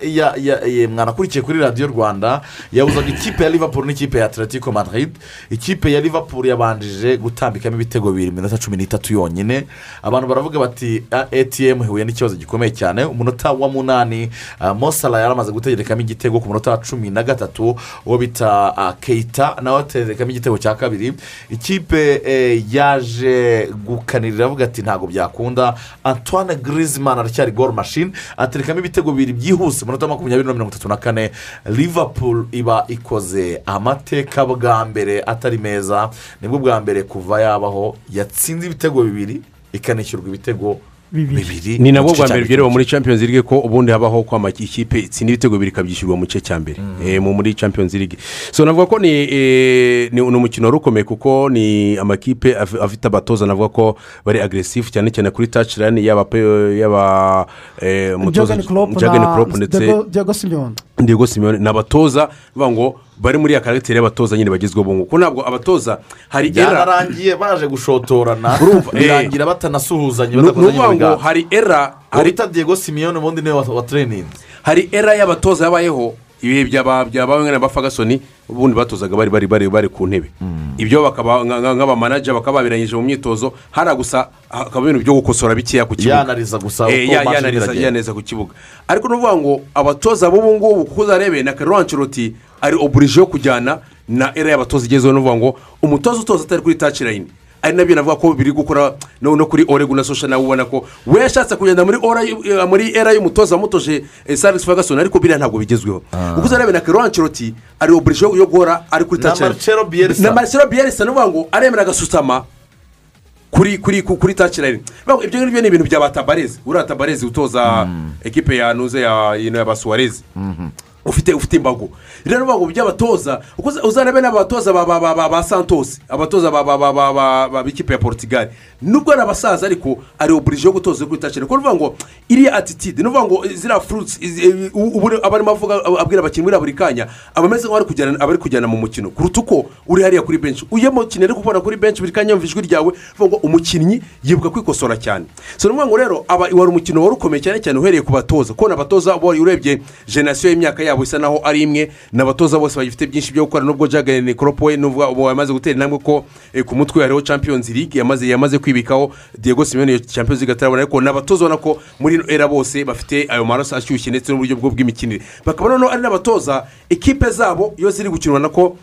mwanakurikiye kuri radiyo rwanda yabuzaga ikipe ya liverpool n'ikipe ya atletico madrid. Ikipe ya liverpool yabanjije gutambikamo ibitego bibiri minota cumi n'itatu yonyine. Abantu baravuga bati "Ah, atm ihuye n'ikibazo gikomeye cyane. Umunota wa munani ah, mosala yari amaze gutegerekamo igitego ku munota wa cumi na gatatu uwo bita keita nawe ategerekamo igitego cya kabiri. Ikipe eh, yaje gukanirira avuga ati ntabwo byakunda. Antoine griezmann aracyari gol machine aterekamo ibitego bibiri byihuse umunota makumyabiri na mirongo itatu na kane. Liverpool iba ikoze amateka bwa mbere atari meza ni bwo bwa mbere kuva yabaho yatsinze ibitego bibiri ikanishyurwa ibitego bibiri. Ni nabwo bwa mbere byerewe muri champions league ko ubundi habaho ko amakipe itsinda ibitego bibiri ikabyishyurwa mu gice cya mbere. Eh, mu muri champions league. So navuga ko ni eh, ni ni umukino wari ukomeye kuko ni amakipe af- afite abatoza. Navuga ko bari agresifu cyane cyane kuri yaba pe- yaba eh, Jurgen na Klopp ndetse Diego- Simeone. Ni abatoza bavuga ngo bari muri ya karagiteri y'abatoza nyine bagezweho ubu ngubu ntabwo abatoza hari era byararangiye baje gushotorana. Eh. birangira batanasuhuzanye Ni- badakozanye ni ukuvuga mu ngo biganza hari era hari bita diego simiyoni ubundi ni we wa- watereninze hari era y'abatoza yabayeho ibihe byaba byabawe nka ba fagasoni ubundi batozaga bari bari bari bari ku ntebe. Ibyo bakaba nka- nka- nk'abamanaja bakaba babirangije mu myitozo hari gusa hakaba ibintu byo gukosora bikeya ku kibuga. Yanariza gusa Eh, yanariza ku kibuga. Ariko ni ukuvuga ngo abatoza b'ubu ngubu kuko uzarebe na Carlo Ancelotti ari oburije yo kujyana na era y'abatoza igezweho ni ukuvuga ngo umutoza utoza atari kuri taci layini ari na byo navuga ko biri gukora no kuri oregu na sosha nawe ubona ko. We yashatse kugenda muri ora y'u- eh, muri era y'umutoza wamutoje sarisi fagason ariko biriya ntabwo bigezweho. Kuko uzarebe na Carlo Ancelotti ari oburije yo guhora ari kuri Na taci Marcelo Bielsa. na Marcelo Bielsa ni ukuvuga ngo aremera agasutama kuri kuri ku- kuri taci layini ibyo ngibyo ni ibintu bya batabarezi. Uriya tabarezi utoza ekipe ya nuze ya basuwarezi ufite ufite imbago. Rero ngo by'abatoza uzarebe n'abatoza ba ba ba ba ba santos abatoza ba ba ba ba ba ba b'ikipe ya portugal. Nubwo ari abasaza ariko ari oburije yo gutoza kuri taci kuko uvuga ngo iriya atitide ni ukuvuga ngo ziriya furuti ubu aba arimo avuga abwira abakinnyi muri buri kanya aba ameze kujyana abari kujyana mu mukino. Kuruta uko uri hariya kuri benshi uyu mukinnyi ari kubona kuri benshi buri kanya yumva ijwi ryawe uvuga ngo umukinnyi yibuka kwikosora cyane. So ni ukuvuga ngo rero wari umukino wari ukomeye cyane cyane uhereye ku batoza. Kubona abatoza urebye generasiyo y'imyaka yabo isa naho ari imwe ni abatoza bose bagifite byinshi byo gukora. Nubwo jagane koropo we n'ubwo ubu yamaze gutera intambwe ko eh, ku mutwe hariho champions league yamaze yamaze kwibikaho diego simeone iyo champions league atarabona. Ariko ni abatoza ubona ko muri ino era bose bafite ayo maraso ashyushye ndetse n'uburyo bw'imikinire. Bakaba noneho ari n'abatoza ekipe zabo iyo ziri gukina ubona ko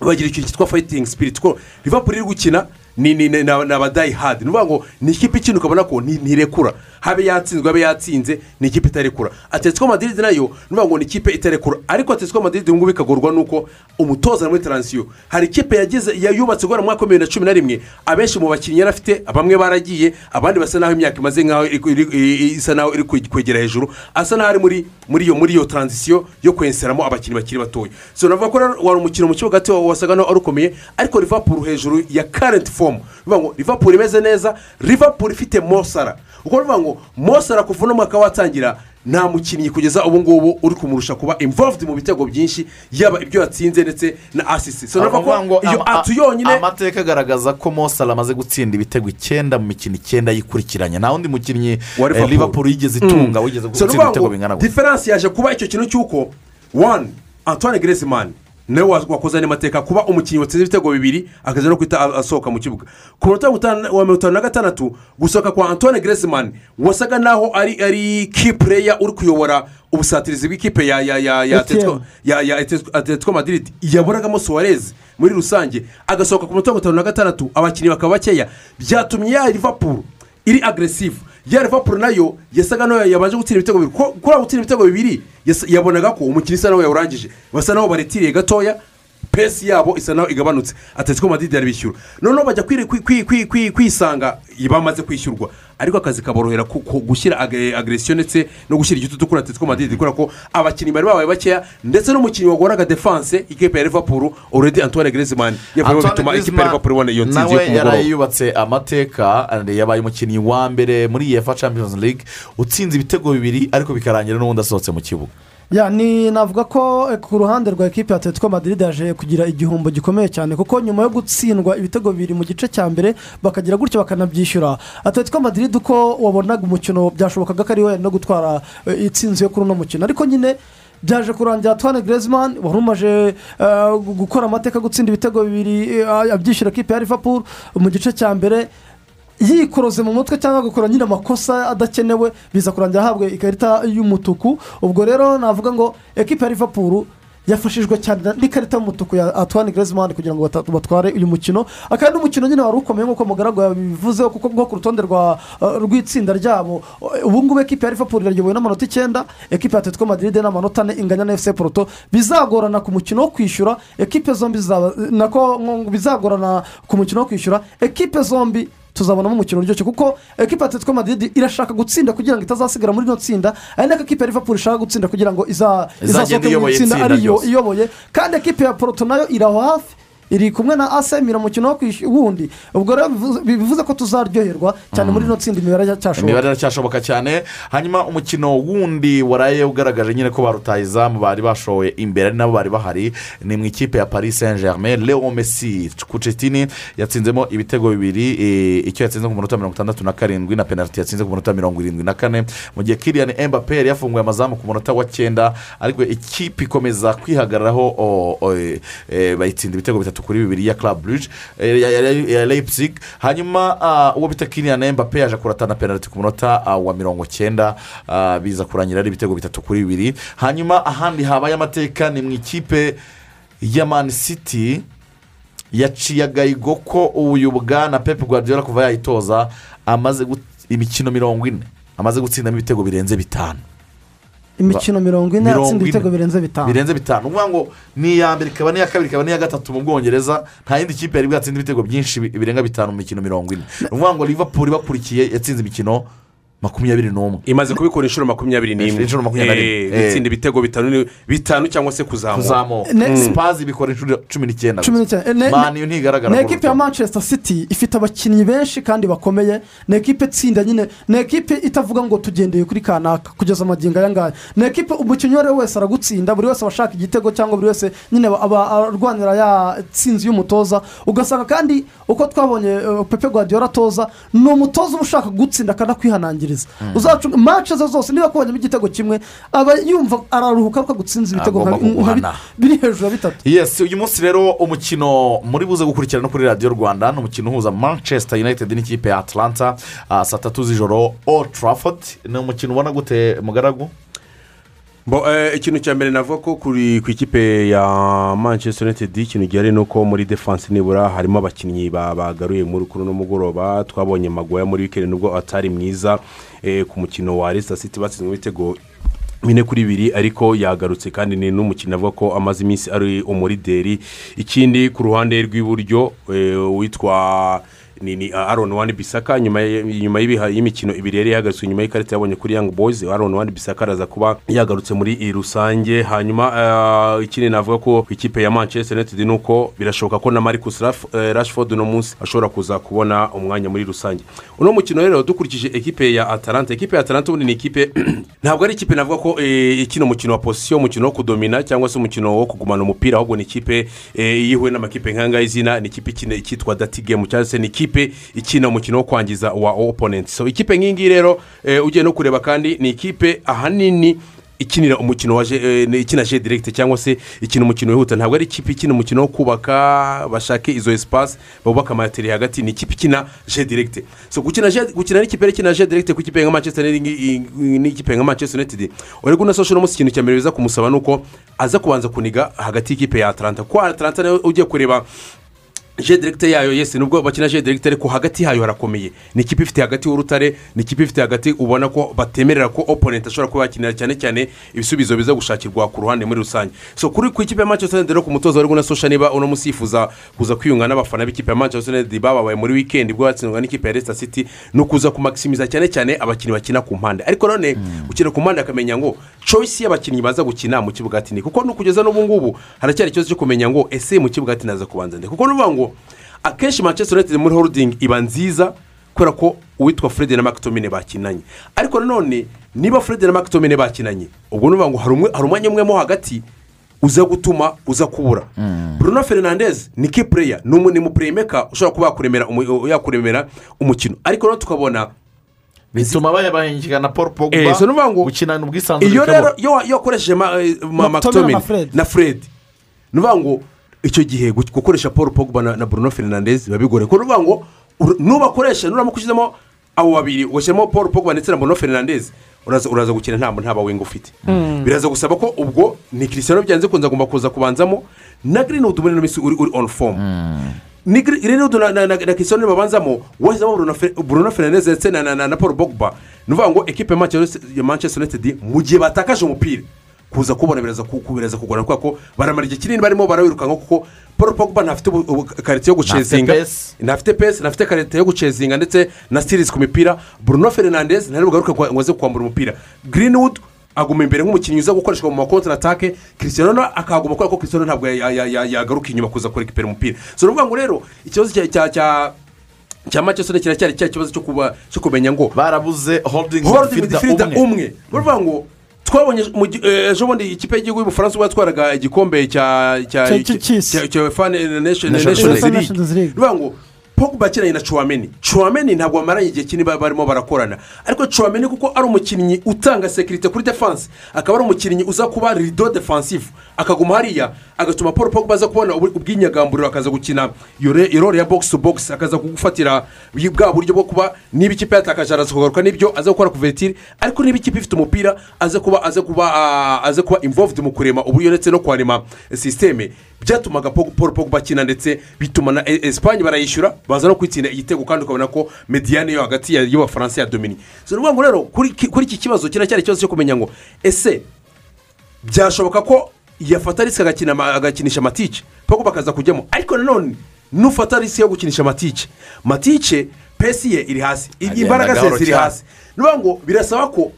bagira ikintu cyitwa fayitingi sipiriti ko liverpool iri gukina ni ni abadayi hadi ni ukuvuga ngo ni ikipe ikina ukabona ko nti- ntirekura habe yatsinzwe habe yatsinze ni ikipe itarekura. Atetsuko madiridi na yo ni ukuvuga ngo ni ikipe itarekura. Ariko atetsuko madiridi ubu ngubu ikagorwa nuko umutoza muri taransiyo hari ikipe yagize yubatse guhera mu mwaka wa bibiri na cumi na rimwe. Abenshi mu bakinnyi yari afite bamwe baragiye abandi basa naho imyaka imaze nkaho isa naho iri kwe- kwegera hejuru. Asa naho ari muri muri iyo muri iyo taransiyo yo kwenseramo abakinnyi bakiri batoya. So navuga ko wari umukino mu kibuga wasaga naho ari ukomeye ariko liverpool hejuru ya karenti fomu bivuga ngo liverpool imeze neza liverpool ifite mosara. Uko bivuga ngo mosara kuva uno mwaka watangira nta mukinnyi kugeza ubu ngubu uri kumurusha kuba involved mu bitego byinshi yaba ibyo yatsinze ndetse na asisi so navuga ko iyo atu yonyine amateka agaragaza ko mosara amaze gutsinda ibitego icyenda mu mikino icyenda yikurikiranye. Nta wundi mukinnyi wa eh, yigeze itunga wigeze gutsinda ibitego bingana gutya diferanse yaje kuba icyo kintu cy'uko wani antoine Griezmann nawe wa- wakoze andi mateka kuba umukinnyi watsinze ibitego bibiri akaza no guhita asohoka mu kibuga. Ku munota wa mirongo itanu- na gatandatu gusohoka kwa antoine Griezmann wasaga naho ari ari ki pureya uri kuyobora ubusatirizi bw'ikipe ya ya ya ya. Atletico- ya ya Atletico- atletico madrid. Yaboragamo suwarez muri rusange. Agasohoka ku munota wa mirongo itanu na gatandatu abakinnyi bakaba bakeya. Byatumye ya liverpool iri agresive ya liverpool na yo yasaga naho yabanje gutsinda ibitego bibiri. Kuriya gutsinda ibitego bibiri yabonaga ko umukinnyi isa naho yawurangije basa naho baretiriye gatoya pesi yabo isa naho igabanutse. Atletico madrid yarabishyura noneho bajya kwisanga bamaze kwishyurwa. Ariko akazi kaborohera gushyira ag- agresiyo ndetse no gushyira igitutu kuri atletico madrid kubera ko abakinnyi bari babaye bakeya ndetse n'umukinnyi wagoraga defanse ikipe ya liverpool already antoine Griezmann Antoine bituma ikipe ya liverpool ibona iyo nsinzi yo nawe ku mugoroba. yaraye yubatse amateka yabaye umukinnyi wa mbere muri efa champions league utsinze ibitego bibiri ariko bikarangira n'ubundi asohotse mu kibuga. Navuga ko eh, ku ruhande rwa ekipi atletico madrid yaje kugira igihombo gikomeye cyane kuko nyuma yo gutsindwa ibitego bibiri mu gice cya mbere bakagira gutyo bakanabyishyura atletico madrid uko wabonaga umukino byashobokaga ko ari we no gutwara eh, itsinzi yo kuri uno mukino. Ariko nyine byaje kurangira Antoine Griezmann wari umaze eh, gukora amateka gutsinda ibitego bibiri abyishyura ekipi ya liverpool mu gice cya mbere yikoroze mu mutwe cyangwa agakora nyine amakosa adakenewe biza kurangira ahabwa ikarita y'umutuku. Ubwo rero navuga ngo ekipa ya liverpool yafashijwe cyane n'ikarita y'umutuku ya antoine Griezmann kugira ngo batware uyu mukino. Akaba ari n'umukino nyine wari ukomeye nk'uko mugaragu yabivuzeho kuko bwo ku rutonde uh, rw'itsinda ryabo. Ubu ngubu ekipa ya liverpool irayobowe n'amanota icyenda ekipa ya atletico madrid n'amanota ane inganya na fc poroto bizagorana ku mukino wo kwishyura ekipe zombi nako bizagorana ku mukino wo kwishyura ekipe zombi tuzabonamo umukino uryoshye kuko ekipa ya atletico madrid irashaka gutsinda kugira ngo itazasigara muri ino tsinda ari nako ekipa ya liverpool ishaka gutsinda kugira ngo izasohoke mu itsinda ariyo iyoboye. Kandi ekipa ya poroto na yo iri aho hafi iri kumwe na asemira umukino wo kwishyura wundi ubwo rero bivuze- ko tuzaryoherwa cyane muri ino tsinda imibare iracyashoboka imibare iracyashoboka cyane. Hanyuma umukino wundi waraye ugaragaje nyine ko ba rutahizamu bari bashowe imbere nabo bari bahari. Ni mu ikipe ya paris saint germain leo messi kucetini yatsinzemo ibitego bibiri eh, icyo yatsinze ku munota mirongo itandatu na karindwi na penaliti yatsinze ku munota mirongo irindwi na kane. Mu gihe kiriyan embape yari yafunguye amazamu ku munota wa cyenda ariko ikipe ikomeza kwihagararaho eh, eh, bayitsinda ibitego bitatu kuri bibiri ya club Brugge, eh, ya- leipzig. Hanyuma ah, uwo bita kiriyan embape yaje kuratana penaliti ku munota ah, wa mirongo cyenda ah, biza kurangira ari ibitego bitatu kuri bibiri. Hanyuma ahandi habaye amateka ni mu ikipe ya mani city yaciye agahigo ko uyu bwana pepe guardiola kuva yayitoza amaze imikino mirongo ine amaze gutsindamo ibitego birenze bitanu. Imikino mirongo ine yatsinda ibitego birenze bitanu. Birenze bitanu. Ni ukuvuga ngo ni iya mbere ikaba n'iya kabiri ikaba n'iya gatatu mu bwongereza. Nta yindi kipe yari bwatsinde ibitego byinshi bi- birenga bitanu mu mikino mirongo ine. Ni ukuvuga ngo liverpool bakurikiye yatsinze imikino makumyabiri n'umwe. Imaze kubikora inshuro makumyabiri n'imwe. inshuro makumyabiri Eh, n'imwe. gutsinda ibitego bitanu bitanu cyangwa se kuzamuka. Ne- sipazi bikora inshuro cumi n'icyenda cumi n'icyenda. Ne- mani ntigaragara ni ko ekipe ya manchester city ifite abakinnyi benshi kandi bakomeye. Ni ekipe itsinda nyine ni ekipe itavuga ngo tugendeye kuri kanaka kugeza amagingo aya ngaya ni ekipe umukinnyi uwo ari we wese aragutsinda. Buri wese aba ashaka igitego cyangwa buri wese nyine aba arwanira ya tsinzi y'umutoza. Ugasanga kandi uko twabonye eh, pepe guardiola atoza ni umutoza uba ushaka gutsinda akanakwihanangiriza uzacunga mace ze zose niba akubonyemo igitego kimwe aba yumva araruhuka ko agutsinze ibitego biri hejuru ya bitatu. Yes uyu munsi rero umukino muri buze gukurikirana no kuri radiyo rwanda ni umukino uhuza manchester united n'ikipe ya atlanta ah, saa tatu z'ijoro old trafford. Ni umukino ubona gute mugaragu? Ikintu cya mbere navuga ko kuri ku ikipe ya manchester united ikintu gihari ni uko muri defanse nibura harimo abakinnyi ba- bagaruye muri kuri uno mugoroba twabonye magoya muri wikendi nubwo atari mwiza eh, ku mukino wa resita city batsinzwe ibitego bine kuri bibiri ariko yagarutse kandi ni n'umukino avuga ko amaze iminsi ari umurideri ikindi ku ruhande rw'iburyo eh, witwa ni ni aron wani bisaka nyuma y'imikino ibiri yari yahagaritswe nyuma y'ikarita yabonye kuri young boys aron wani bisaka araza kuba yagarutse muri rusange. Hanyuma eh, ikindi navuga ko ikipe ya manchester united ni uko birashoboka ko na marcus eh, rashford uno munsi ashobora kuza kubona umwanya muri rusange. Uno mukino rero dukurikije ekipe ya atalanta. Ekipe ya atalanta ubundi ni ikipe (clears throat) ntabwo ari ikipe navuga ko eh, ikina umukino wa posisiyo umukino wo kudomina cyangwa se umukino wo kugumana umupira ahubwo ni ikipe eh, iyo ihuye n'amakipe nk'aya izina ni ikipe ikina icyitwa dati gemu cyangwa se ni ikipe ikina umukino wo kwangiza wa oponenti so ikipe nk'iyi ngiyi rero eh, ugiye no kureba kandi ni ikipe ahanini ikinira umukino wa eh, ikina je direkite cyangwa se ikina umukino wihuta. Ntabwo ari ikipe ikina umukino wo kubaka bashake izo esipasi bubaka amateri hagati ni ikipe ikina je direkite so gukina n'ikipe rero ikina je direkite ku ikipe nka manchester n'ikipe nka manchester united. Urabona unasosho uno munsi ikintu cya mbere biza kumusaba ni uko aza kubanza kuniga hagati y'ikipe ya atalanta kuko atalanta na yo ugiye kureba je direkite yayo yesi nubwo bakina je direkite ariko hagati yayo harakomeye. Ni ikipe ifite hagati y'urutare ni ikipe ifite hagati ubona ko batemerera ko oponenti ashobora kuba yakinira cyane cyane ibisubizo biza gushakirwa ku ruhande muri rusange. So kuri ku ikipe ya manchester united rero ku mutoza wari unasosha niba uno munsi yifuza kuza kwiyunga n'abafana b'ikipe ya manchester united bababaye muri wikendi bwo batsindwa n'ikipe ya resita city ni ukuza kumakisimiza cyane cyane abakinnyi bakina ku mpande. Ariko none gukina ku mpande akamenya ngo choice y'abakinnyi baza gukina mu kibuga ati ni kuko no kugeza n'ubu ngubu haracyari ikibazo cyo kumenya ngo ese mu kibuga ati naza kubanza nde? Kuko nuvuga ngo akenshi manchester united muri holding iba nziza kubera ko uwitwa fred na makitomine bakinanye. Ariko nanone niba fred na makitomine bakinanye ubwo nuvuga ngo hari umwanya umwe mo hagati uza gutuma uza kubura. Bruno fernandez ni ki pureya ni umu- ni mu pureyimeka ushobora kuba yakuremera umu- yakuremera umukino. Ariko noneho tukabona bituma bayabahingika na paul pogba Eh, ni gukinana ubwisanzure iyo rero iyo wa- iyo wakoresheje ma- eh, na fred. ni ukuvuga ngo icyo gihe gu- gukoresha paul pogba na bruno fernandez biba bigoye kuko ni ngo nubakoresha nuramuka ushyizemo abo babiri ugashyiramo paul pogba ndetse na bruno fernandez uraza gukina nta nta bawenga ufite. Mm. biraza gusaba ko ubwo ni christian byanze kunze agomba kuza kubanzamo na greenwood muri ino minsi uri on form. Ni Gre- greenwood na christian babanzamo washyizemo bruno Fe- bruno fernandez ndetse na paul pogba. Ni ukuvuga ngo ekipe ya manchester united mu gihe batakaje umupira. Kuza kubona biraza ku- kubiraza kugorana kubera ko baramara igihe kinini barimo barawirukanka kuko paul pogba ntafite karite yo gucezinga ntafite pesi ntafite karite yo gucezinga ndetse na sitirizi ku mipira. Bruno fernandez ntari bugaruke ngo aze kwambura umupira. Greenwood aguma imbere nk'umukinnyi uza gukoreshwa mu makontra atake christian no akahaguma kubera ko christian ntabwo ya- ya- ya- yagaruka inyuma kuza kurekipera umupira. So ni ukuvuga ngo rero ikibazo cya cya cya cya manchester kiracyari cya kibazo cyo kumenya ngo barabuze umwe. umwe. Baravuga ngo twabonye eh, ejo bundi ikipe y'igihugu y'ubufaransa ubwo yatwaraga igikombe cya cya Cya- Nations League. bivuga ngo pogba akinanye na cuwameni cuwameni ntabwo bamaranye igihe kinini ba- barimo barakorana. Ariko cuwameni kuko ari umukinnyi utanga sekirite kuri defanse akaba ari umukinnyi uza kuba rido defansifu akaguma hariya agatuma paul pogba aza kubona ubwinyagamburiro akaza gukina irore ya bogisi tu bogisi akaza kugufatira bwa buryo bwo kuba niba ikipe yatakaje araza kugaruka n'ibyo aza gukora kuvetire ariko niba ikipe ifite umupira aza kuba aza kuba aza kuba involved mu kurema uburyo ndetse no kwarema sisiteme byatumaga paul pogba akina ndetse bituma na E- esipanye barayishyura baza no kwitsinda igitego kandi ukabona ko mediyane yo hagati ya- y'abafaransa ya domini. So ni ukuvuga ngo rero kuri ki- kuri iki kibazo kiracyari ikibazo cyo kumenya ngo ese byashoboka ko yafata risike agakinisha matice pogba akaza kujyamo. Ariko nanone nufata risike yo gukinisha matice matice pesi ye iri hasi. Imbaraga ze ziri hasi. Ni ukuvuga ngo birasaba ko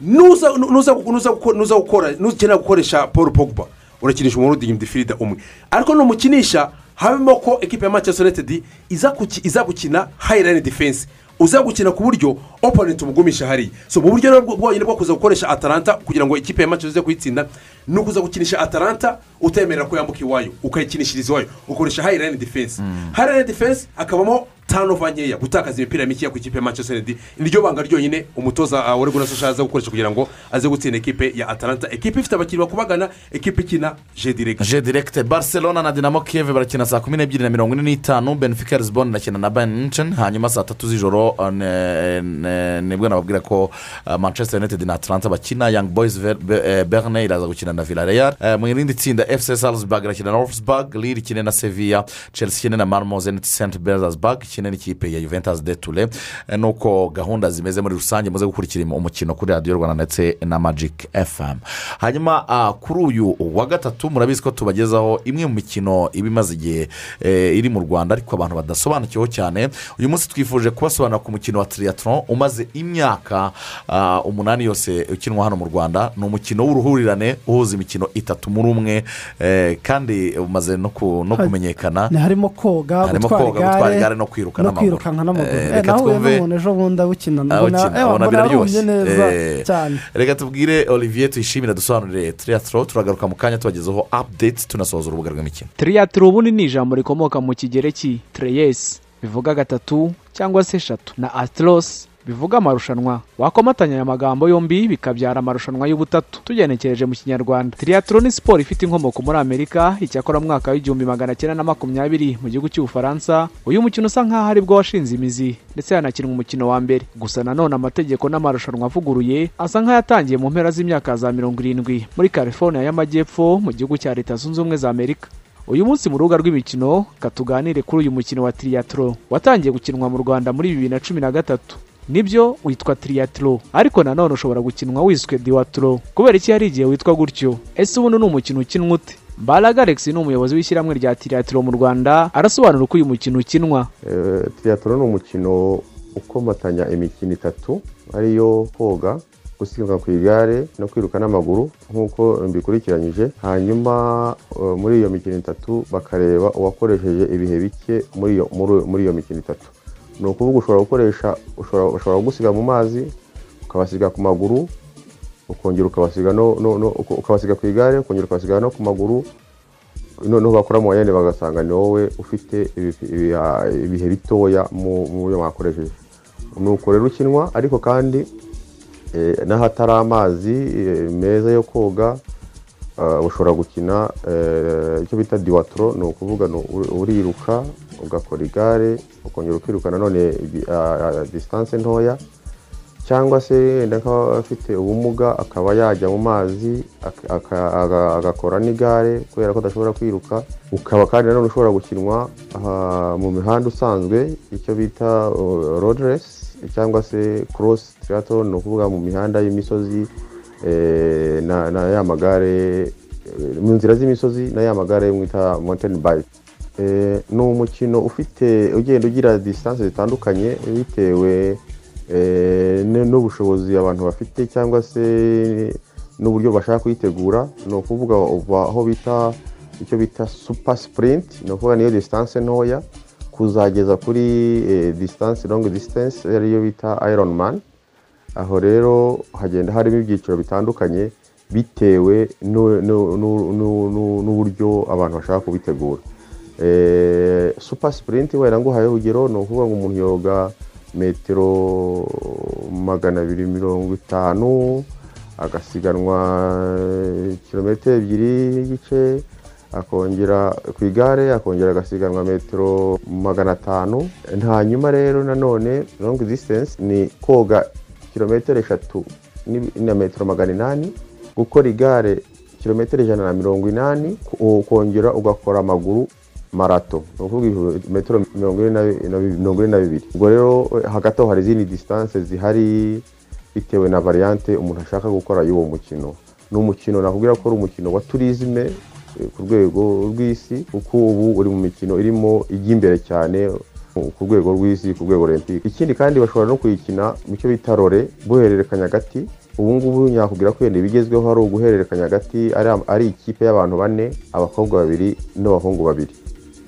nuza gukoresha paul pogba. Urakinisha umurudi midifirida umwe. Ariko numukinisha habemo ko ekipa ya manchester united iza gukina hayirayini defense. Uza gukina ku buryo oponenti umugumisha hariya so mu buryo bwonyine bwo kuza gukoresha atalanta kugira ngo ikipe ya manchester kuyitsinda ni ukuza gukinisha atalanta utemerera ko yambuka iwayo ukayikinishiriza iwayo ukoresha hayirayini defense. Hayirayini defense hakabamo tanova nkeya gutakaza imipira mikeya ku ikipe ya manchester united. Niryo banga ryonyine umutoza uh, wari gunasosha aza gukoresha kugira ngo aze gutsinda ekipe ya atalanta. Ekipe ifite abakinnyi bakubagana ekipe ikina je direct. Je direkite barcelona na dinamo kiyeve barakina saa kumi n'ebyiri na mirongo ine n'itanu benfica lisbon irakina na bayern munchen hanyuma saa tatu z'ijoro ne- ni bwo nababwira ko uh, manchester united na atlanta bakina young boys eh, berne iraza gukina na villarreal. Eh, mu irindi tsinda fc salzburg irakina na wolfsburg lille ikine na sevilla chelsea ikine na marmo zenit st petersburg ikine n'ikipe ya juventus de ture nuko gahunda zimeze muri rusange muze gukurikira umukino kuri radiyo rwanda ndetse na magic fm hanyuma kuri uyu wa gatatu murabizi ko tubagezaho imwe mu mikino iba imaze igihe iri mu rwanda ariko abantu badasobanukiweho cyane. Uyu munsi twifuje kubasobanurira ku mukino wa triathlon umaze imyaka ah, umunani yose ukinwa hano mu rwanda ni umukino w'uruhurirane uhuza imikino itatu muri umwe eh, kandi umaze no ku- no kumenyekana. harimo koga gutwara igare no kwiruka n'amaguru. Eh, Eh, reka twumve. reka tubwire olivier tuyishimire dusobanurire triathlon turagaruka mu kanya tubagezaho update tunasoza urubuga rw'imikino. Triathlon ubundi ni ijambo rikomoka mu kigereki treyesi bivuga gatatu cyangwa se eshatu. Na atros bivuga amarushanwa. Wakomatanya aya magambo yombi bikabyara amarushanwa y'ubutatu. Tugenekereje mu kinyarwanda. Triathlon ni siporo ifite inkomoko muri amerika icyakora mwaka w'igihumbi magana cyenda na makumyabiri mu gihugu cy'ubufaransa uyu mukino usa nk'aho ari bwo washinze imizi ndetse hanakinwa umukino wa mbere. Gusa nanone amategeko n'amarushanwa avuguruye asa nk'ayatangiye mu mpera z'imyaka za mirongo irindwi. Muri california y'amajyepfo mu gihugu cya leta zunze ubumwe za amerika. Uyu munsi mu rubuga rw'imikino katuganire kuri uyu mukino wa triathlon. Watangiye gukinwa mu rwanda muri bibiri na cumi na gatatu. Ni byo witwa triathlon. Ariko nanone ushobora gukinwa wiswe diwathlon. Kubera iki hari igihe witwa gutyo? Ese ubundi ni umukino ukinwa ute? Mbaraga alex ni umuyobozi w'ishyirahamwe rya triathlon mu rwanda arasobanura uko uyu mukino ukinwa. Tiyatoro ni umukino ukomatanya imikino itatu ariyo koga gusiganwa ku igare no kwiruka n'amaguru nk'uko mbikurikiranyije. Hanyuma eh, muri iyo mikino itatu bakareba uwakoresheje ibihe bike muri iyo mikino itatu. Ni ukuvuga ushobora gukoresha ushobora gusiga mu mazi ukabasiga ku maguru ukongera ukabasiga no, no, ukabasiga ku igare ukongera ukabasiga no ku maguru noneho bakora mu wayene bagasanga ni wowe ufite ibi- ibi- ibihe bitoya mu byo mwakoresheje. Ni uko rero ukinwa ariko kandi eh, n'ahatari amazi eh, meza yo koga ah, ushobora gukina eh, icyo bita diwatoro ni ukuvuga uriruka ugakora igare ukongera ukiruka nanone disitanse ntoya cyangwa se wenda nk'abafite ubumuga akaba yajya mu mazi agakora n'igare kubera ko adashobora kwiruka ukaba kandi nanone ushobora gukinwa mu mihanda usanzwe icyo bita road race cyangwa se cross triathlon ni ukuvuga mu mihanda y'imisozi eh, na ya magare mu nzira z'imisozi na ya magare mwita mountain bike. Ni umukino ufite ugenda ugira distance zitandukanye bitewe eh, n'ubushobozi abantu bafite cyangwa se n'uburyo bashaka kuyitegura ni ukuvuga aho bita icyo bita super sprint ni ukuvuga niyo distance ntoya kuzageza kuri eh, distance long distance ariyo bita iron man aho rero hagenda harimo ibyiciro bitandukanye bitewe nu- nu- nu- nu- nu- n'uburyo abantu bashaka kubitegura Eh, super sprint wenda nguhaye urugero ni ukuvuga ngo umuntu yoga metero magana abiri mirongo itanu agasiganwa kilometero ebyiri n'igice akongera ku igare akongera agasiganwa metero magana atanu. Hanyuma rero nanone long distance ni koga kilometero eshatu na metero magana inani gukora igare kilometero ijana na mirongo inani ukongera ugakora amaguru marato ni ukuvuga metero mirongo ine na bibiri. Ubwo rero hagati aho hari izindi distance zihari bitewe na variante umuntu ashaka gukora y'uwo mukino. Ni umukino nakubwira ko ari umukino wa turizme eh, ku rwego rw'isi kuko ubu uri mu mikino irimo ijya imbere cyane ku rwego rw'isi ku rwego olympique ikindi kandi bashobora no kuyikina mu cyo bita rore guhererekanya hagati. Ubu ngubu nyakubwira ko wenda ibigezweho ari uguhererekanya hagati ari, ari ikipe y'abantu bane abakobwa babiri n'abahungu babiri.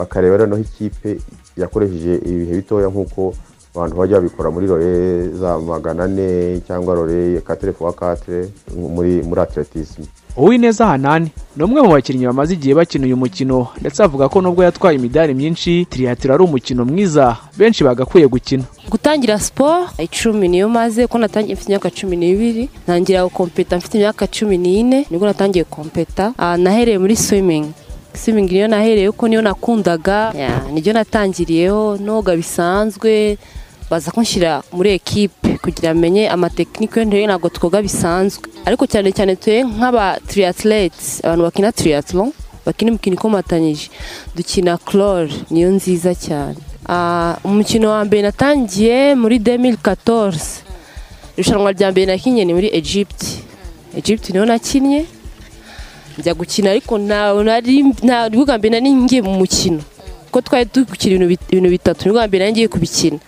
Bakareba noneho ikipe yakoresheje ibihe bitoya nk'uko abantu bajya babikora muri rore za magana ane cyangwa rore katire fuwa katire muri muri atletisme uwineza hanani ni umwe mu bakinnyi bamaze igihe bakina uyu mukino ndetse avuga ko nubwo yatwaye imidari myinshi tirihatiro ari umukino mwiza benshi bagakwiye gukina. Gutangira siporo icumi niyo maze ko natangiye mfite imyaka cumi n'ibiri ntangira gukompeta mfite imyaka cumi n'ine ni bwo natangiye kompeta Ah, nahereye muri swimming. Swimming niyo nahereye ko niyo nakundaga. Ya, niryo natangiriyeho noga bisanzwe baza kunshyira muri ekipe kugira amenye amatekinike yo ntabwo twoga bisanzwe. Ariko cyane cyane tuye nk'aba triathletes abantu bakina triathlon bakina imikino ikomatanyije. Dukina clore niyo nziza cyane. Ah, umukino wa mbere natangiye muri 2014 irushanwa rya mbere nakinnye ni muri egypt. Egypt ni ho nakinnye njya gukina ariko nta nari nta ni bwo bwa mbere nari ngiye mu mukino. Kuko twari turi gukina ibintu bit- ibintu bitatu ni bwo mbere nari ngiye kubikina.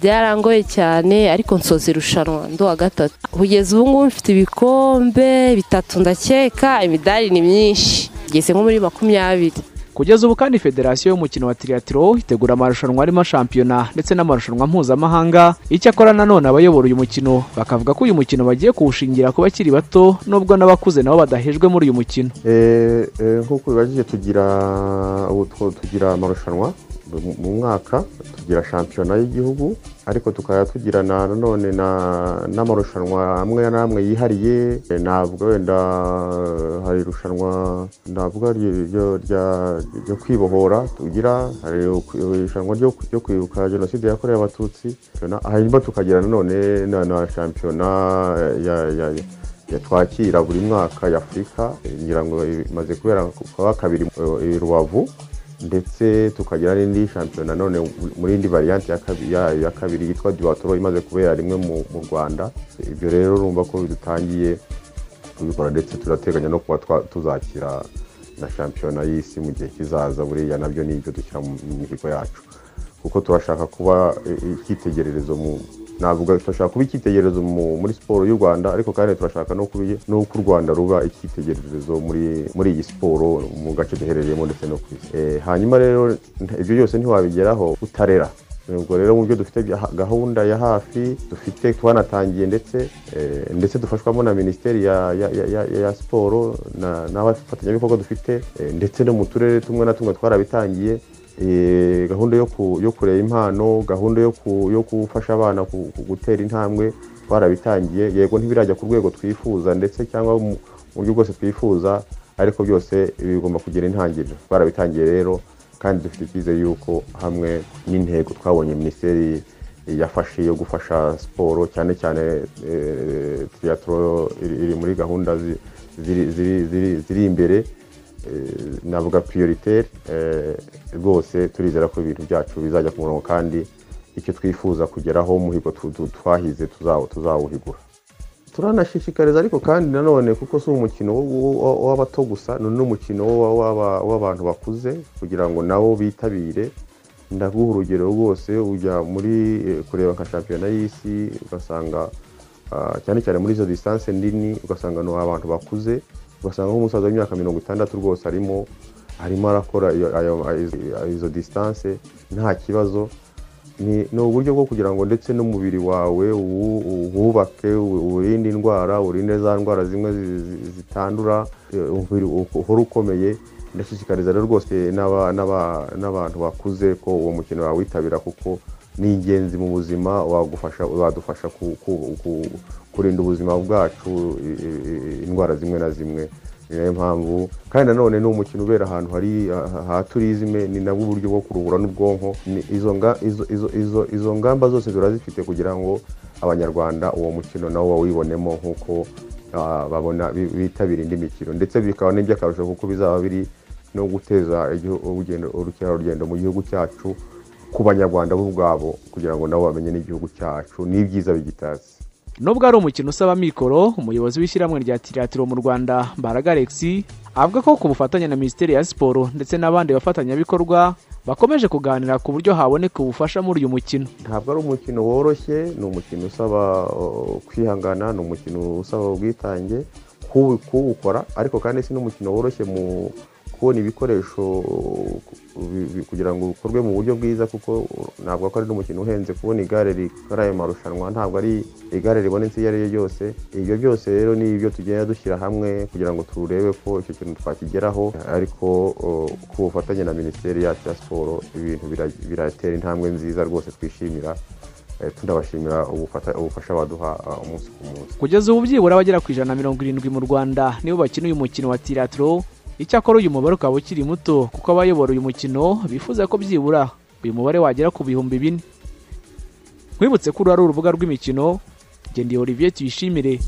Byarangoye cyane ariko nsoza irushanwa ndo wa gatatu. Kugeza ubu ngubu mfite ibikombe bitatu ndakeka imidari ni myinshi. Ngeze nko muri makumyabiri. Kugeza ubu kandi federasiyo y'umukino wa tirihatiro itegura amarushanwa arimo shampiyona ndetse n'amarushanwa mpuzamahanga. Icyakora nanone abayobora uyu mukino bakavuga ko uyu mukino bagiye kuwushingira ku bakiri bato nubwo n'abakuze nabo badahejwe muri uyu mukino. Eh, eh, nk'uko bibajije tugira ubu tugira amarushanwa. Mu- mwaka tugira shampiyona y'igihugu ariko tukaba tugira na nanone na- n'amarushanwa amwe n'amwe yihariye navuga wenda hari irushanwa navuga ryo- kwibohora tugira hari irushanwa ryo kwibuka jenoside yakorewe abatutsi hanyuma tukagira nanone na na shampiyona twakira buri mwaka ya afurika eh, ngira ngo imaze kubera kuba kabiri i rubavu. Ndetse tukagira n'indi shampiyona. None muri indi variante ya kabiri yitwa duwatoro imaze kubera rimwe mu, rwanda. Ibyo rero urumva ko bidutangiye kubikora ndetse turateganya no kuba tuzakira na shampiyona y'isi mu gihe kizaza. Buriya na byo ni ibyo dushyira mu mihigo yacu. Kuko turashaka kuba icyitegererezo mu navuga turashaka kuba icyitegererezo mu- muri siporo y'u rwanda ariko kandi turashaka n'uko u rwanda ruba icyitegererezo muri iyi siporo mu gace duherereyemo ndetse no ku isi. Eh, hanyuma rero ibyo byose ntiwabigeraho utarera. Ubwo rero mu byo dufite gahunda ya hafi dufite twanatangiye ndetse eh, ndetse dufashwamo na minisiteri ya, siporo na- n'abafatanyabikorwa dufite eh, ndetse no mu turere tumwe na tumwe twarabitangiye gahunda yo ku- yo kureba impano gahunda yo gufasha abana gutera intambwe twarabitangiye yego ntibirajya ku rwego twifuza ndetse cyangwa mu buryo bwose twifuza ariko byose bigomba kugira intangiriro. Twarabitangiye rero kandi dufite icyizere y'uko hamwe n'intego twabonye minisiteri yafashe yo gufasha siporo cyane cyane eh, triathlon iri muri gahunda zi- ziri- imbere eh, navuga prioritaire eh, rwose turizera ko ibintu byacu bizajya ku murongo kandi icyo twifuza kugeraho umuhigo twahize tuzawuhigura. Turanashishikariza ariko kandi nanone kuko si umukino w'abato gusa ni n'umukino wa- w'aba- w'abantu bakuze kugira ngo nabo bitabire. Ndaguha urugero rwose ujya muri eh, kureba nka shampiyona y'isi ugasanga ah, cyane cyane muri izo disitanse nini ugasanga ni abantu bakuze. Ugasanga nk'umusaza w'imyaka mirongo itandatu rwose arimo arimo arakora izo disitanse nta kibazo. Ni uburyo bwo kugira ngo ndetse n'umubiri wawe uwu- uwurinde indwara urinde za ndwara zimwe zi- zi- zitandura umubiri u- uhore ukomeye. Ndashishikariza rero rwose n'aba- n'aba- n'abantu bakuze ko uwo mukino wawitabira kuko ni ingenzi mu buzima wadufasha ku- ku- ku- kurinda ubuzima bwacu indwara zimwe na zimwe. Ni na yo mpamvu kandi nanone ni umukino ubera ahantu hari ha- turizime ni nabwo uburyo bwo kuruhura n'ubwonko. Izo nga- izo- izo- izo- izo ngamba zose turazifite kugira ngo abanyarwanda uwo mukino nawo bawibonemo nk'uko babona bi- bitabira indi mikino. Ndetse bikaba n'iby'akarusho kuko bizaba biri no guteza urugendo- mu gihugu cyacu. Ku banyarwanda bo ubwabo kugira ngo nabo bamenye n'igihugu cyacu n'ibyiza bigitatse nubwo ari umukino usaba mikoro umuyobozi w'ishyirahamwe rya tiratiro mu rwanda mbaraga alexi avuga ko ku bufatanye na minisiteri ya siporo ndetse n'abandi bafatanyabikorwa bakomeje kuganira ku buryo haboneka ubufasha muri uyu mukino. Ntabwo ari umukino woroshye ni umukino usaba uh, kwihangana ni umukino usaba ubwitange kuwu- kuwukora ariko kandi si n'umukino woroshye mu kubona ibikoresho bi- bi- kugira ngo ukorwe mu buryo bwiza kuko ntabwo ari n'umukino uhenze kubona igare rikora ayo marushanwa ntabwo ari igare ribonetse iyo ari ryo ryose ibyo byose rero ni ibyo tugenda dushyira hamwe kugira ngo turebe ko icyo kintu twakigeraho. Ariko ku bufatanye na minisiteri yacu ya siporo ibintu bira- biratera intambwe nziza rwose twishimira. Eh, tunabashimira ubufasha baduha uh, umunsi ku munsi. Kugeza ubu byibura abagera ku ijana na mirongo irindwi mu rwanda nibo bakina uyu mukino wa tiratiro icyakora uyu mubare ukaba ukiri muto kuko abayobora uyu mukino bifuza ko byibura. Uyu mubare wagera ku bihumbi bine. Nkwibutse ko uru ari urubuga rw'imikino. Gendeye olivier tuyishimire.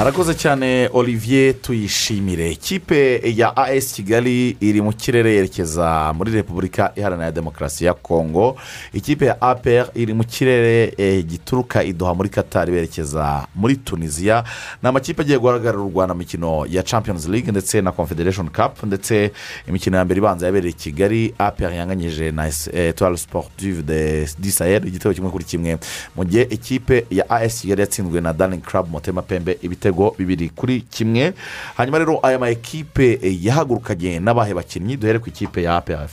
Arakoze cyane olivier tuyishimire. Ikipe ya as kigali iri mu kirere yerekeza muri repubulika iharanira demokarasi ya kongo ikipe ya apr iri mu kirere eh, gituruka idoha muri katari berekeza muri tunisiya ni amakipe agiye guhagararira u rwanda mikino ya champions league ndetse na confederation cup. Ndetse imikino ya mbere ibanza yabereye i kigali. Apr yanganyije na etoile sportive de du sahel. Igitego kimwe kuri kimwe. Mu gihe ikipe ya as kigali yatsinzwe na daring club motema pembe ibitego bibiri kuri kimwe. Hanyuma rero aya ma ekipe yahagurukanye n'abahe bakinnyi? Duhere ku ikipe ya apr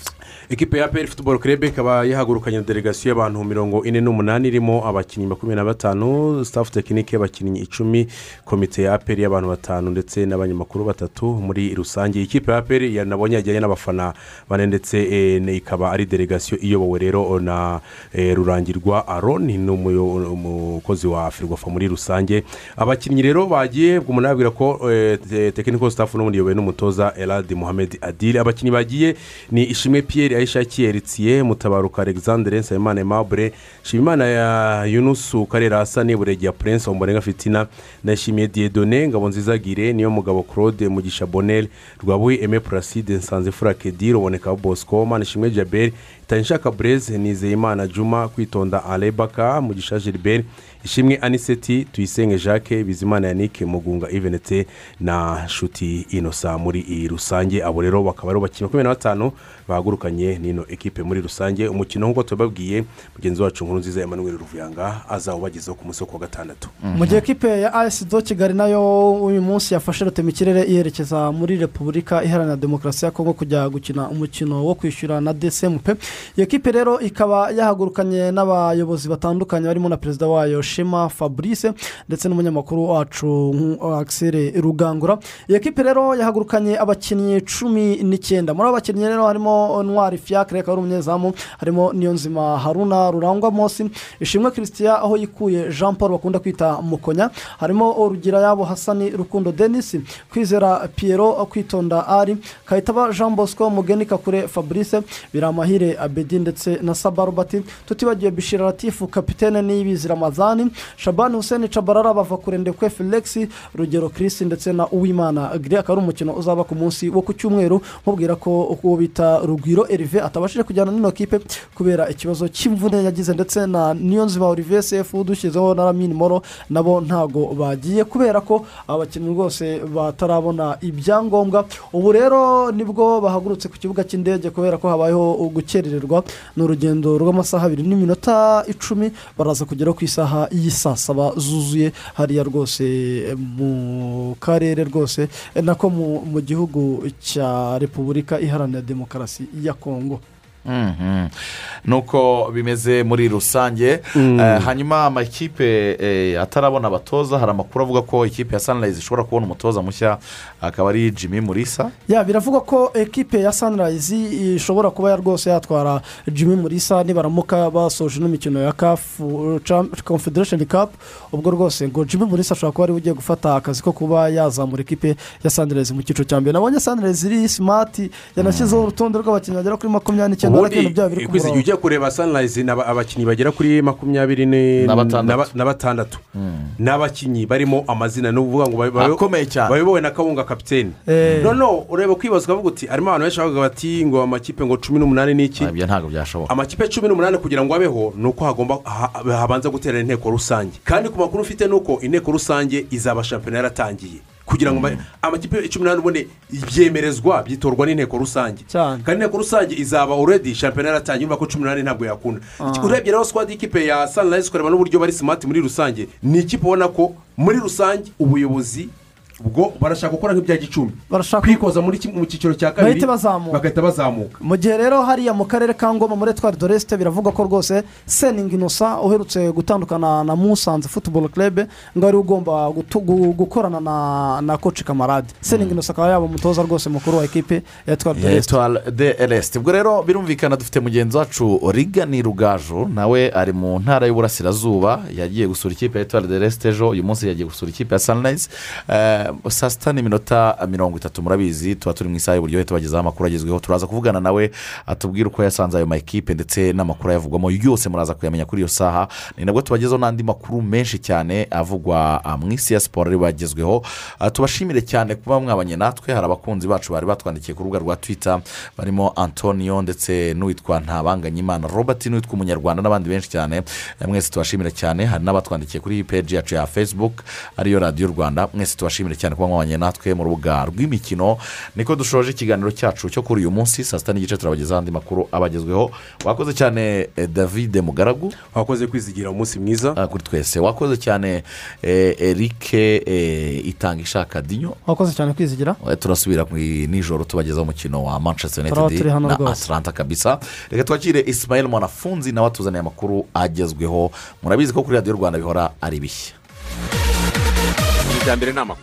ekipe ya peri futuboro kerebe ikaba yahagurukanye delegasiyo y'abantu mirongo ine n'umunani irimo abakinnyi makumyabiri na batanu sitafu tekinike y'abakinnyi icumi komite ya aperi y'abantu batanu ndetse n'abanyamakuru batatu muri rusange. Ikipe ya aperi yanabonye yajyanye n'abafana bane ndetse eh, ikaba ari delegasiyo iyobowe rero na eh, rurangirwa aroni ni umukozi wa firwafa muri rusange. Abakinnyi rero bagiye umuntu yabwira ko eh, te- tekiniko sitafu n'ubundi iyobowe n'umutoza eladi muhammed adire abakinnyi bagiye ni ishimwe piyeri ayishakiye ritiye mutabaruka alexandre nsabimana aimable nshimimana ya yunusu karera hasani buregeya prince omborenga fitina ndayishimiye diedone ngabonziza gire niyo mugabo claude mugisha bonel rwabuye eme placide nsanze furake ruboneka bosco manishimwe jaberi itanishaka bureze nizeyimana juma kwitonda arebaka mugisha gilbert ishimwe aniseti tuyisenge jacques bizimana yannick mugunga ivenetse na nshuti inosa. Muri iyi rusange abo rero bakaba ari abakinnyi makumyabiri na batanu bahagurukanye n'ino ekipe. Muri rusange umukino nk'uko tubabwiye mugenzi wacu nkuru nziza emmanuel ruvuyanga azawubagezeho ku munsi wo kuwa gatandatu. Mu gihe kipe ya as do kigali na yo uyu munsi yafashe rutema ikirere yerekeza muri repubulika iharanira demokarasi ya kongo kujya gukina umukino wo kwishyura na dcmp iyo kipe rero ikaba yahagurukanye n'abayobozi batandukanye barimo na perezida wayo shema fabrice ndetse n'umunyamakuru wacu akisere rugangura. Iyo kipe rero yahagurukanye abakinnyi cumi n'icyenda. Muri abo bakinnyi rero harimo ntwari fiacre akaba ari umunyezamu harimo niyonzima haruna rurangwa mosi ishimwe christian aho yikuye jean paul bakunda kwita mukonya. Harimo urugira yabo hasani rukundo denis kwizera piyero kwitonda ari kayitaba jean bosco mugeni kakure fabrice biramahire abedi ndetse na sabarubati tutibagiwe bishira latifu kapitene n'iyibizi ramazani shabani hussein cabarara bava kure ndekwe felix rugero kirisi ndetse na uwimana agiri akaba ari umukino uzaba ku munsi wo ku cyumweru mubwira ko uwo bita rugwiro erive atabashije kujyana n'ino kipe kubera ikibazo cy'imvune yagize ndetse na niyonzima olivier sefu dushyizeho na ramini moro nabo ntago bagiye kubera ko abakinnyi rwose batarabona ibyangombwa. Ubu rero ni bwo bahagurutse ku kibuga cy'indege kubera ko habayeho gukerererwa ni urugendo rw'amasaha abiri n'iminota icumi baraza kugera ku isaha y'i saa saba zuzuye hariya rwose mu karere rwose nako mu- gihugu cya repubulika iharanira demokarasi ya kongo. Nuko bimeze muri rusange Mm. Eh, hanyuma amakipe eh, atarabona abatoza hari amakuru avuga ko ikipe ya sanirayizi ishobora kubona umutoza mushya akaba ari jimmy murisa ya biravugwa ko ekipe ya sanirayizi ishobora kuba ya rwose yatwara jimmy murisa nibaramuka basoje n'imikino ya kafu confederation cup. Ubwo rwose ngo jimmy murisa ashobora kuba ari we ugiye gufata akazi ko kuba yazamura ekipe ya sanirayizi mu cyiciro cya mbere. Nabonye sanirayizi iri simati yanashyizeho urutonde rw'abakinnyi bagera kuri makumyabiri n'icyenda ku ikwizi murongo ugiye kureba sanirayizi ni aba- abakinnyi bagera kuri makumyabiri ni- Na batandatu. na batandatu n'abakinnyi barimo amazina ni ukuvuga ngo bayobowe na kawunga kapitene Eh. noneho ureba kwibaza ukavuga uti harimo abantu benshi bavuga bati ngo amakipe ngo cumi n'umunani ni iki? Ibyo ntabwo byashoboka. Amakipe cumi n'umunani kugira ngo abeho ni uko hagomba ha- habanza guterana inteko rusange. Kandi ku makuru ufite ni uko inteko rusange izaba shampiyona yaratangiye. Kugira ngo ama- amakipe cumi n'umunani ubundi byemerezwa byitorwa n'inteko rusange. Kandi inteko rusange izaba uredi shampiyona yaratangiye urumva ko cumi n'umunani ntabwo yakunda. Ah. urebye rero sikwadi y'ikipe ya sanirayizi ukareba n'uburyo bari simati muri rusange. Ni ikipe ubona ko muri rusange ubuyobozi bwo barashaka gukora nk'ibya gicumbi kwikoza mu cyiciro cya kabiri bagahita bazamuka. Mu gihe rero hariya mu karere ka ngoma muri etwari doresite biravugwa ko rwose seningi inosa uherutse gutandukana na musanze futuboro kerebe ngo ari ugomba gukorana na na koci kamarade seningi inosa akaba yaba umutoza rwose mukuru wa ekipe ya etwari doresite ubwo rero birumvikana dufite mugenzi wacu rigani rugaju nawe ari mu ntara y'uburasirazuba yagiye gusura ikipe ya etwari de eresite ejo uyu munsi yagiye gusura ikipe ya sanirayizi saa sita n'iminota mirongo itatu murabizi tuba turi mu isaha y'uburyohe tubagezaho amakuru agezweho turaza kuvugana nawe atubwira uko yasanze ayo makipe ndetse n'amakuru ayavugwamo yose muraza kuyamenya kuri iyo saha. Ni nabwo tubagezaho n'andi makuru menshi cyane avugwa ah, mu isi ya siporo ari bagezweho. Tubashimire cyane kuba mwabanye natwe. Hari abakunzi bacu bari batwandikiye ku rubuga rwa twita barimo antonio ndetse n'uwitwa ntabanganyimana robert n'uwitwa umunyarwanda n'abandi benshi cyane. Eh, mwese tubashimire cyane. Hari n'abatwandikiye kuri peji yacu ya facebook ariyo radiyo rwanda. Mwese tubashimire cyane kuba mwabanye natwe mu rubuga rw'imikino. Niko dushoje ikiganiro cyacu cyo kuri uyu munsi. Saa sita n'igice turabagezaho andi makuru abagezweho. Wakoze cyane eh, david mugaragu? Wakoze kwizigira umunsi mwiza. Kuri twese. Wakoze cyane eh, eric eh, itanga ishaka dinyo? Wakoze cyane kwizigira? Turasubira ku nijoro tubagezaho umukino wa manchester united na atlanta kabisa. Reka twakire ismail mwanafunzi nawe atuzaniye amakuru agezweho. Murabizi ko kuri radiyo rwanda bihora ari bishya. Iterambere ni amakuru